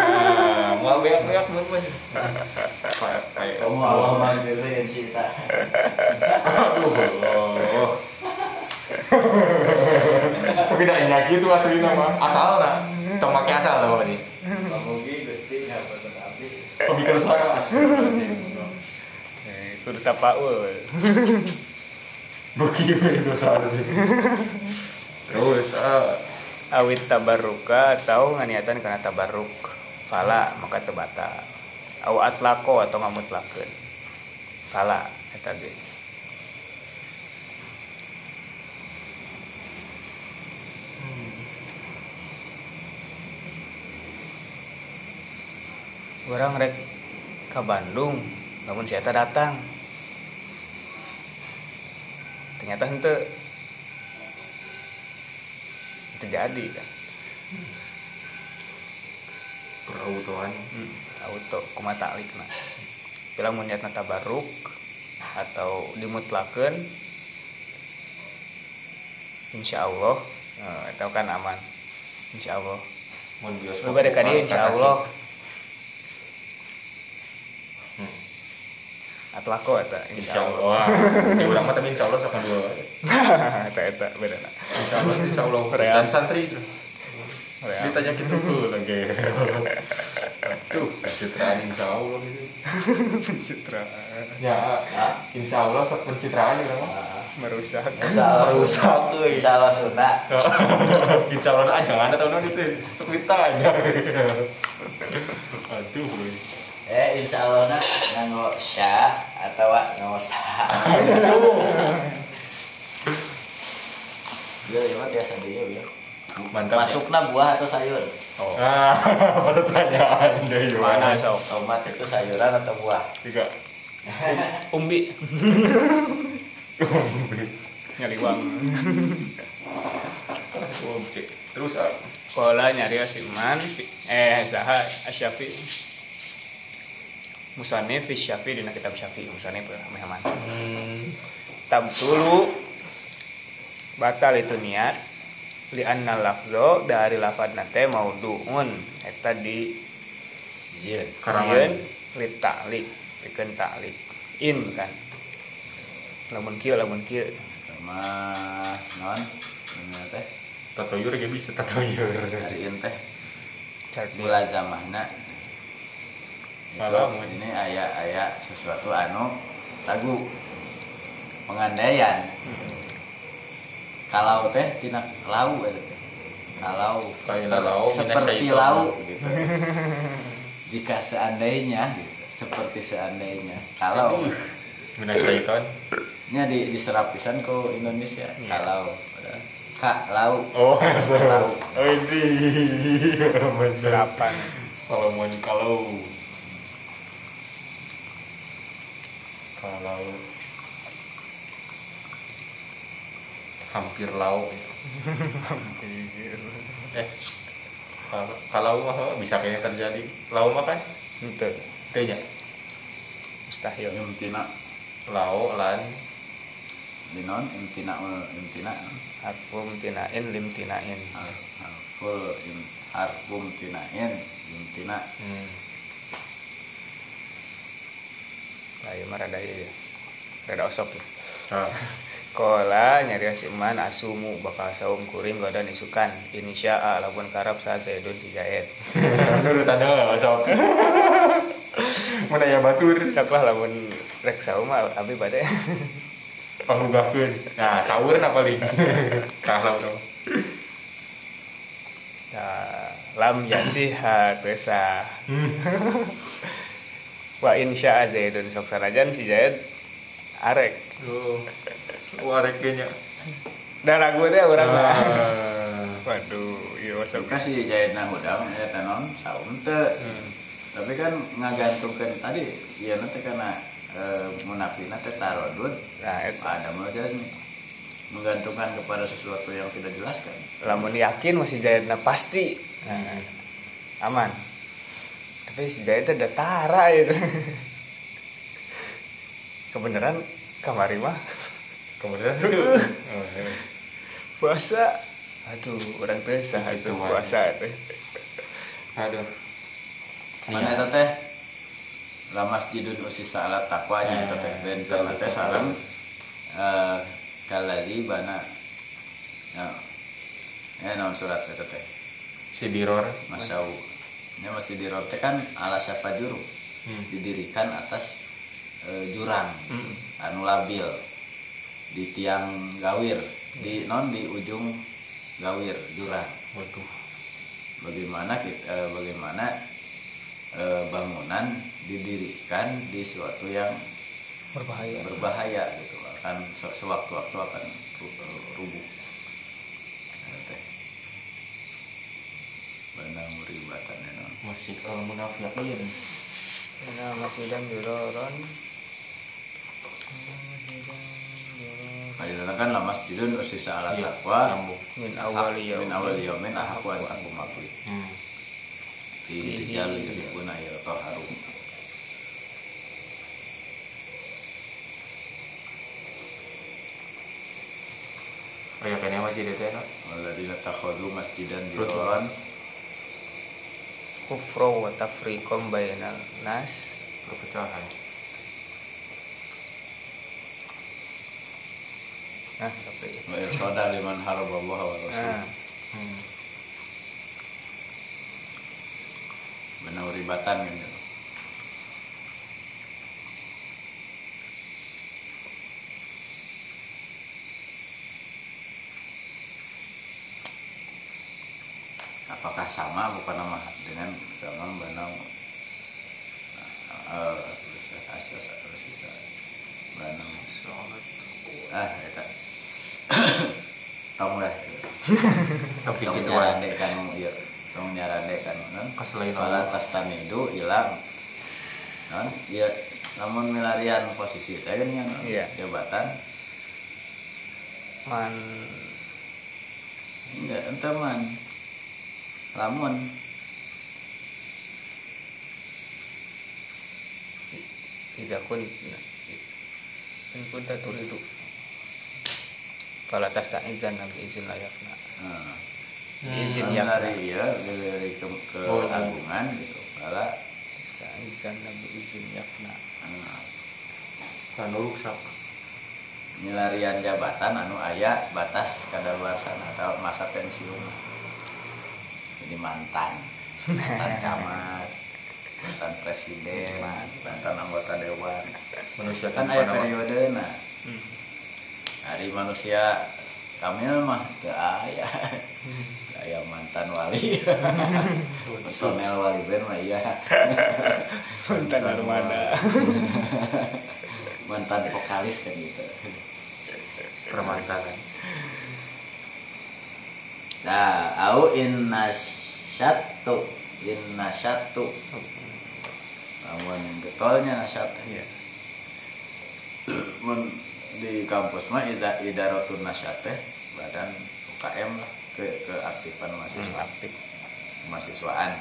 Mau beak-beak mun mun kamu Allah manggilin cita aduh tapi dah ingat gitu asli nama asal nah tong make asal lah ini kamu ki gusti nggak asli eh, kudu tapaul Bukti dosa tadi. Terus ah, awit tabarruka atau nganiatan karena tabarruk? Fala maka tebata au atlako atau ngamutlakeun fala eta ge orang rek ke Bandung namun eta datang. Ternyata hente itu jadi kan perautoan. Auto kuma taklik nah. Bila mau niatna tabarruk atau dimutlakeun insya Allah eh, itu kan aman. Insya Allah bade ka dieu insya Allah atlako eta Insya Allah. Di urang mah tapi insya Allah sok dua. eta eta beda na Insya Allah, insya Allah. Real. Dan santri. Real. Ditanya gitu tuh lagi. Tuh, pencitraan insya Allah gitu. pencitraan Ya, insya Allah sok pencitraan gitu merusak Insya Allah Rusak, euy. Insya Allah sunnah Insya Allah aja nggak ada tahun itu. Sok ditanya. Aduh. Eh insya Allah nak nganggo sya atau nganggo sa Bil, ya mah biasa dia bil. Mantap. Masukna buah atau sayur? oh Ah, pertanyaan deh mana sok Tomat itu sayuran atau buah? Tiga. umbi nyaliwang Objek. Terus ah, Kola nyari asiman eh saha asyafi musane fi syafi dina kitab syafi. Musane mehaman hmm, tab tulu batal itu niat. Li anna lafzo dari lafad nate mauduun. Eta di Jil. Karangan. Ieun li ta'lik pikeun ta'lik in kan. Lamun kieu lamun kieu. Sama non ini teh? Tatoyur ge bisa tatoyur. hariin teh. Cerdik mulazamahna Gitu. Ngalamun. ini ayah ayah sesuatu anu lagu pengandaian kalau teh tina lau teh. kalau lau, seperti lau gitu jika seandainya gitu seperti seandainya kalau Minas syaiton. nya di diserap pisan ke Indonesia kalau kak lau Oh, lau Oh, ini. Serapan. Salomon kalau kalau hampir lau eh kalau kalau mah oh, bisa kayaknya terjadi. Lau mah kan Itu kayaknya. Mustahil. imtina lau lan. Dinon imtina imtina Harfum tinain lim tinain. Har- harful im harfum tinain imtina hmm. Ieu mah rada ieu ya. Rada osok ya. ah. Kola nyari asiman asumu bakal saum kuring godan isukan. Insya'a lamun karab sa zaidun si jaid urutan nggak masuk mana ya batur. Sok lah lamun rek saum abi bade panggugahkeun nah sahur apa paling salah dong ya lam yasiha besa wa insya'a zaidun sok sanajan si jaid arek. Tuh, suara kayaknya. dan lagu teh urang mah Ah. waduh iya sok kasih jahitna hudang ya tenon saum teu Hmm. tapi kan ngagantungkan tadi iya nanti karena e, munafina teh tarodud. Nah eta ada nih. Menggantungkan kepada sesuatu yang tidak jelaskan lamun yakin masih jahitna pasti. Nah, aman tapi si jahit udah tara itu kebenaran kamari mah itu. Oh, iya. puasa. Aduh orang biasa itu Itu puasa itu. Aduh. mana eta teh? La masjidun usisa ala taqwanya eta teh. ben karena teh sareng eh kaladi bana. Ya. Ya naon surat eta teh. Si Diror. Masau nya mesti dirote kan ala siapa juru? Hmm. didirikan atas eh, jurang. Hmm. anu labil. Di tiang gawir. Di non di ujung gawir jurang. Waduh. bagaimana kita, eh, bagaimana eh, bangunan didirikan di suatu yang berbahaya. berbahaya gitu. Akan se- sewaktu-waktu akan eh, rubuh. Bandang muribatan ya Masih al munafiqin. nah masih dan juroron Nah, kan lah masjidun usisa ala Iya, taqwa nyambung. min awali min yaumin awal yaumin ahqqu an taquma fi Hmm. fi rijal yuhibbuna yatahharu Oh ya kayaknya masih ada no? walladzina takhadhu masjidan diraran kufro wa tafriqom bainal nas perpecahan. nah tapi wa irsada liman haraballah wa rasul nah Hmm. benar ribatan kan gitu. Apakah sama bukan nama dengan benang eh asas asas benang ah eta tong lah. Tapi tong gitu nyarande kan ieu tong nyarande kan non? Keselain Pala tastamidu hilang. Non? Dia namun milarian posisi teh kan Iya. jabatan. Man. Enggak ente man lamun. Iza kun in kunta turidu fala tasta'izan nabi izin layakna. Nah, izin kan ya dari iya dari ke, ke Oh. agungan gitu pala. Tasta'izan nabi izin yakna. Nah, Kanu ruksak. milarian jabatan anu aya batas kadaluarsan atau masa pensiun jadi mantan. Mantan camat mantan presiden mantan anggota dewan. Manusia kan tanpa aya nama. periode nah. Hmm. hari manusia Kamil mah teu aya aya mantan wali. Personel wali band mah iya. Mantan armada. mantan vokalis kan gitu. Permantanan nah au in nasyatu in nasyatu namun getolnya nasyat Iya. mun di kampus mah ida idaratun nasyat teh badan UKM lah ke keaktifan mahasiswa. Aktif. mahasiswaan.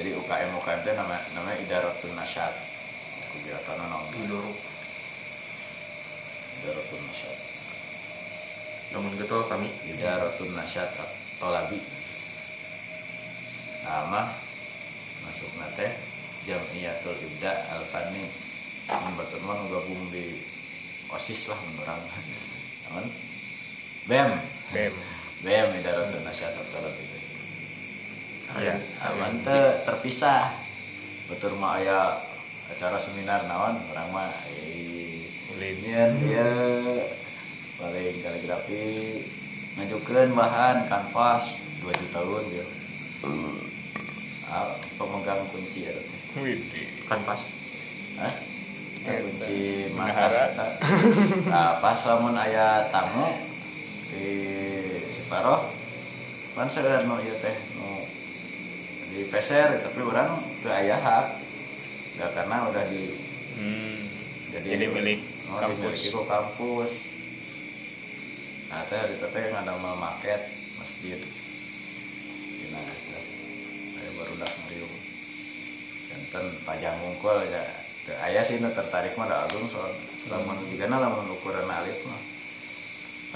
Jadi UKM UKM itu nama namanya idaratun nasyat. Kegiatan naon tidur idaratun nasyat. Namun getol kami. Idaratun nasyat tolabi nama masuk nate jamiatul ibda al fani membatur mah gabung di osis lah menurang. Namun bem. Bem. bem idaratun nasyat tolabi Iya. aman teh terpisah. Betul mah aya acara seminar naon orang mah Ulin. dia paling kaligrafi ngajukeun bahan kanvas 2 juta tahun dia ah, pemegang kunci ya teh. Widih. kan pas Hah? Kunci markas. Nah, pas lamun aya tamu di Siparoh kan seueur nu ieu teh nu di peser tapi orang teu aya hak enggak karena udah di Hmm. jadi, Jadi milik oh, kampus. dimiliki ku kampus nah teh hari teh ngadamel market masjid aya barudak ngariung janten pajang mungkul ya teu aya sih nu tertarik mah agung soal lamun digana lamun ukuran alit mah.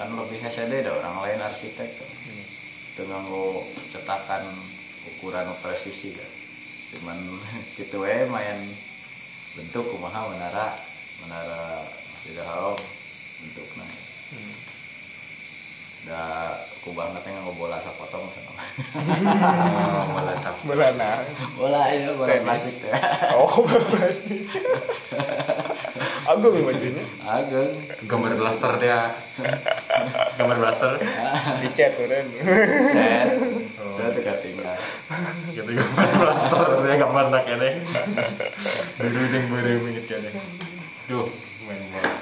Kan lebih hesede da orang lain arsitek. Kan Hmm. teu nganggo cetakan ukuran presisi kan cuman gitu we main bentuk kumaha menara menara Masjidil Haram bentuknya Hmm. Da kubang nanti nganggo bola sapotong sana oh, bola sap Belana. bola iya bola Tenis. plastik teh Oh, plastik. Agung bajunya. ageng gambar blaster dia. Gambar blaster. Dicat udah. set Oh. udah teu tinggal. Gitu gambar blaster. Dia gambar nak kene dulu jeung beure mingit kene duh main bola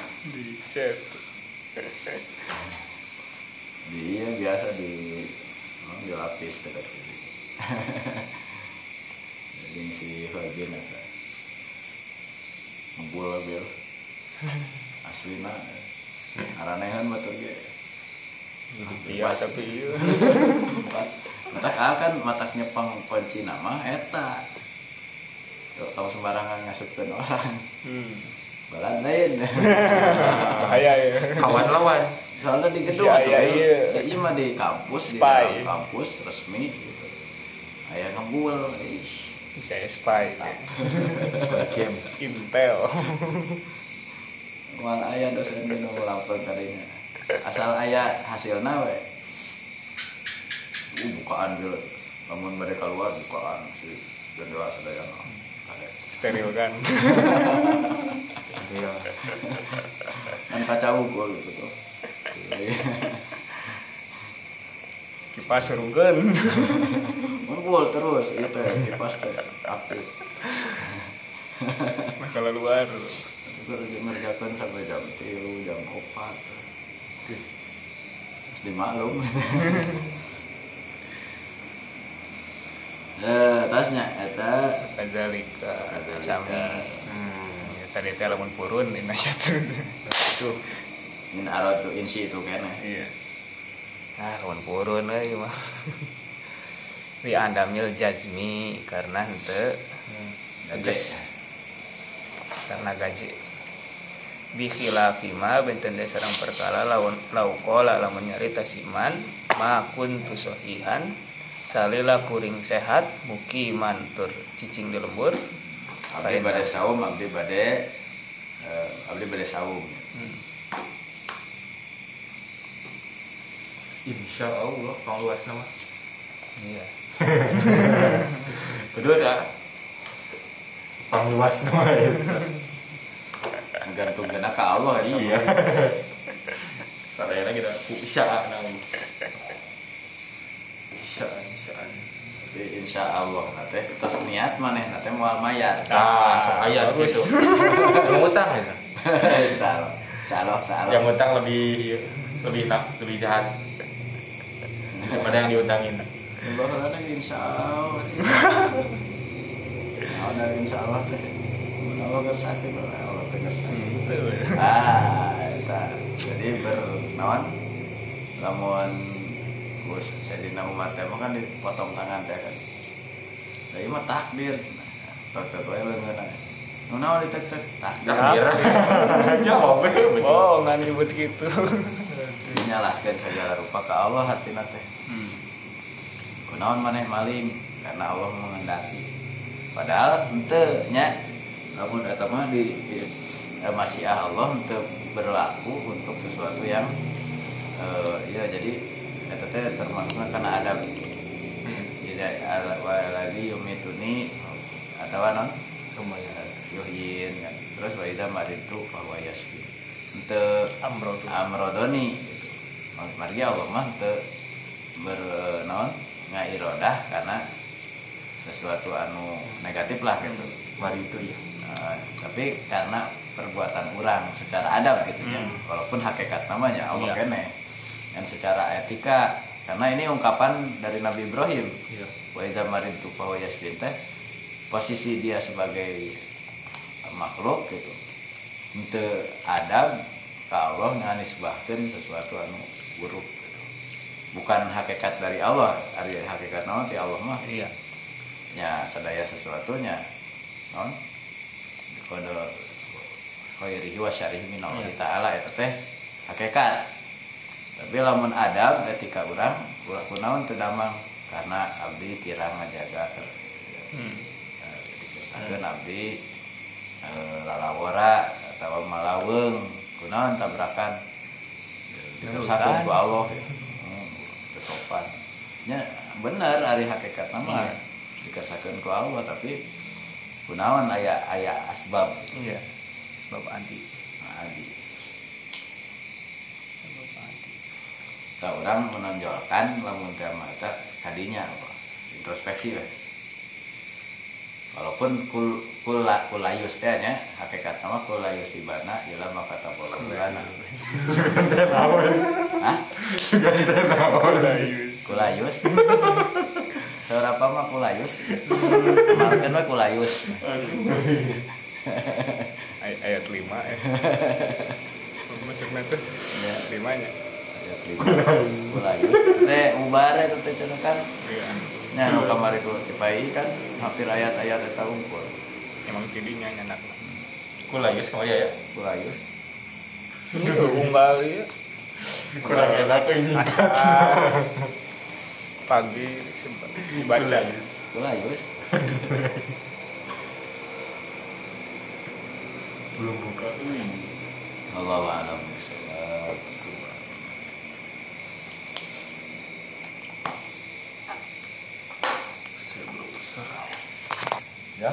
Dicat. dia biasa di oh, dilapis dekat sini. Jadi si Fabien eta ngebul bil aslina aranehan batur ge. Iya, tapi iya. matak ah kan matak nyepang kunci nama eta. Tong sembarangan ngasupkeun orang. Hmm. balan lain. Bahaya ya. kawan lawan soalnya di gedung Iya, atuh, iya, iya. Ya, iya mah di kampus di Spy. dalam kampus resmi gitu aya ngebul ish. Saya spy. Spy games Intel. Mal aya dosen nu lampeur kadinya. Asal aya hasilna we. Uh, bukaan gitu. Lamun bade keluar bukaan si jendela sadayana. Ada. Steril kan. iya Kan kaca unggul gitu tuh. Kipas serungkeun. Unggul terus itu ya kipas teh aktif. Nah, kalau luar. Ngerjakan sampai jam 3, jam 4. Terus dimaklum. Eh, tasnya eta Kadzalika. Kadzalika. Hmm. Ya, tadi teh lamun purun di nasyat. Tuh. In aratu insi itu kene. Iya. Nah, lamun purun euy mah. Ri andamil jazmi karena henteu Gaje. Geus. karena gaji bi khilafi ma benten sareng perkara lawan laukola lamun nyarita siman ma kuntu sahihan salila kuring sehat mukiman tur cicing di lembur Abdi bade saum, abdi bade eh, abdi bade saum. Hmm. Insya Allah pang luas nama iya kedua ada Pangluas nama ya. gantung kena ke Allah ya Iya. Sadayana kita ku isya nama. Isya, isya. Tapi insya Allah nanti terus niat mana nanti mau mayar Ah, sok aya gitu. Yang utang ya. insya Allah insya Allah insya Allah Yang utang lebih lebih nak lebih jahat daripada yang diutangin. Allah ada insya Allah Allah insya Allah teh Allah bersakit Allah teh bersakit Betul. ah eta jadi bernawan lamun Gus Sayyidina Umar teh kan dipotong tangan teh kan Jadi mah takdir tek tek wae leungeunna nu naon ditek tek takdir Takdir. Betul. Oh, nggak nyebut gitu. dinyalahkan segala rupa ke Allah hati teh Hmm. kunaon maneh maling karena Allah mengendaki padahal ente nya namun mah di, di eh, masyiah Allah untuk berlaku untuk sesuatu yang eh, ya jadi eta teh termasuk karena ada Hmm. ala- wa lagi yumituni atau non Lumayan. yuhyin kan terus wa idza maritu fa yashfi untuk amrodoni. Mari Allah mah teu bernaon ngairodah karena sesuatu anu negatif lah gitu. Mari itu ya. Nah, tapi karena perbuatan orang secara adab gitu ya. Hmm. Walaupun hakikat namanya Allah Iya. kene. Dan secara etika karena ini ungkapan dari Nabi Ibrahim Iya. wa idza maridtu fa posisi dia sebagai makhluk gitu untuk adab ke Allah nganisbahkeun sesuatu anu buruk gitu. bukan hakikat dari Allah ari hakikat naon ti Allah mah Iya. nya sadaya sesuatunya non kode khairihi wa syarihi min Allah Iya. taala eta teh hakikat tapi lamun adab etika urang ulah kunaon teu damang karena abdi kirang ngajaga Hmm. Sakeun abdi eh, lalawora atau malaweung kunaon tabrakan dikesakeun ku Allah gitu. Hmm, teu sopan nya bener ari hakikat nama Iya. dikesakeun ku Allah tapi kunaon aya aya asbab Iya. Sebab anti. nah, di Sebab anti. ka urang menonjolkan lamun mata kadinya apa introspeksi we walaupun kul kula kulayus teh nya hakikat nama kulayus ibana ialah maka tabolo bulana. Hah? kulayus. Seberapa mah kulayus? Malkeun mah kulayus. Ay- ayat 5 ya. Masuknya tuh? Ya. Limanya. ayat lima. Kulayus. Teh ubare teh teh cenah kan? Iya. Nya nu kamari ku tipai kan hampir ayat-ayat eta unggul Emang tidinya nyenak. Kulayus kemari ya. kulayus unggal ya. Kurang enak ini. Asal pagi sempat dibaca. kulayus Belum buka. Allah a'lam Saya belum besar. Ya,